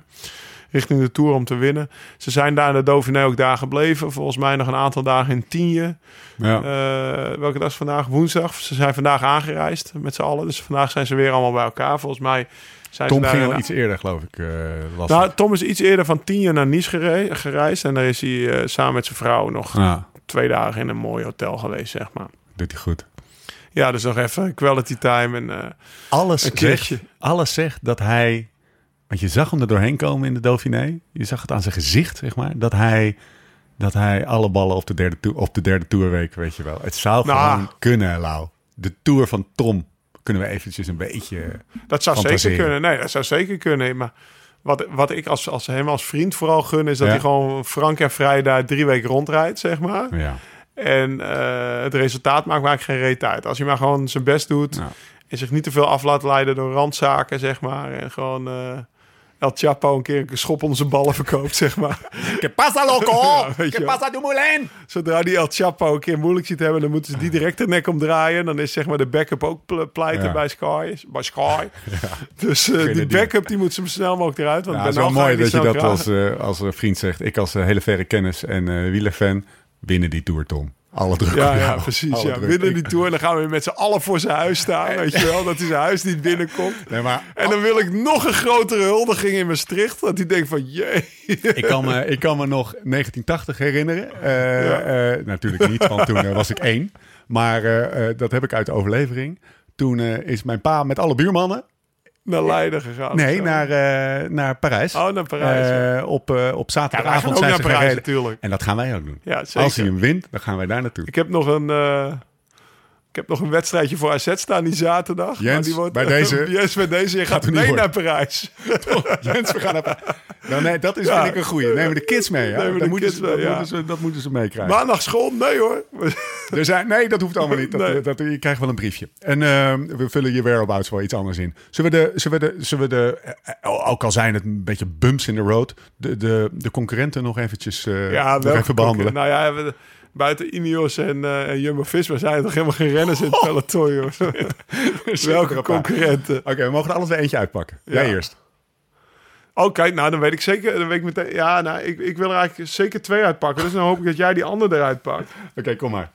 richting de Tour om te winnen. Ze zijn daar in de Dauphiné ook daar gebleven. Volgens mij nog een aantal dagen in Tienje. Ja. Eh, welke dag is vandaag? Woensdag. Ze zijn vandaag aangereisd met z'n allen. Dus vandaag zijn ze weer allemaal bij elkaar. Volgens mij zijn Tom ze daar... ging al iets eerder, geloof ik. eh nou, Tom is iets eerder van Tienje naar Nice gere- gereisd. En daar is hij eh, samen met zijn vrouw nog ja, twee dagen in een mooi hotel geweest, zeg maar. doet hij goed. Ja, dus nog even quality time. En, eh, Alles zegt, alles zegt dat hij... Want je zag hem er doorheen komen in de Dauphiné. Je zag het aan zijn gezicht, zeg maar. Dat hij, dat hij alle ballen op de derde, toer, op de derde toerweek, weet je wel. Het zou Nou. gewoon kunnen, Lau. De Tour van Tom kunnen we eventjes een beetje... dat zou zeker kunnen. Nee, dat zou zeker kunnen. Maar wat, wat ik als, als hem als vriend vooral gun... is dat Ja. hij gewoon frank en vrij daar drie weken rondrijdt, zeg maar. Ja, En eh, het resultaat maakt, maakt geen reet uit. Als hij maar gewoon zijn best doet... Ja. en zich niet te veel af laat leiden door randzaken, zeg maar. En gewoon... eh, El Chapo een keer een schop onder zijn ballen verkoopt, zeg maar. [LAUGHS] Que pasa, loco? Ja, que pasa, Dumoulin? Zodra die El Chapo een keer moeilijk ziet hebben, dan moeten ze die direct de nek omdraaien. Dan is zeg maar de backup ook ple- pleiten Ja. bij Sky. Bij Sky. [LAUGHS] Dus eh, die backup die moet zo snel mogelijk eruit. Want Ja, het is wel mooi dat je dat als, eh, als een vriend zegt. Ik als eh, hele verre kennis en eh wielerfan winnen die Tour, Tom. Alle druk Ja, ja, precies. Alle Ja. druk. Winnen Ik- die tour dan gaan we weer met z'n allen voor zijn huis staan. Weet je wel, dat hij zijn huis niet binnenkomt. Nee, maar En dan wil ik nog een grotere huldiging in Maastricht. Dat hij denkt van, jee. ik kan, me, ik kan me nog 1980 herinneren. Eh, Ja. eh, natuurlijk niet, want toen eh, was ik één. Maar dat heb ik uit de overlevering. Toen is mijn pa met alle buurmannen naar Leiden gegaan. Nee, naar, eh, naar Parijs. Oh, naar Parijs. Eh, op, eh, op Ja, zaterdagavond ook zijn naar ze Parijs natuurlijk. En dat gaan wij ook doen. Ja, Als hij hem wint, dan gaan wij daar naartoe. Ik heb nog een... eh, ik heb nog een wedstrijdje voor AZ staan die zaterdag. Jens, Maar die wordt, bij deze- [LAUGHS] Jens, bij deze. Je gaat niet mee naar Parijs. [LAUGHS] Jens, we gaan naar nou, nee, dat is Ja. vind ik een goeie. Nemen we de kids mee. Ja? Dat, moeten ze, mee, ja. moeten ze, dat moeten ze meekrijgen. Maandag school? Nee hoor. Er zijn, nee, dat hoeft allemaal niet. Dat, Nee. dat, je krijgt wel een briefje. En ehm, we vullen je whereabouts wel iets anders in. Zullen we de, zullen we de, zullen we de eh, ook al zijn het een beetje bumps in the road, de, de, de concurrenten nog eventjes eh, nog welke even behandelen? Nou ja, we, buiten Ineos en, eh en Jumbo-Visma zijn er toch helemaal geen renners in het peloton, joh. [LAUGHS] Welke concurrenten? Oké, we mogen er alles weer eentje uitpakken. Jij eerst. Oh, kijk, nou, dan weet ik zeker. Dan weet ik meteen. Ja, nou, ik, ik wil er eigenlijk zeker twee uitpakken. Dus dan hoop ik dat jij die andere eruit pakt. Oké, kom maar.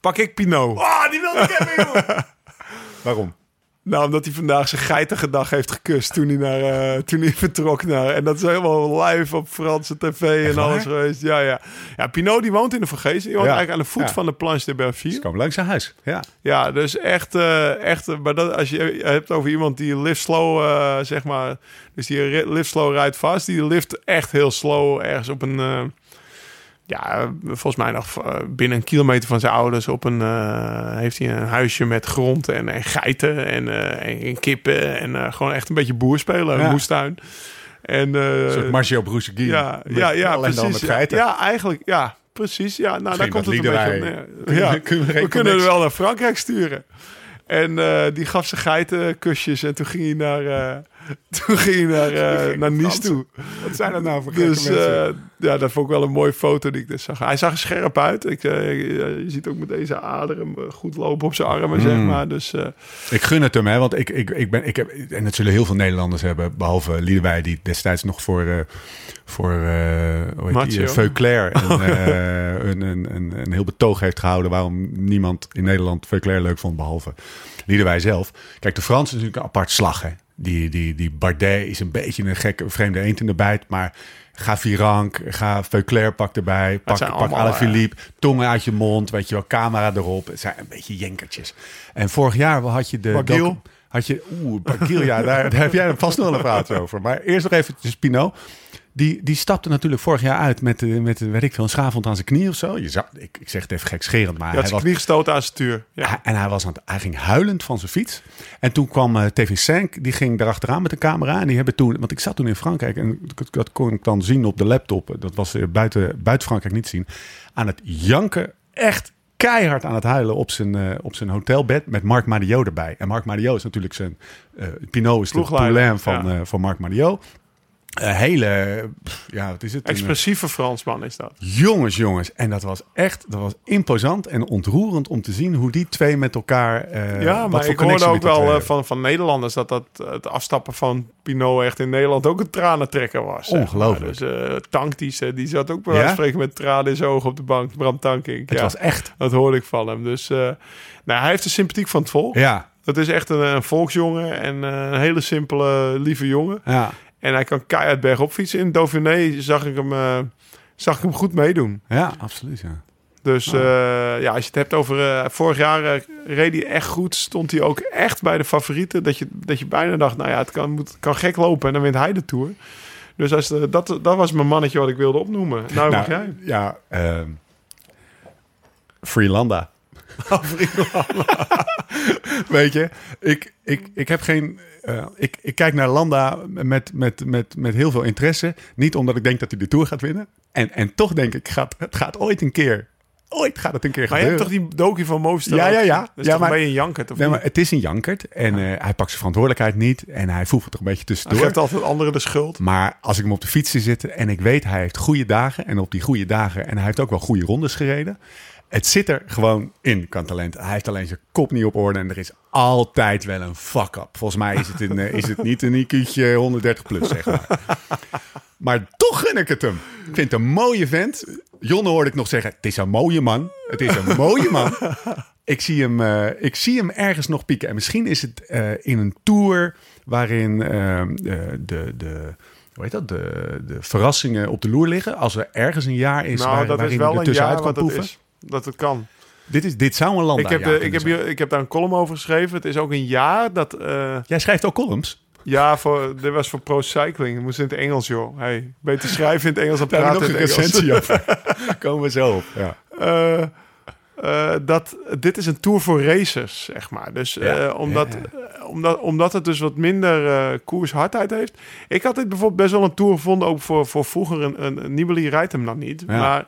Pak ik Pinot. Ah, die wilde ik hebben, joh. [LAUGHS] Waarom? Nou, omdat hij vandaag zijn geitige dag heeft gekust toen hij, naar, eh, toen hij vertrok naar... En dat is helemaal live op Franse tv en waar? alles geweest. Ja, ja. Ja, Pinot die woont in de Vergezen. Die woont Ja. eigenlijk aan de voet Ja. van de Planche de Ze Belleville. komen langs zijn huis. Ja. Ja, dus echt, eh, echt eh, maar dat, als je hebt over iemand die lift slow, zeg maar, dus die lift slow rijdt vast, die lift echt heel slow ergens op een, ja, volgens mij nog eh, binnen een kilometer van zijn ouders op een, eh, heeft hij een huisje met grond en, en geiten en, eh, en, en kippen en gewoon echt een beetje boer spelen, Ja. moestuin. En, Een soort Marcio Brousseguin. ja, ja, ja, alleen dan precies. met geiten. Ja, eigenlijk, ja, precies. Ja, nou, daar komt het een beetje op [LAUGHS] Ja, kunnen we kunnen er wel naar Frankrijk sturen. En die gaf zijn geitenkusjes en toen ging hij naar, [LAUGHS] toen ging hij naar, eh, naar Nice toe. Wat zijn dat nou voor gekke Dus mensen? eh, ja, dat vond ik wel een mooie foto die ik dus zag. Hij zag er scherp uit. Ik, eh, je ziet ook met deze aderen goed lopen op zijn armen, zeg Mm. maar. Dus Ik gun het hem, hè, want ik, ik, ik ben, ik heb, en dat zullen heel veel Nederlanders hebben, behalve Liedewij, die destijds nog voor, voor die, Veuclair een, een, een, een heel betoog heeft gehouden waarom niemand in Nederland Veuclair leuk vond, behalve Liedewij zelf. Kijk, de Fransen is natuurlijk een apart slag, hè. Die, die, die Bardet is een beetje een gekke, vreemde eend in de bijt, maar ga Virank, ga Veuclair pak erbij, pak, pak allemaal, Alaphilippe, tongen uit je mond, weet je wel, camera erop. Het zijn een beetje jenkertjes. En vorig jaar had je de... Docu- Had je, oeh, Barguil, ja, daar, [LAUGHS] daar heb jij vast nog een praatje over. Maar eerst nog even Pinot. Die, die stapte natuurlijk vorig jaar uit met, eh, met eh, weet ik veel, een schaafwond aan zijn knie of zo. Je ik, ik zeg het even gekscherend, maar hij had zijn knie gestoten aan zijn stuur. Ja. hij- en hij, was aan het, hij ging huilend van zijn fiets. En toen kwam eh, TV5, die ging erachteraan met de camera. En die hebben toen, want ik zat toen in Frankrijk en dat, kon ik dan zien op de laptop. Dat was buiten, buiten Frankrijk niet zien. Aan het janken, echt keihard aan het huilen op zijn, op zijn hotelbed met Marc Madio erbij. En Marc Madio is natuurlijk zijn, Pinot is de poulain van, ja. van Marc Madio. Een hele, ja, wat is het? Een, Expressieve Fransman is dat. Jongens, jongens. En dat was echt dat was imposant en ontroerend om te zien hoe die twee met elkaar. eh, Ja, maar ik hoorde ook wel eh, hebben. van, van Nederlanders dat, dat het afstappen van Pinot echt in Nederland ook een tranentrekker was. zeg maar. Ongelooflijk. Dus eh Tank, die, ze- die zat ook bij Ja? spreken met tranen in zijn ogen op de bank. Bram Tankink. Het ja, was echt. Dat hoorde ik van hem. Dus nou, hij heeft de sympathiek van het volk. Ja, Dat is echt een, een volksjongen en een hele simpele, lieve jongen. ja, En hij kan keihard bergop fietsen. In Dauphiné zag ik hem, eh, zag ik hem goed meedoen. ja, absoluut. Ja. Dus Ah. eh, ja, als je het hebt over eh, vorig jaar reed hij echt goed. Stond hij ook echt bij de favorieten. Dat je, dat je bijna dacht, nou ja, het kan, moet, kan gek lopen. En dan wint hij de Tour. Dus als, de- dat, dat was mijn mannetje wat ik wilde opnoemen. Nou, mag jij? ja, ehm Freelanda. [LAUGHS] Weet je, ik, ik, ik heb geen. eh, ik, ik kijk naar Landa met, met, met, met heel veel interesse. Niet omdat ik denk dat hij de Tour gaat winnen. En, en toch denk ik, gaat, het gaat ooit een keer. Ooit gaat het een keer Maar je hebt gebeuren. toch die dokie van Movistar? Ja, ja, ja. Ja, toch maar- een beetje een jankert? Of Nee, maar het is een jankert. En eh, hij pakt zijn verantwoordelijkheid niet. En hij voelt het er een beetje Hij tussendoor. geeft altijd anderen de schuld. Maar als ik hem op de fiets zie zitten en ik weet hij heeft goede dagen. En op die goede dagen, en hij heeft ook wel goede rondes gereden. Het zit er gewoon in, kan talent. Hij heeft alleen zijn kop niet op orde en er is altijd wel een fuck-up. Volgens mij is het, een, eh, is het niet een IQ'tje 130 plus, zeg maar. Maar toch gun ik het hem. Ik vind het een mooie vent. Jonne hoorde ik nog zeggen, het is een mooie man. Het is een mooie man. Ik zie hem, eh, ik zie hem ergens nog pieken. En misschien is het eh, in een tour waarin eh, de, de, hoe heet dat? De, de verrassingen op de loer liggen. Als er ergens een jaar is nou, waar, dat is waarin wel er een tussenuit kan proeven. is. Dat het kan. Dit, is, dit zou een land Ik heb, de, ik, heb hier, ik heb daar een column over geschreven. Het is ook een jaar dat... eh, Jij schrijft ook columns? Ja, voor, dit was voor Pro Cycling. Het moest in het Engels, joh. Hey, beter schrijven in het Engels dan [LAUGHS] praten nog in een het Engels. recensie over. [LAUGHS] Komen we zo op. Ja. Eh, eh, dat, dit is een tour voor racers, zeg maar. Dus Ja, eh, omdat, ja, eh, omdat, omdat het dus wat minder eh koershardheid heeft. Ik had dit bijvoorbeeld best wel een tour gevonden, ook voor, voor vroeger. Een, een, een Nibali rijdt hem dan niet. Ja. Maar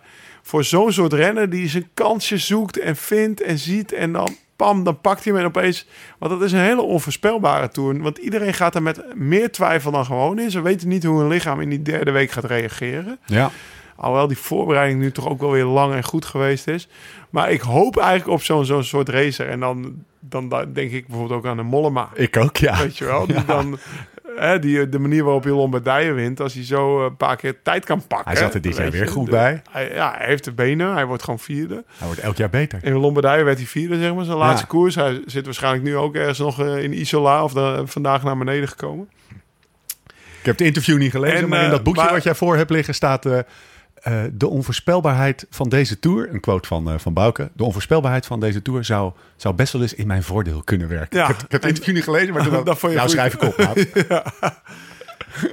voor zo'n soort renner die zijn kansje zoekt en vindt en ziet en dan... Pam, dan pakt hij hem en opeens... Want dat is een hele onvoorspelbare tour. Want iedereen gaat er met meer twijfel dan gewoon in. Ze weten niet hoe hun lichaam in die derde week gaat reageren. ja. Alhoewel die voorbereiding nu toch ook wel weer lang en goed geweest is. Maar ik hoop eigenlijk op zo'n zo'n soort racer. En dan, dan da- denk ik bijvoorbeeld ook aan de Mollema. Ik ook, ja. Weet je wel? [LAUGHS] Die dan, hè, die, de manier waarop hij Lombardije wint. Als hij zo eh, een paar keer tijd kan pakken. Hij zat er dit jaar weer goed De- bij. Hij, ja, hij heeft de benen. Hij wordt gewoon vierde. Hij wordt elk jaar beter. In Lombardije werd hij vierde, zeg maar. Zijn laatste Ja. koers. Hij zit waarschijnlijk nu ook ergens nog eh, in Isola. Of dan, vandaag naar beneden gekomen. Ik heb het interview niet gelezen, En, maar in eh, dat boekje maar- wat jij voor hebt liggen staat... eh, eh, de onvoorspelbaarheid van deze tour, een quote van, eh, van Bouke. De onvoorspelbaarheid van deze tour zou, zou best wel eens in mijn voordeel kunnen werken. Ja. Ik, heb, ik heb het interview niet gelezen, maar [LAUGHS] ik, Dat vond je nou goed. schrijf ik op. [LAUGHS]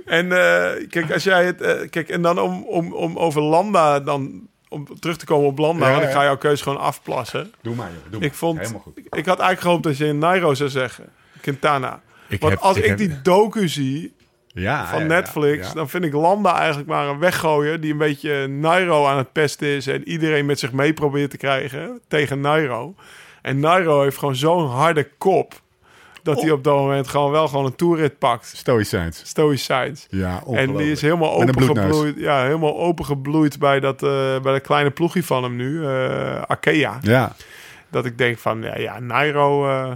En eh, kijk, als jij het. kijk, en dan om, om, om over Landa dan. Om terug te komen op Landa, Ja, want ik ga jouw keuze gewoon afplassen. Doe maar, joh. Doe maar. Ik vond. Helemaal goed. Ik had eigenlijk gehoopt dat je Nairo zou zeggen. Quintana. Ik Want heb- als ik ik, heb- die docu zie Ja, van Netflix, dan vind ik Landa eigenlijk maar een weggooier die een beetje Nairo aan het pesten is en iedereen met zich mee probeert te krijgen tegen Nairo. En Nairo heeft gewoon zo'n harde kop dat Oh. hij op dat moment gewoon wel gewoon een toerrit pakt. Stoïcijns. Stoïcijns. Ja, En die is helemaal opengebloeid, ja, helemaal opengebloeid bij dat, eh, bij dat kleine ploegje van hem nu, eh Arkea. Ja, Dat ik denk van, ja, ja Nairo, eh,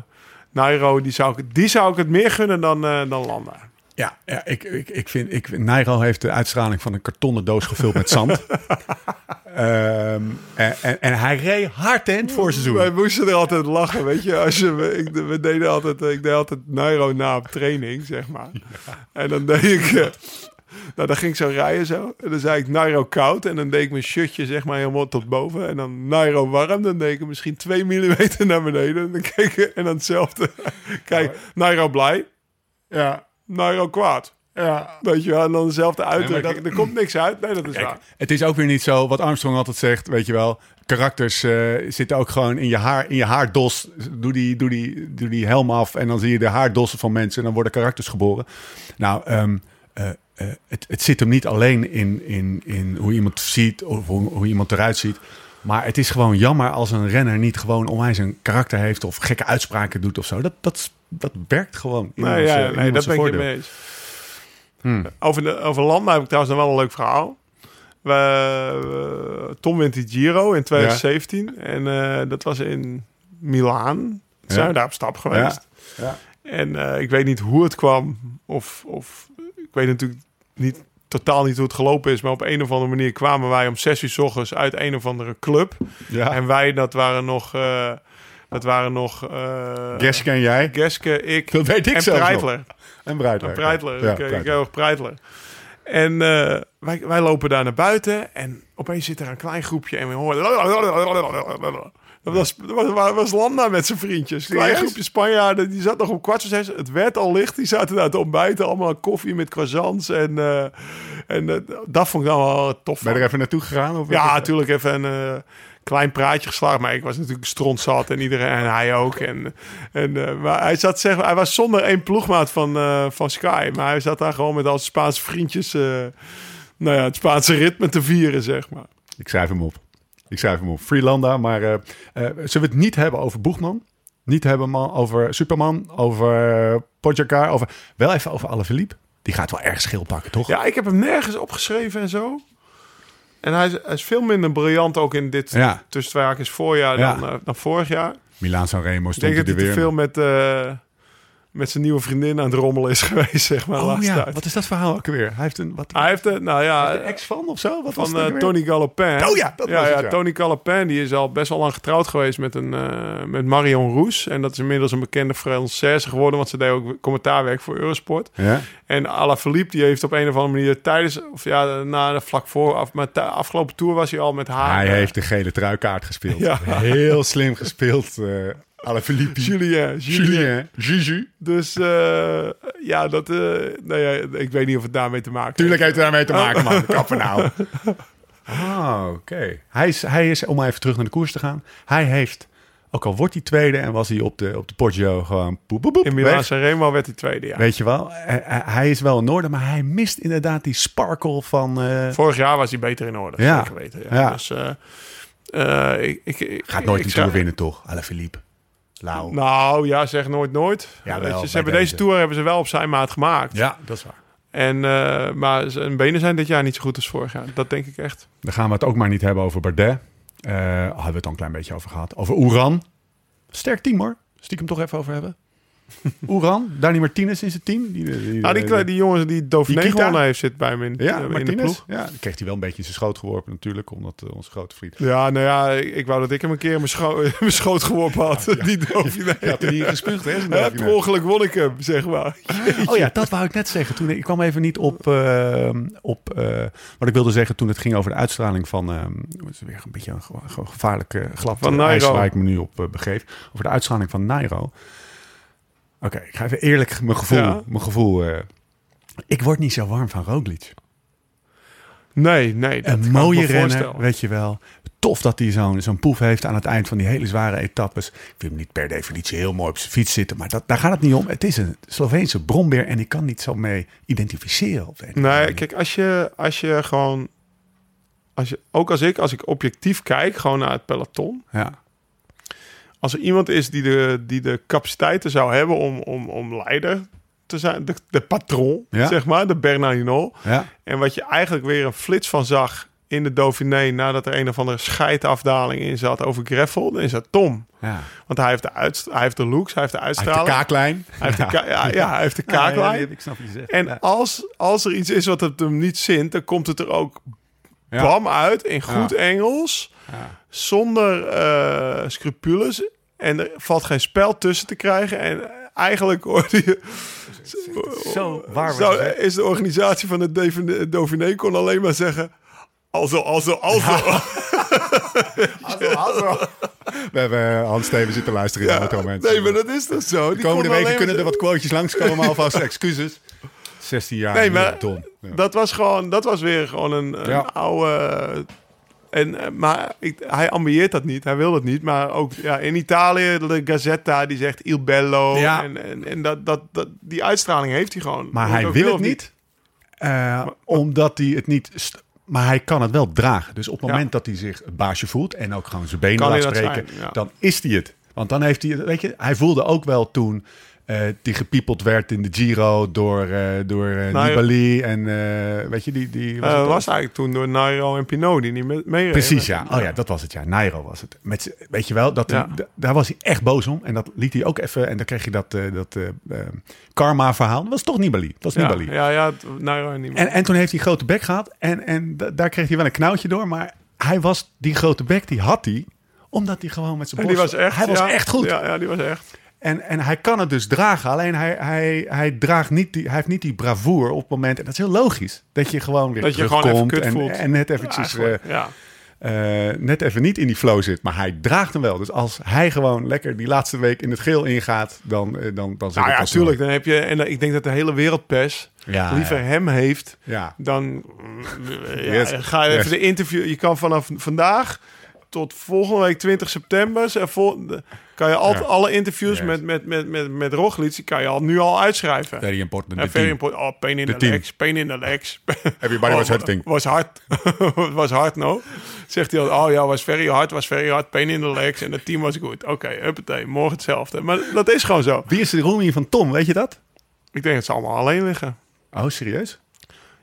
Nairo die, zou ik, die zou ik het meer gunnen dan, dan Landa. Ja, ja ik, ik, ik vind... Ik, Nairo heeft de uitstraling van een kartonnen doos gevuld met zand. [LAUGHS] Ehm, en, en, en hij reed hard in het voorseizoen. Wij moesten er altijd lachen, weet je. Als je we- ik, we deden altijd, ik deed altijd Nairo na op training, zeg maar. En dan deed ik... eh, nou, dan ging ik zo rijden zo. En dan zei ik Nairo koud. En dan deed ik mijn shirtje zeg maar helemaal tot boven. En dan Nairo warm. Dan deed ik hem misschien 2 mm naar beneden. En dan keek ik, en dan hetzelfde. [LAUGHS] Kijk, Nairo blij. Ja, Nairo kwaad. ja. Weet je wel, en dan dezelfde uitdrukking. dat- Er komt niks uit. Nee, dat is Kijk, waar. het is ook weer niet zo, wat Armstrong altijd zegt, weet je wel. Karakters eh, zitten ook gewoon in je, haar, in je haardos. Doe die, doe, die, doe die helm af en dan zie je de haardossen van mensen en dan worden karakters geboren. Nou, ehm, eh, eh, het, het zit hem niet alleen in, in, in hoe iemand ziet of hoe, hoe iemand eruit ziet. Maar het is gewoon jammer als een renner niet gewoon onwijs een karakter heeft of gekke uitspraken doet of zo. Dat, dat, dat werkt gewoon. In Nee, ja, nee dat ben ik het voordeel. mee eens. Over, de, over Landa heb ik trouwens nog wel een leuk verhaal. We, Tom wint die Giro in 2017. En eh, dat was in Milaan. Zijn we daar op stap geweest. Ja. En eh, ik weet niet hoe het kwam. Of, of ik weet natuurlijk niet, totaal niet hoe het gelopen is. Maar op een of andere manier kwamen wij om zes uur s ochtends uit een of andere club. Ja. En wij, dat waren nog... eh, dat waren nog... eh Geske en jij? Geske, ik Dat weet ik en zelfs nog. Breitler. En Breitler. Breitler. Ja, ik, ik Breitler. heb ook Breitler. En eh, wij, wij lopen daar naar buiten en opeens zit er een klein groepje en we horen... Was, was, was, Landa met zijn vriendjes. Een klein groepje Spanjaarden. Die zat nog om kwart voor zes. Het werd al licht. Die zaten daar te ontbijten. Allemaal koffie met croissants. En, eh, en eh, dat vond ik dan wel tof. Ben je er even naartoe gegaan? Of Ja, natuurlijk even een eh, klein praatje geslagen. Maar ik was natuurlijk strontzat en iedereen en hij ook. En, en, maar hij zat zeg, hij was zonder één ploegmaat van, van Sky. Maar hij zat daar gewoon met al zijn Spaanse vriendjes. nou ja, het Spaanse ritme te vieren, zeg maar. Ik schrijf hem op. Ik schrijf hem op. Freelanda. Maar eh, eh, zullen we het niet hebben over Boegman? Niet hebben man, over Superman, over uh, Pogacar, over wel even over Alaphilippe. Die gaat wel erg schil pakken, toch? Ja, ik heb hem nergens opgeschreven en zo. En hij is, hij is veel minder briljant ook in dit Ja. tussen twee haakjes voorjaar Ja. dan, eh, dan vorig jaar. Milaan San Remo Ik stond denk hij dat er weer. veel met, met zijn nieuwe vriendin aan het rommelen is [LAUGHS] geweest, zeg maar. Oh ja, tijd. wat is dat verhaal ook weer? Hij heeft een wat Hij heeft, een, nou ja, de ex van of zo? Wat was van het eh? Tony Galopin. Oh ja, dat ja, was het, ja, ja. Tony Galopin die is al best wel lang getrouwd geweest met, een, eh, met Marion Roes. En dat is inmiddels een bekende Française geworden, want ze deed ook commentaarwerk voor Eurosport. Ja? En Alaphilippe die heeft op een of andere manier tijdens, of ja, na de vlak voor, af, maar de afgelopen tour was hij al met haar. Hij eh, heeft de gele truikaart gespeeld. [LAUGHS] Ja. Heel slim gespeeld. Eh, Alaphilippe. Julien. Julien. Juju. Dus eh, ja, dat, eh, nou ja, ik weet niet of het daarmee te maken heeft. Tuurlijk heeft het daarmee te maken, man. Kappen nou. [LAUGHS] Ah, oké. Hij, is, hij is, om maar even terug naar de koers te gaan. Hij heeft, ook al wordt hij tweede en was hij op de, op de Poggio gewoon poep, poep, poep, In Milaan. Sanremo werd hij tweede, ja. Weet je wel, hij, is wel in orde, maar hij mist inderdaad die sparkle van... eh, Vorig jaar was hij beter in orde, Ja. zeker weten. Ja. Ja. Dus, eh, ik, ik, gaat nooit die zou- winnen, toch? Alaphilippe. Lau. Nou ja, zeg nooit nooit. Bij ze hebben deze. deze Tour hebben ze wel op zijn maat gemaakt. Ja, dat is waar. En, eh, maar zijn benen zijn dit jaar niet zo goed als vorig jaar. Dat denk ik echt. Dan gaan we het ook maar niet hebben over Bardet. Eh hadden we het al een klein beetje over gehad. Over Oeran. Sterk team hoor. Stiekem toch even over hebben. [LAUGHS] Oeran, Dani Martinez in zijn team. Die, die, Nou, die, kle- die jongens die Dauphiné Die gewonnen heeft, zit bij me in, ja, eh, in de Martinez. ploeg. Ja, die kreeg hij wel een beetje in zijn schoot geworpen natuurlijk. Omdat eh, onze grote vriend... Ja, nou ja, ik, ik wou dat ik hem een keer in mijn, scho [LAUGHS] in mijn schoot geworpen had. Die Dauphiné. Je had er niet in gespuugd, hè? Ja, per ongeluk won ik hem, zeg maar. Oh ja, dat wou ik net zeggen. Toen, ik kwam even niet op, eh, op eh, wat ik wilde zeggen toen het ging over de uitstraling van... eh, het is weer een beetje een ge- ge- gevaarlijk eh, glad Van eh, ijs Nairo. waar ik me nu op eh, begeef. Over de uitstraling van Nairo. Oké, ik ga even eerlijk mijn gevoel... Ja. Mijn gevoel eh, ik word niet zo warm van Roglic. Nee, nee. Dat Een mooie renner, weet je wel. Tof dat hij zo'n zo'n poef heeft aan het eind van die hele zware etappes. Ik vind hem niet per definitie heel mooi op zijn fiets zitten. Maar dat, daar gaat het niet om. Het is een Sloveense brombeer en ik kan niet zo mee identificeren. Op Nee, manier. kijk, als je, als je gewoon... Als je, ook als ik, als ik objectief kijk, gewoon naar het peloton. Ja. Als er iemand is die de, die de capaciteiten zou hebben om, om, om leider te zijn, de, de patron, Ja. zeg maar, de Bernardino. Ja. En wat je eigenlijk weer een flits van zag in de Dauphiné, nadat er een of andere scheidafdaling in zat over Greffel, dan is dat Tom. ja. Want hij heeft de, uit, hij heeft de looks, hij heeft de Hij heeft uitstraling. de kaaklijn. Hij heeft de, ka- ja, ja, hij heeft de kaaklijn. Ja, ik snap je. En als, als er iets is wat het hem niet zint, dan komt het er ook Ja. bam uit in goed Ja. Engels, Ja. zonder eh, scrupules. En er valt geen spel tussen te krijgen. En eigenlijk hoorde je... Zo waar Zo is de organisatie van het Dauphiné- kon alleen maar zeggen... Also, [LAUGHS] also, also. We hebben eh, Hans Steven zitten luisteren in de auto, mensen. nee, maar dat is toch zo? De Die komende weken kunnen er wat quotejes langskomen, [LAUGHS] alvast excuses. 16 jaar. Nee, maar Don. Ja. dat was gewoon, dat was weer gewoon een, een Ja. oude. En, eh, maar ik, hij ambieert dat niet, hij wil dat niet. Maar ook ja, in Italië, de Gazzetta, die zegt Il Bello. Ja. En, en, en dat, dat, dat, die uitstraling heeft hij gewoon. Maar hij wil het niet, eh, omdat hij het niet... Maar hij kan het wel dragen. Dus op het Ja. moment dat hij zich het baasje voelt... en ook gewoon zijn benen laat spreken... zijn, ja. dan is hij het. Want dan heeft hij... Weet je, hij voelde ook wel toen... eh die gepiepeld werd in de Giro door, eh door eh, Nou, Nibali. En weet je, die... die was eigenlijk toen door Nairo en Pinot die niet mee. Precies, ja. Oh ja, dat was het, ja. Nairo was het. Met, weet je wel, dat Ja. daar was hij echt boos om. En dat liet hij ook even... En dan kreeg je dat, dat eh, eh, karma-verhaal. Dat was toch Nibali. Dat was ja, Nibali. ja, ja, Nairo en niemand. En, en toen heeft hij grote bek gehad. En, en da- daar kreeg hij wel een knauwtje door. Maar hij was, die grote bek, die had hij. Omdat hij gewoon met zijn die borst... was echt, Hij was ja, echt goed. Ja, ja, die was echt. En, en hij kan het dus dragen. Alleen hij, hij, hij, draagt niet die, hij heeft niet die bravoure op het moment. En dat is heel logisch. Dat je gewoon weer Dat je gewoon terugkomt. even kut en, voelt. en net eventjes... eh, ja. eh, net even niet in die flow zit. Maar hij draagt hem wel. Dus als hij gewoon lekker die laatste week in het geel ingaat, dan, eh, dan, dan zit Nou het ja, al snel. tuurlijk. Dan heb je, en ik denk dat de hele wereldpers Ja, liever ja. hem heeft Ja. dan [LAUGHS] Yes. ga je even de interview. Je kan vanaf vandaag tot volgende week 20 september kan je Ja. alle interviews Yes. met met met met met Roglic die kan je al nu al uitschrijven. Very important. Ja, very important. Oh, pain in the legs, pain in the legs. [LAUGHS] Everybody was hurting. Was hard. [LAUGHS] was hard, no? Zegt hij al, oh ja, was very hard, was very hard, pain in the legs. En het team was goed. Oké, huppatee, morgen hetzelfde. Maar dat is gewoon zo. Wie is de roomie van Tom? Weet je dat? Ik denk dat ze allemaal alleen liggen. Oh, serieus?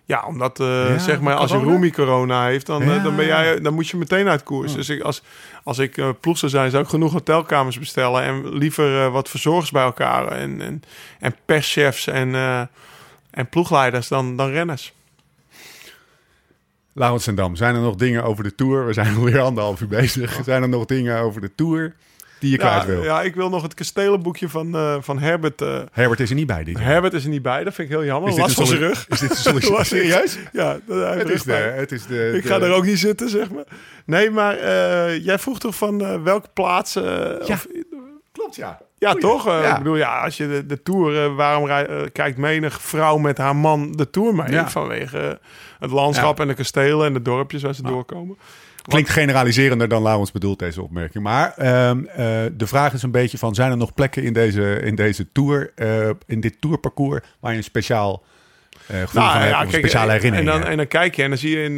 Ja, omdat eh, Ja, zeg maar als corona? roomie corona heeft, dan, eh, dan, ben jij, dan moet je meteen uit koers. Dus ik, als, als ik eh, ploeg zou zijn, zou ik genoeg hotelkamers bestellen en liever wat verzorgers bij elkaar en, en, en perschefs en, en ploegleiders dan, dan renners. Laurens en Dam, zijn er nog dingen over de Tour? We zijn [LAUGHS] alweer anderhalf uur bezig. Zijn er nog dingen over de Tour die je Ja, kwijt wil? ja, ik wil nog het kastelenboekje van, eh, van Herbert. eh, Herbert is er niet bij dit jaar. Herbert is er niet bij, dat vind ik heel jammer. Is dit Last een van zijn rug. Is dit een sollicitatie? [LAUGHS] Serieus? Ja, Het is de... Het is de Ik de- ga er ook niet zitten, zeg maar. Nee, maar eh, jij vroeg toch van welke plaats... Ja. of- Klopt, ja. Ja, Goeie. toch? Ja. Ik bedoel, ja, als je de, de Tour... waarom kijkt menig vrouw met haar man de Tour mee? Ja. Vanwege het landschap en de kastelen en de dorpjes waar ze doorkomen. Klinkt generaliserender dan Laurens bedoelt, deze opmerking. Maar ehm, eh, de vraag is een beetje van... zijn er nog plekken in deze, in deze tour, eh, in dit tourparcours... waar je een speciaal eh gevoel van hebt of een speciale herinnering en dan, en dan kijk je en dan zie je... In,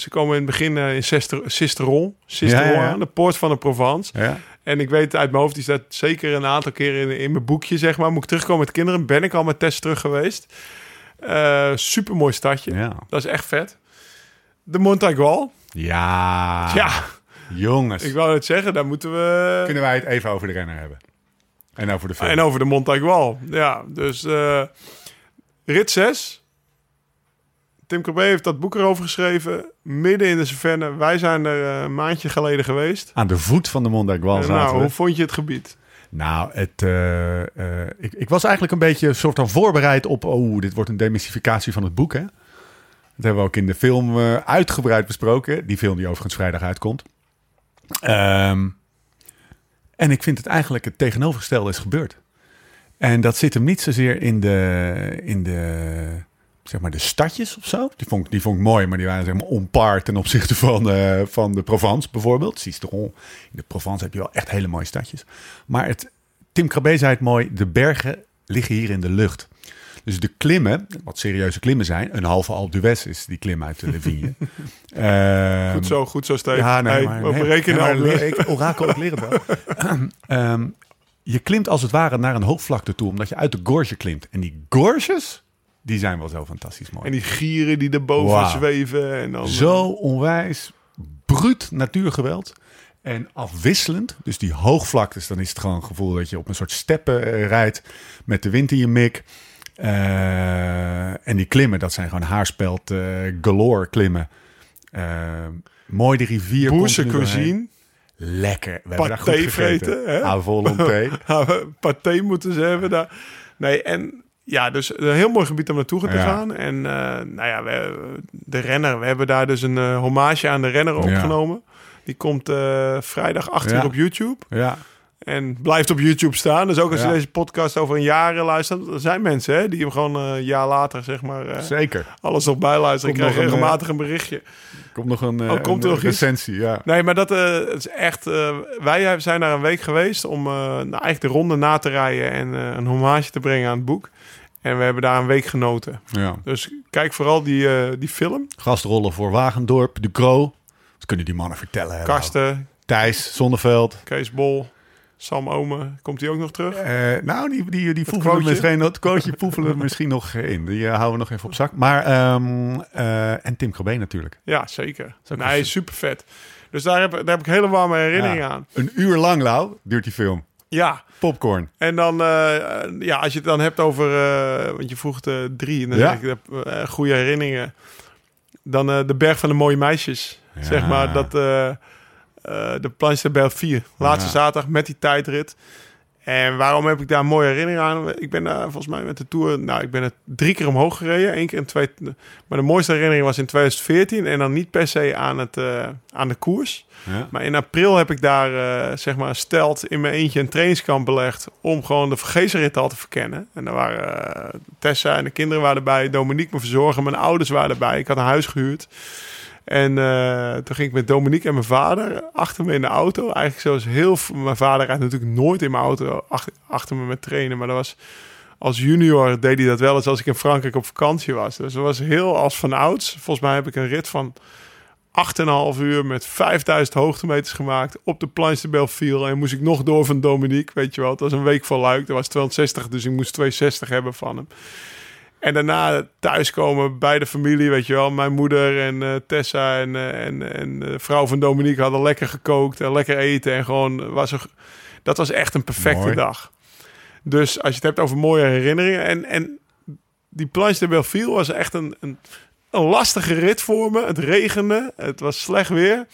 ze komen in het begin in Sister- Sisteron. Sisteron Ja, ja, ja. aan, de poort van de Provence. Ja? En ik weet uit mijn hoofd, die staat zeker een aantal keren in, in mijn boekje, zeg maar. Moet ik terugkomen met kinderen? Ben ik al met Tess terug geweest. Super mooi stadje. Ja. Dat is echt vet. De Montaigual. Ja, ja, jongens. ik wou het zeggen, daar moeten we... Kunnen wij het even over de renner hebben? En over de film. En over de Montaigual. Ja, dus eh, rit 6. Tim Corbet heeft dat boek erover geschreven. Midden in de Cevennes. Wij zijn er eh, een maandje geleden geweest. Aan de voet van de Mondagual En zaten nou, we. hoe vond je het gebied? Nou, het, eh, eh, ik, ik was eigenlijk een beetje een soort van voorbereid op... oh, dit wordt een demystificatie van het boek, hè? Dat hebben we ook in de film eh, uitgebreid besproken. Die film die overigens vrijdag uitkomt. Ehm, en ik vind het eigenlijk het tegenovergestelde is gebeurd. En dat zit hem niet zozeer in de, in de, zeg maar de stadjes of zo. Die vond, die vond ik mooi, maar die waren zeg maar onpaar ten opzichte van, eh, van de Provence bijvoorbeeld. Sisteron. In de Provence heb je wel echt hele mooie stadjes. Maar het, Tim Krabbe zei het mooi, de bergen liggen hier in de lucht. Dus de klimmen, wat serieuze klimmen zijn, een halve Alpe d'Huez is die klim uit de Levigne. [LAUGHS] Ehm, Goed zo, goed zo, Steven. ja, nee, Hey, maar, we nee, berekenen nee, al. maar leer ik, orakel, ik leer het wel. [LAUGHS] Ehm, je klimt als het ware naar een hoogvlakte toe, omdat je uit de gorge klimt. En die gorges, die zijn wel zo fantastisch mooi. En die gieren die erboven Wauw. zweven. En dan, Zo onwijs bruut natuurgeweld. En afwisselend, dus die hoogvlaktes, dan is het gewoon het gevoel dat je op een soort steppen eh, rijdt met de wind in je mik. Eh, en die klimmen, dat zijn gewoon haarspeld eh, galore klimmen. Eh, mooi de rivier. Boerse cuisine. Lekker. We hebben daar Paté goed gegeten. vreten, hè? À volonté. Pathé moeten ze hebben daar. Nee, en ja, dus een heel mooi gebied om naartoe te Ja. gaan. En nou ja, we, de renner, we hebben daar dus een eh, hommage aan de renner opgenomen. Die komt vrijdag 8 uur Ja. op YouTube. Ja, En blijft op YouTube staan. Dus ook als Ja. je deze podcast over een jaar luistert. Er zijn mensen hè, die hem gewoon eh, een jaar later, zeg maar, eh, zeker. alles nog bijluisteren. Ik krijg nog een, regelmatig een berichtje. Komt nog een, eh, Oh, komt er een iets? recensie. Ja. Nee, maar dat eh, is echt. eh, wij zijn daar een week geweest om eh, nou, eigenlijk de ronde na te rijden en eh, een hommage te brengen aan het boek. En we hebben daar een week genoten. Ja. Dus kijk vooral die, eh, die film. Gastrollen voor Wagendorp, Ducro. Dat kunnen die mannen vertellen. hè, Karsten, Thijs, Zonneveld. Kees Bol, Sam Omen. Komt die ook nog terug? Eh, nou, die, die, die quoteje? misschien, dat quoteje [LAUGHS] er misschien nog in. Die eh, houden we nog even op zak. Maar, ehm, eh, en Tim Krabbe natuurlijk. Ja, zeker. Nee, een- super vet. Dus daar heb, daar heb ik hele warme herinneringen Ja. aan. Een uur lang, Lau, duurt die film. Ja. Popcorn. En dan, ja, als je het dan hebt over, want je vroeg de drie, en dan Ja. ik, goede herinneringen. Dan de berg van de mooie meisjes, Ja. zeg maar. Dat, eh, de Planche de Bel 4, laatste Ja. zaterdag met die tijdrit. En waarom heb ik daar een mooie herinnering aan? Ik ben daar volgens mij met de Tour... Nou, ik ben er drie keer omhoog gereden. één keer in twee... Maar de mooiste herinnering was in 2014. En dan niet per se aan, het, eh, aan de koers. Ja. Maar in april heb ik daar, eh, zeg maar, stelt in mijn eentje een trainingskamp belegd om gewoon de vergezenrit al te verkennen. En daar waren Tessa en de kinderen waren erbij, Dominique mijn verzorger, mijn ouders waren erbij. Ik had een huis gehuurd. En eh, toen ging ik met Dominique en mijn vader achter me in de auto. Eigenlijk zoals heel... Mijn vader rijdt natuurlijk nooit in mijn auto achter, achter me met trainen. Maar dat was... Als junior deed hij dat wel eens als ik in Frankrijk op vakantie was. Dus dat was heel als van ouds. Volgens mij heb ik een rit van 8,5 uur met 5000 hoogtemeters gemaakt op de Planche de Belleville. En moest ik nog door van Dominique, weet je wel. Het was een week vol luik. Dat was 260, dus ik moest 260 hebben van hem. En daarna thuiskomen bij de familie, weet je wel. Mijn moeder en eh, Tessa en, eh, en, en de vrouw van Dominique hadden lekker gekookt en lekker eten. En gewoon was er, dat was echt een perfecte Mooi. dag. Dus als je het hebt over mooie herinneringen. En, en die Planche de Belleville was echt een, een, een lastige rit voor me. Het regende, het was slecht weer.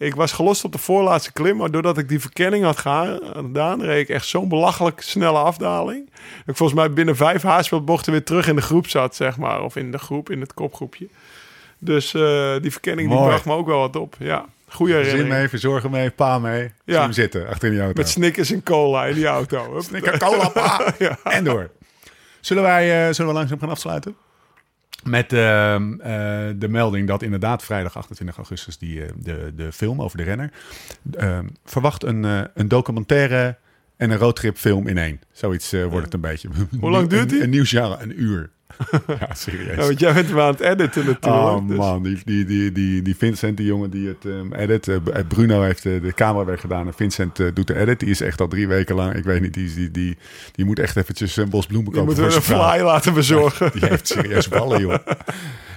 Ik was gelost op de voorlaatste klim, maar doordat ik die verkenning had gedaan, reed ik echt zo'n belachelijk snelle afdaling. Dat ik volgens mij binnen vijf haarspeelbochten weer terug in de groep zat, zeg maar. Of in de groep, in het kopgroepje. Dus eh, die verkenning die bracht me ook wel wat op, ja. Goeie Zin herinnering. mee, verzorg hem mee, pa mee. Zie Ja. hem zitten achter in die auto. Met Snickers en cola in die auto. [LAUGHS] Hup. Snicker, cola, pa. [LAUGHS] En door. Zullen wij eh, zullen we langzaam gaan afsluiten? Met ehm, eh, de melding dat inderdaad vrijdag 28 augustus die, eh, de, de film over de renner... ehm, verwacht een, eh, een documentaire en een roadtripfilm in één. Zoiets wordt het een beetje. Hoe lang [LAUGHS] duurt die? Een, een nieuwsgenre, een uur. [LAUGHS] ja, serieus. Ja, want jij bent hem aan het editen natuurlijk. Oh dus- man, die, die, die, die, die Vincent, die jongen die het ehm, edit. eh, B- Bruno heeft eh, de camerawerk gedaan en Vincent eh, doet de edit. Die is echt al drie weken lang, ik weet niet, die, die, die, die moet echt eventjes een bos bloemen Je kopen moet voor een zijn vrouw. fly laten bezorgen. Die heeft serieus ballen, joh.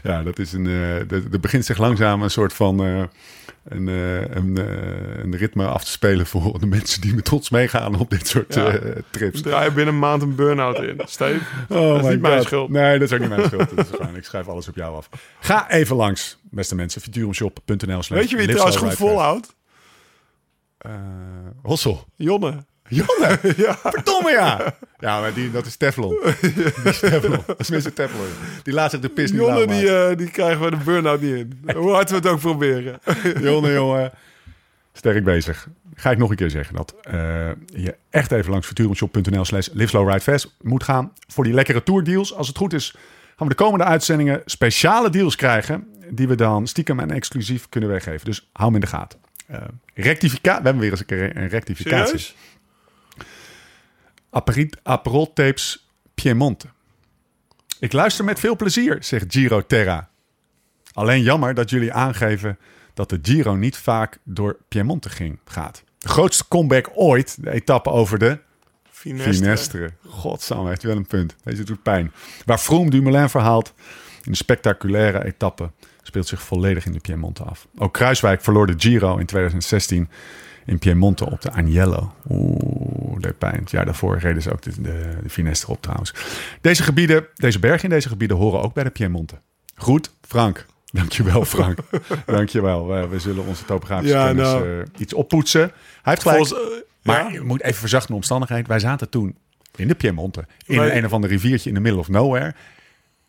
Ja, dat is een. eh, er- er begint zich langzaam een soort van. Een, eh, een, eh, een ritme af te spelen voor de mensen die met ons meegaan op dit soort Ja. eh, trips. Draai binnen een maand een burn-out in. Steve, Oh dat is niet mijn God. schuld. Nee, dat is ook niet mijn schuld. Dat is gewoon, ik schrijf alles op jou af. Ga even langs, beste mensen. Futurumshop.nl Weet je wie trouwens goed volhoudt? Eh, Hossel. Jonne. Jonne. [LAUGHS] Ja. Verdomme ja. Ja, maar die, dat is Teflon. [LAUGHS] Die is Teflon. Dat is. Teflon. Die laat zich de pis niet Jonne, die, eh, die krijgen we de burn-out niet in. Hoe hard we het ook proberen. [LAUGHS] Jonne, jongen. Sterk bezig. Ga ik nog een keer zeggen dat eh, je echt even langs futurumshop.nl slash liveslowridefast moet gaan voor die lekkere tourdeals. Als het goed is, gaan we de komende uitzendingen speciale deals krijgen die we dan stiekem en exclusief kunnen weggeven. Dus hou hem in de gaten. Rectifica we hebben weer eens een keer een rectificatie. Serieus? Aperol Tapes Piemonte. Ik luister met veel plezier, zegt Giro Terra. Alleen jammer dat jullie aangeven dat de Giro niet vaak door Piemonte ging, gaat. De grootste comeback ooit, de etappe over de Finestre. Finestre. Godsamme, heeft wel een punt. Deze doet pijn. Waar Froome Dumoulin verhaalt in de spectaculaire etappe speelt zich volledig in de Piemonte af. Ook Kruiswijk verloor de Giro in 2016 in Piemonte op de Agnello. Oeh, pijn. Het jaar daarvoor reden ze ook de, de, de Finestre op trouwens. Deze gebieden, deze bergen in deze gebieden horen ook bij de Piemonte. Goed, Frank. Dankjewel, Frank. [LAUGHS] Dankjewel. We, we zullen onze topografische Ja, kennis nou. eh, iets oppoetsen. Hij heeft gelijk. Volgens, eh, Maar ja. je moet even verzachten omstandigheid. Wij zaten toen in de Piemonte. In Wij- een, een of ander riviertje in the middle of nowhere.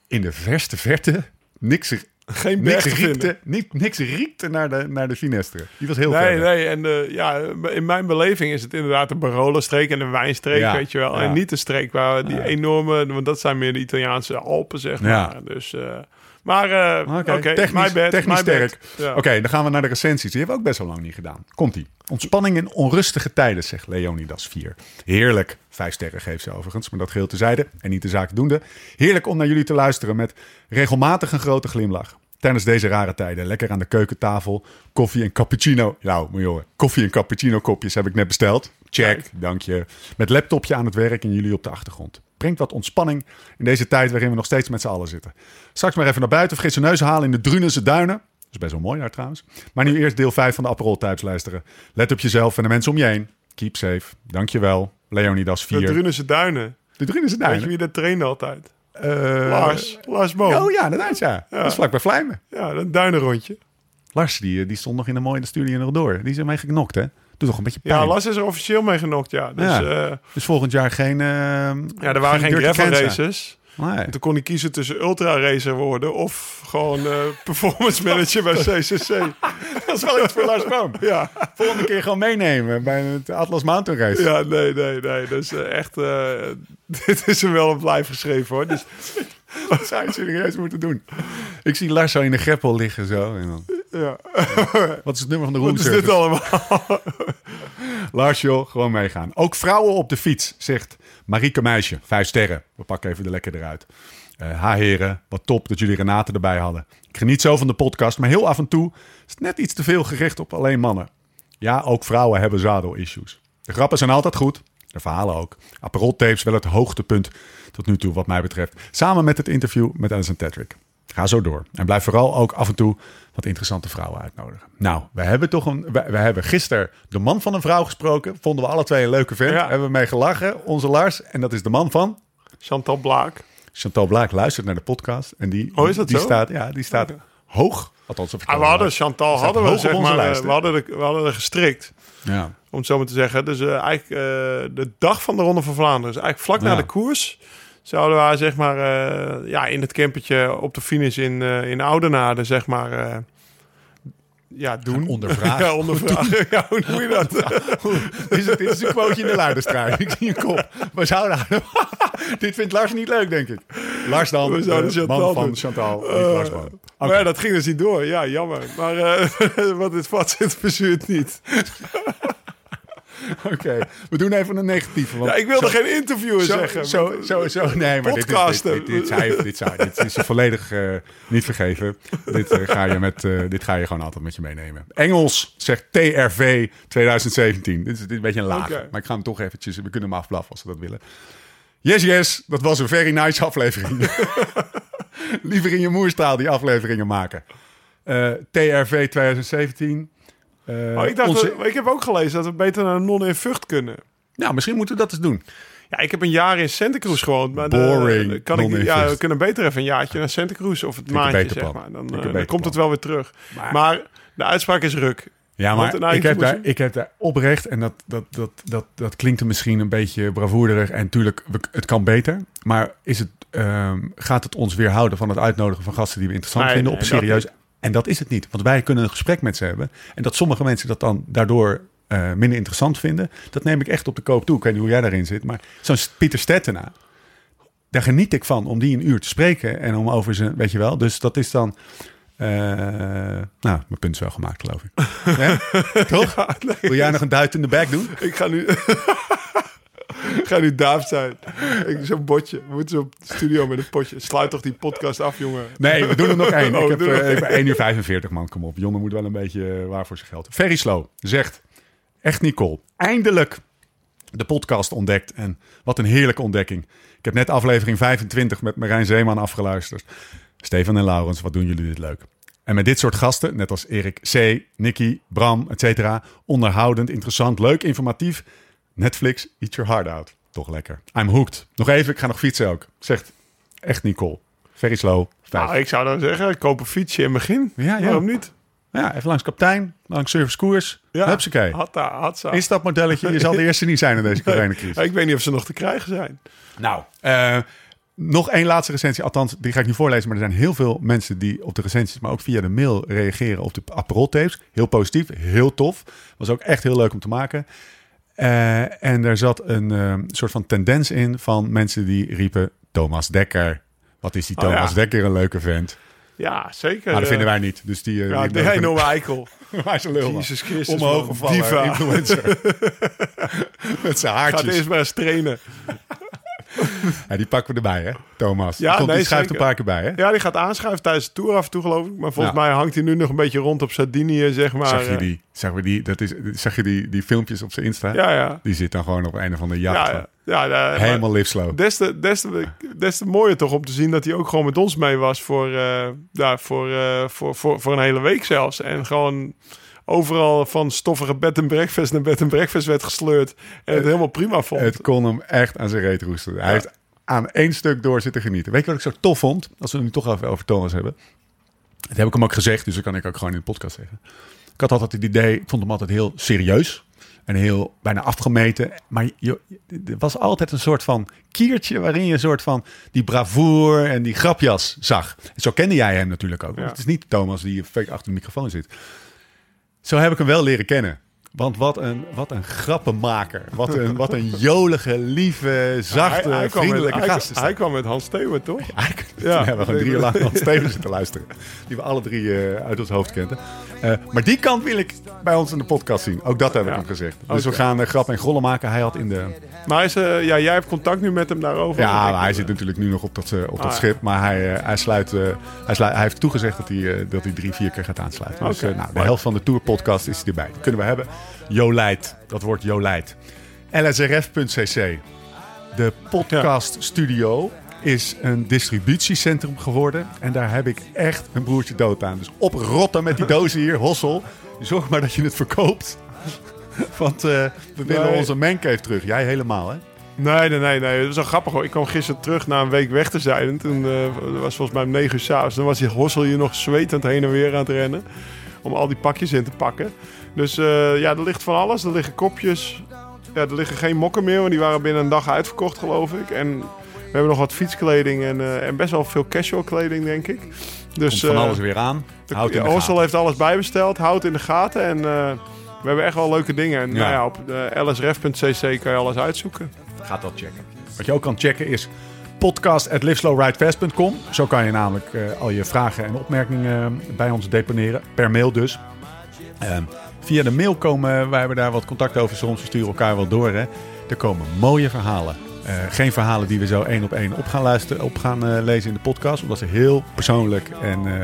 In de verste verte. Niks, Geen niks, riekte, ni- niks riekte naar de, naar de Finestre. Die was heel Nee, nee. En eh, ja, in mijn beleving is het inderdaad de Barolo-streek en de wijnstreek, Ja, weet je wel. ja. En niet de streek waar die enorme... Want dat zijn meer de Italiaanse Alpen, zeg maar. Dus, eh, maar eh, Oké, technisch, my bad, technisch my bad. sterk. Ja. Oké, dan gaan we naar de recensies. Die hebben we ook best wel lang niet gedaan. Komt-ie. Ontspanning in onrustige tijden, zegt Leonidas 4. Heerlijk. Vijf sterren geeft ze overigens, maar dat geheel tezijde. En niet de zaak doende. Heerlijk om naar jullie te luisteren met regelmatig een grote glimlach. Tijdens deze rare tijden. Lekker aan de keukentafel. Koffie en cappuccino. Nou, horen. Koffie en cappuccino kopjes heb ik net besteld. Check, dank je. Met laptopje aan het werk en jullie op de achtergrond. Brengt wat ontspanning in deze tijd waarin we nog steeds met z'n allen zitten. Straks maar even naar buiten, frisse neus halen in de Drunense duinen. Dat is best wel mooi daar trouwens. Maar nu eerst deel 5 van de Aperol Types luisteren. Let op jezelf en de mensen om je heen. Keep safe. Dankjewel. Leonidas 4. De De, Drunense Duinen. Drunense Weet je duinen. wie dat trainde altijd? Eh, Lars. Lars Boom. Oh ja, inderdaad ja. Dat is vlakbij Vlijmen. Ja, een duinenrondje. Lars, die, eh, die stond nog in de mooie studie nog door. Die is ermee geknokt, hè? Doet toch een beetje pijn. Ja, Lars is er officieel mee genokt, ja. Dus Ja. ja, Dus volgend jaar geen... eh, ja er waren geen, Dirty gravel races. Nee. En toen kon hij kiezen tussen ultra racer worden of gewoon eh, performance manager bij CCC. [LAUGHS] Dat is wel iets voor Lars Boom. [LAUGHS] Ja, Volgende keer gewoon meenemen bij het Atlas Mountain Race. ja nee, nee, nee. Dus eh, echt, eh, [LAUGHS] dit is hem wel op live geschreven hoor. Dus Dat zou je serieus moeten doen. Ik zie Lars zo in de greppel liggen zo. En dan, ja, [LAUGHS] wat is het nummer van de wat room is dit allemaal? [LAUGHS] Lars joh, gewoon meegaan. Ook vrouwen op de fiets, zegt Marieke Meisje. Vijf sterren. We pakken even de lekker eruit. Eh ha heren, wat top dat jullie Renate erbij hadden. Ik geniet zo van de podcast, maar heel af en toe is het net iets te veel gericht op alleen mannen. Ja, ook vrouwen hebben zadel-issues. De grappen zijn altijd goed, de verhalen ook. Aperol tapes wel het hoogtepunt tot nu toe wat mij betreft. Samen met het interview met Alison Tetrick. Ga zo door. En blijf vooral ook af en toe wat interessante vrouwen uitnodigen. Nou, we hebben toch een. We, we hebben gisteren de man van een vrouw gesproken. Vonden we alle twee een leuke vent. Ja. Hebben we mee gelachen. Onze Lars. En dat is de man van. Chantal Blaak. Chantal Blaak luistert naar de podcast. En die, Oh, is dat die zo? staat, ja, die staat hoog. Althans, Ah, we hadden. Chantal hadden we, zeg maar, lijst, we hadden, de, we hadden er gestrikt. Ja. Om het zo maar te zeggen. Dus eh, eigenlijk eh, de dag van de Ronde van Vlaanderen. Dus eigenlijk vlak Ja. na de koers zouden we zeg maar eh, ja, in het campertje op de finish in, eh in Oudenaarde zeg maar eh, ja, doen. ondervragen. [LAUGHS] Ja, ondervragen. Ja, hoe noem je dat? Is, dit is een quoteje in de luiderstraat. Ik zie een kop. We zouden... [LAUGHS] dit vindt Lars niet leuk, denk ik. Lars dan, We zouden de Chantal man van doen. Chantal. Lars man. Maar ja, dat ging dus niet door. Ja, jammer. Maar [LAUGHS] wat dit vat zit, verzuurt niet. [LAUGHS] Oké, we doen even een negatieve. Want Ja, ik wilde zo- geen interviewer Zo, zeggen. zo, zo, zo, nee, maar dit is, dit, dit, dit, dit, dit is je volledig eh, niet vergeven. Dit, eh, ga je met, eh, dit ga je gewoon altijd met je meenemen. Engels zegt TRV 2017. Dit is, dit is een beetje een laag, maar ik ga hem toch eventjes... We kunnen hem afblaffen als we dat willen. Yes, yes, dat was een very nice aflevering. [LAUGHS] Liever in je moerstaal die afleveringen maken. Eh, TRV 2017. Eh, Oh, ik, dacht onze- dat- maar ik heb ook gelezen dat we beter naar non Vught kunnen. Nou, misschien moeten we dat eens doen. Ja, ik heb een jaar in Santa Cruz gewoond. Maar de- Boring, kan ik, ja, we kunnen beter even een jaartje naar Santa Cruz of het maandje, zeg maar. Dan, eh, dan komt het wel weer terug. Maar- Maar, de uitspraak is ruk. Ja, maar nou, ik, heb daar, ik heb daar oprecht, en dat, dat, dat, dat, dat klinkt er misschien een beetje bravoerderig. En tuurlijk, het kan beter. Maar is het, ehm, gaat het ons weerhouden van het uitnodigen van gasten die we interessant Nee, vinden nee, op serieus? En dat is het niet. Want wij kunnen een gesprek met ze hebben. En dat sommige mensen dat dan daardoor eh, minder interessant vinden. Dat neem ik echt op de koop toe. Ik weet niet hoe jij daarin zit. Maar zo'n Pieter Stettena. Daar geniet ik van om die een uur te spreken. En om over zijn, weet je wel. Dus dat is dan... eh, nou, mijn punt is wel gemaakt, geloof ik. [LAUGHS] Toch? Ja, nee, Wil jij nog een duit in de bek doen? Ik ga nu... [LAUGHS] ga nu Daaf zijn. Ik- Zo'n botje. We moeten zo op de studio met een potje. Sluit toch die podcast af, jongen. Nee, we doen er nog één. [LAUGHS] Oh, ik we heb doen er eh, ik 1 uur 45, man. Kom op. Jonne moet wel een beetje eh, waar voor zijn geld. Very Slow zegt... Echt Nicole, eindelijk de podcast ontdekt. En wat een heerlijke ontdekking. Ik heb net aflevering 25 met Marijn Zeeman afgeluisterd. Stefan en Laurens, wat doen jullie dit leuk. En met dit soort gasten, net als Erik C., Nicky, Bram, et cetera... onderhoudend, interessant, leuk, informatief... Netflix, eat your heart out. Toch lekker. I'm hooked. Nog even, ik ga nog fietsen ook. Zegt echt Nicole. Very slow. Vijf. Nou, ik zou dan zeggen, ik koop een fietsje in het begin. Ja, ja. Waarom niet? Ja, even langs kaptein, langs service koers. Ja. Hupsakee. Hatta, hatsa. Instapmodelletje, je zal de [LAUGHS] eerste niet zijn in deze coronacrisis. Ik weet niet of ze nog te krijgen zijn. Nou, eh, nog één laatste recensie. Althans, die ga ik niet voorlezen. Maar er zijn heel veel mensen die op de recensies, maar ook via de mail reageren op de Aperol tapes. Heel positief, heel tof. Was ook echt heel leuk om te maken. Eh, en er zat een eh, soort van tendens in van mensen die riepen... Thomas Dekker. Wat is die Oh, Thomas ja. Dekker een leuke vent. Ja, zeker. Maar dat eh, vinden wij niet. Dus die... Ja, die [LAUGHS] de enorme eikel. Hij is een lul. Jezus Christus. Omhoog gevallen, influencer. [LAUGHS] Met zijn Gaat haartjes. eerst maar eens trainen. [LAUGHS] Ja, die pakken we erbij, hè, Thomas. Ja, die, komt, nee, die schuift zeker. een paar keer bij, hè? Ja, die gaat aanschuiven tijdens de tour af en toe, geloof ik. Maar volgens mij hangt hij nu nog een beetje rond op Sardinië, zeg maar. zag je eh, die, zag je die, dat is, zag je die, die filmpjes op zijn Insta? Ja, ja. Die zit dan gewoon op een of andere jacht. Ja, ja. ja, Helemaal live slow. Des te, des, te, des te mooier toch om te zien dat hij ook gewoon met ons mee was voor, ja, voor, eh, voor, voor, voor een hele week zelfs. En gewoon overal van stoffige bed en breakfast naar bed en breakfast werd gesleurd. En het helemaal prima vond. Het kon hem echt aan zijn reet roesten. Hij heeft aan één stuk door zitten genieten. Weet je wat ik zo tof vond? Als we het nu toch even over Thomas hebben. Dat heb ik hem ook gezegd, dus dat kan ik ook gewoon in de podcast zeggen. Ik had altijd het idee, ik vond hem altijd heel serieus. En heel bijna afgemeten. Maar je, er was altijd een soort van kiertje waarin je een soort van die bravoure en die grapjas zag. En zo kende jij hem natuurlijk ook. Ja. Het is niet Thomas die fake achter de microfoon zit. Zo heb ik hem wel leren kennen. Want wat een, wat een grappenmaker. Wat een, wat een [LAUGHS] jolige, lieve, zachte, Hij- hij kwam vriendelijke met, gast. Hij, kwam met Hans Steeuwen, toch? Ja. ja. hebben we gewoon drie uur lang naar Steven zitten luisteren. Die we alle drie eh, uit ons hoofd kenden. Eh, maar die kant wil ik bij ons in de podcast zien. Ook dat heb ik Ja. hem gezegd. Dus we gaan uh, grap en grollen maken. Hij had in de... Maar hij is, eh, ja, jij hebt contact nu met hem daarover. Ja, maar hij zit natuurlijk nu nog op dat, op dat Ah, schip. Maar hij, hij, sluit, hij, sluit, hij heeft toegezegd dat hij, dat hij drie, vier keer gaat aansluiten. Dus nou, de helft van de Tour podcast is erbij. Die kunnen we hebben. Jolijt. Dat wordt Jolijt. lsrf.cc. De podcast studio is een distributiecentrum geworden. En daar heb ik echt een broertje dood aan. Dus oprotten met die dozen hier, hossel. Zorg maar dat je het verkoopt. [LAUGHS] Want eh, we willen onze mancave terug. Jij helemaal, hè? Nee, nee, nee, nee. Dat is wel grappig hoor. Ik kwam gisteren terug na een week weg te zijn. En toen eh, was volgens mij om 9 uur s'avonds. Dan was die hossel hier nog zwetend heen en weer aan het rennen. Om al die pakjes in te pakken. Dus eh, ja, er ligt van alles. Er liggen kopjes. Ja, er liggen geen mokken meer. Want die waren binnen een dag uitverkocht, geloof ik. En hebben nog wat fietskleding en, eh, en best wel veel casual kleding, denk ik. Dus Komt van eh, alles weer aan. Houd in de heeft alles bijbesteld. Houd in de gaten. En eh, we hebben echt wel leuke dingen. En Ja. nou ja, op lsref.cc kan je alles uitzoeken. Ga dat checken. Wat je ook kan checken is podcast.liveslowridefast.com. Zo kan je namelijk al je vragen en opmerkingen bij ons deponeren. Per mail dus. Ehm, via de mail komen, wij hebben daar wat contact over soms. We sturen elkaar wel door. Hè. Er komen mooie verhalen. Eh, geen verhalen die we zo één op één op gaan, luisteren, op gaan eh, lezen in de podcast. Omdat ze heel persoonlijk en, eh,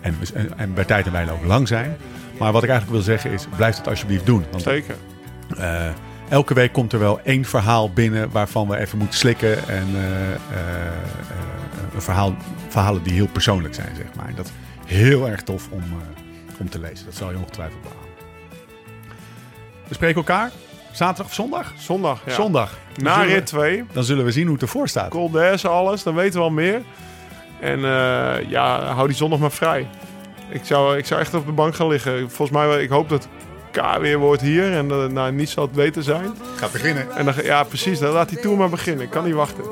en, en, en bij tijd en wijle ook lang zijn. Maar wat ik eigenlijk wil zeggen is, blijf het alsjeblieft doen. Want Zeker. elke week komt er wel één verhaal binnen waarvan we even moeten slikken. En een verhaal, verhalen die heel persoonlijk zijn, zeg maar. En dat is heel erg tof om, om te lezen. Dat zal je ongetwijfeld beamen. We spreken elkaar zaterdag of zondag? Zondag. Ja. Zondag. Dan Na rit 2. Dan zullen we zien hoe het ervoor staat. Col d'Aise, alles. Dan weten we al meer. En eh, ja, hou die zondag maar vrij. Ik zou, ik zou echt op de bank gaan liggen. Volgens mij, ik hoop dat K weer wordt hier. En dat het nou niet zal het beter zijn. Gaat beginnen. En dan, ja, precies. Dan laat die tour maar beginnen. Ik kan niet wachten.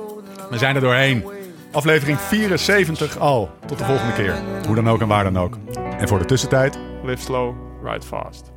We zijn er doorheen. Aflevering 74 al. Tot de volgende keer. Hoe dan ook en waar dan ook. En voor de tussentijd... Live slow, ride fast.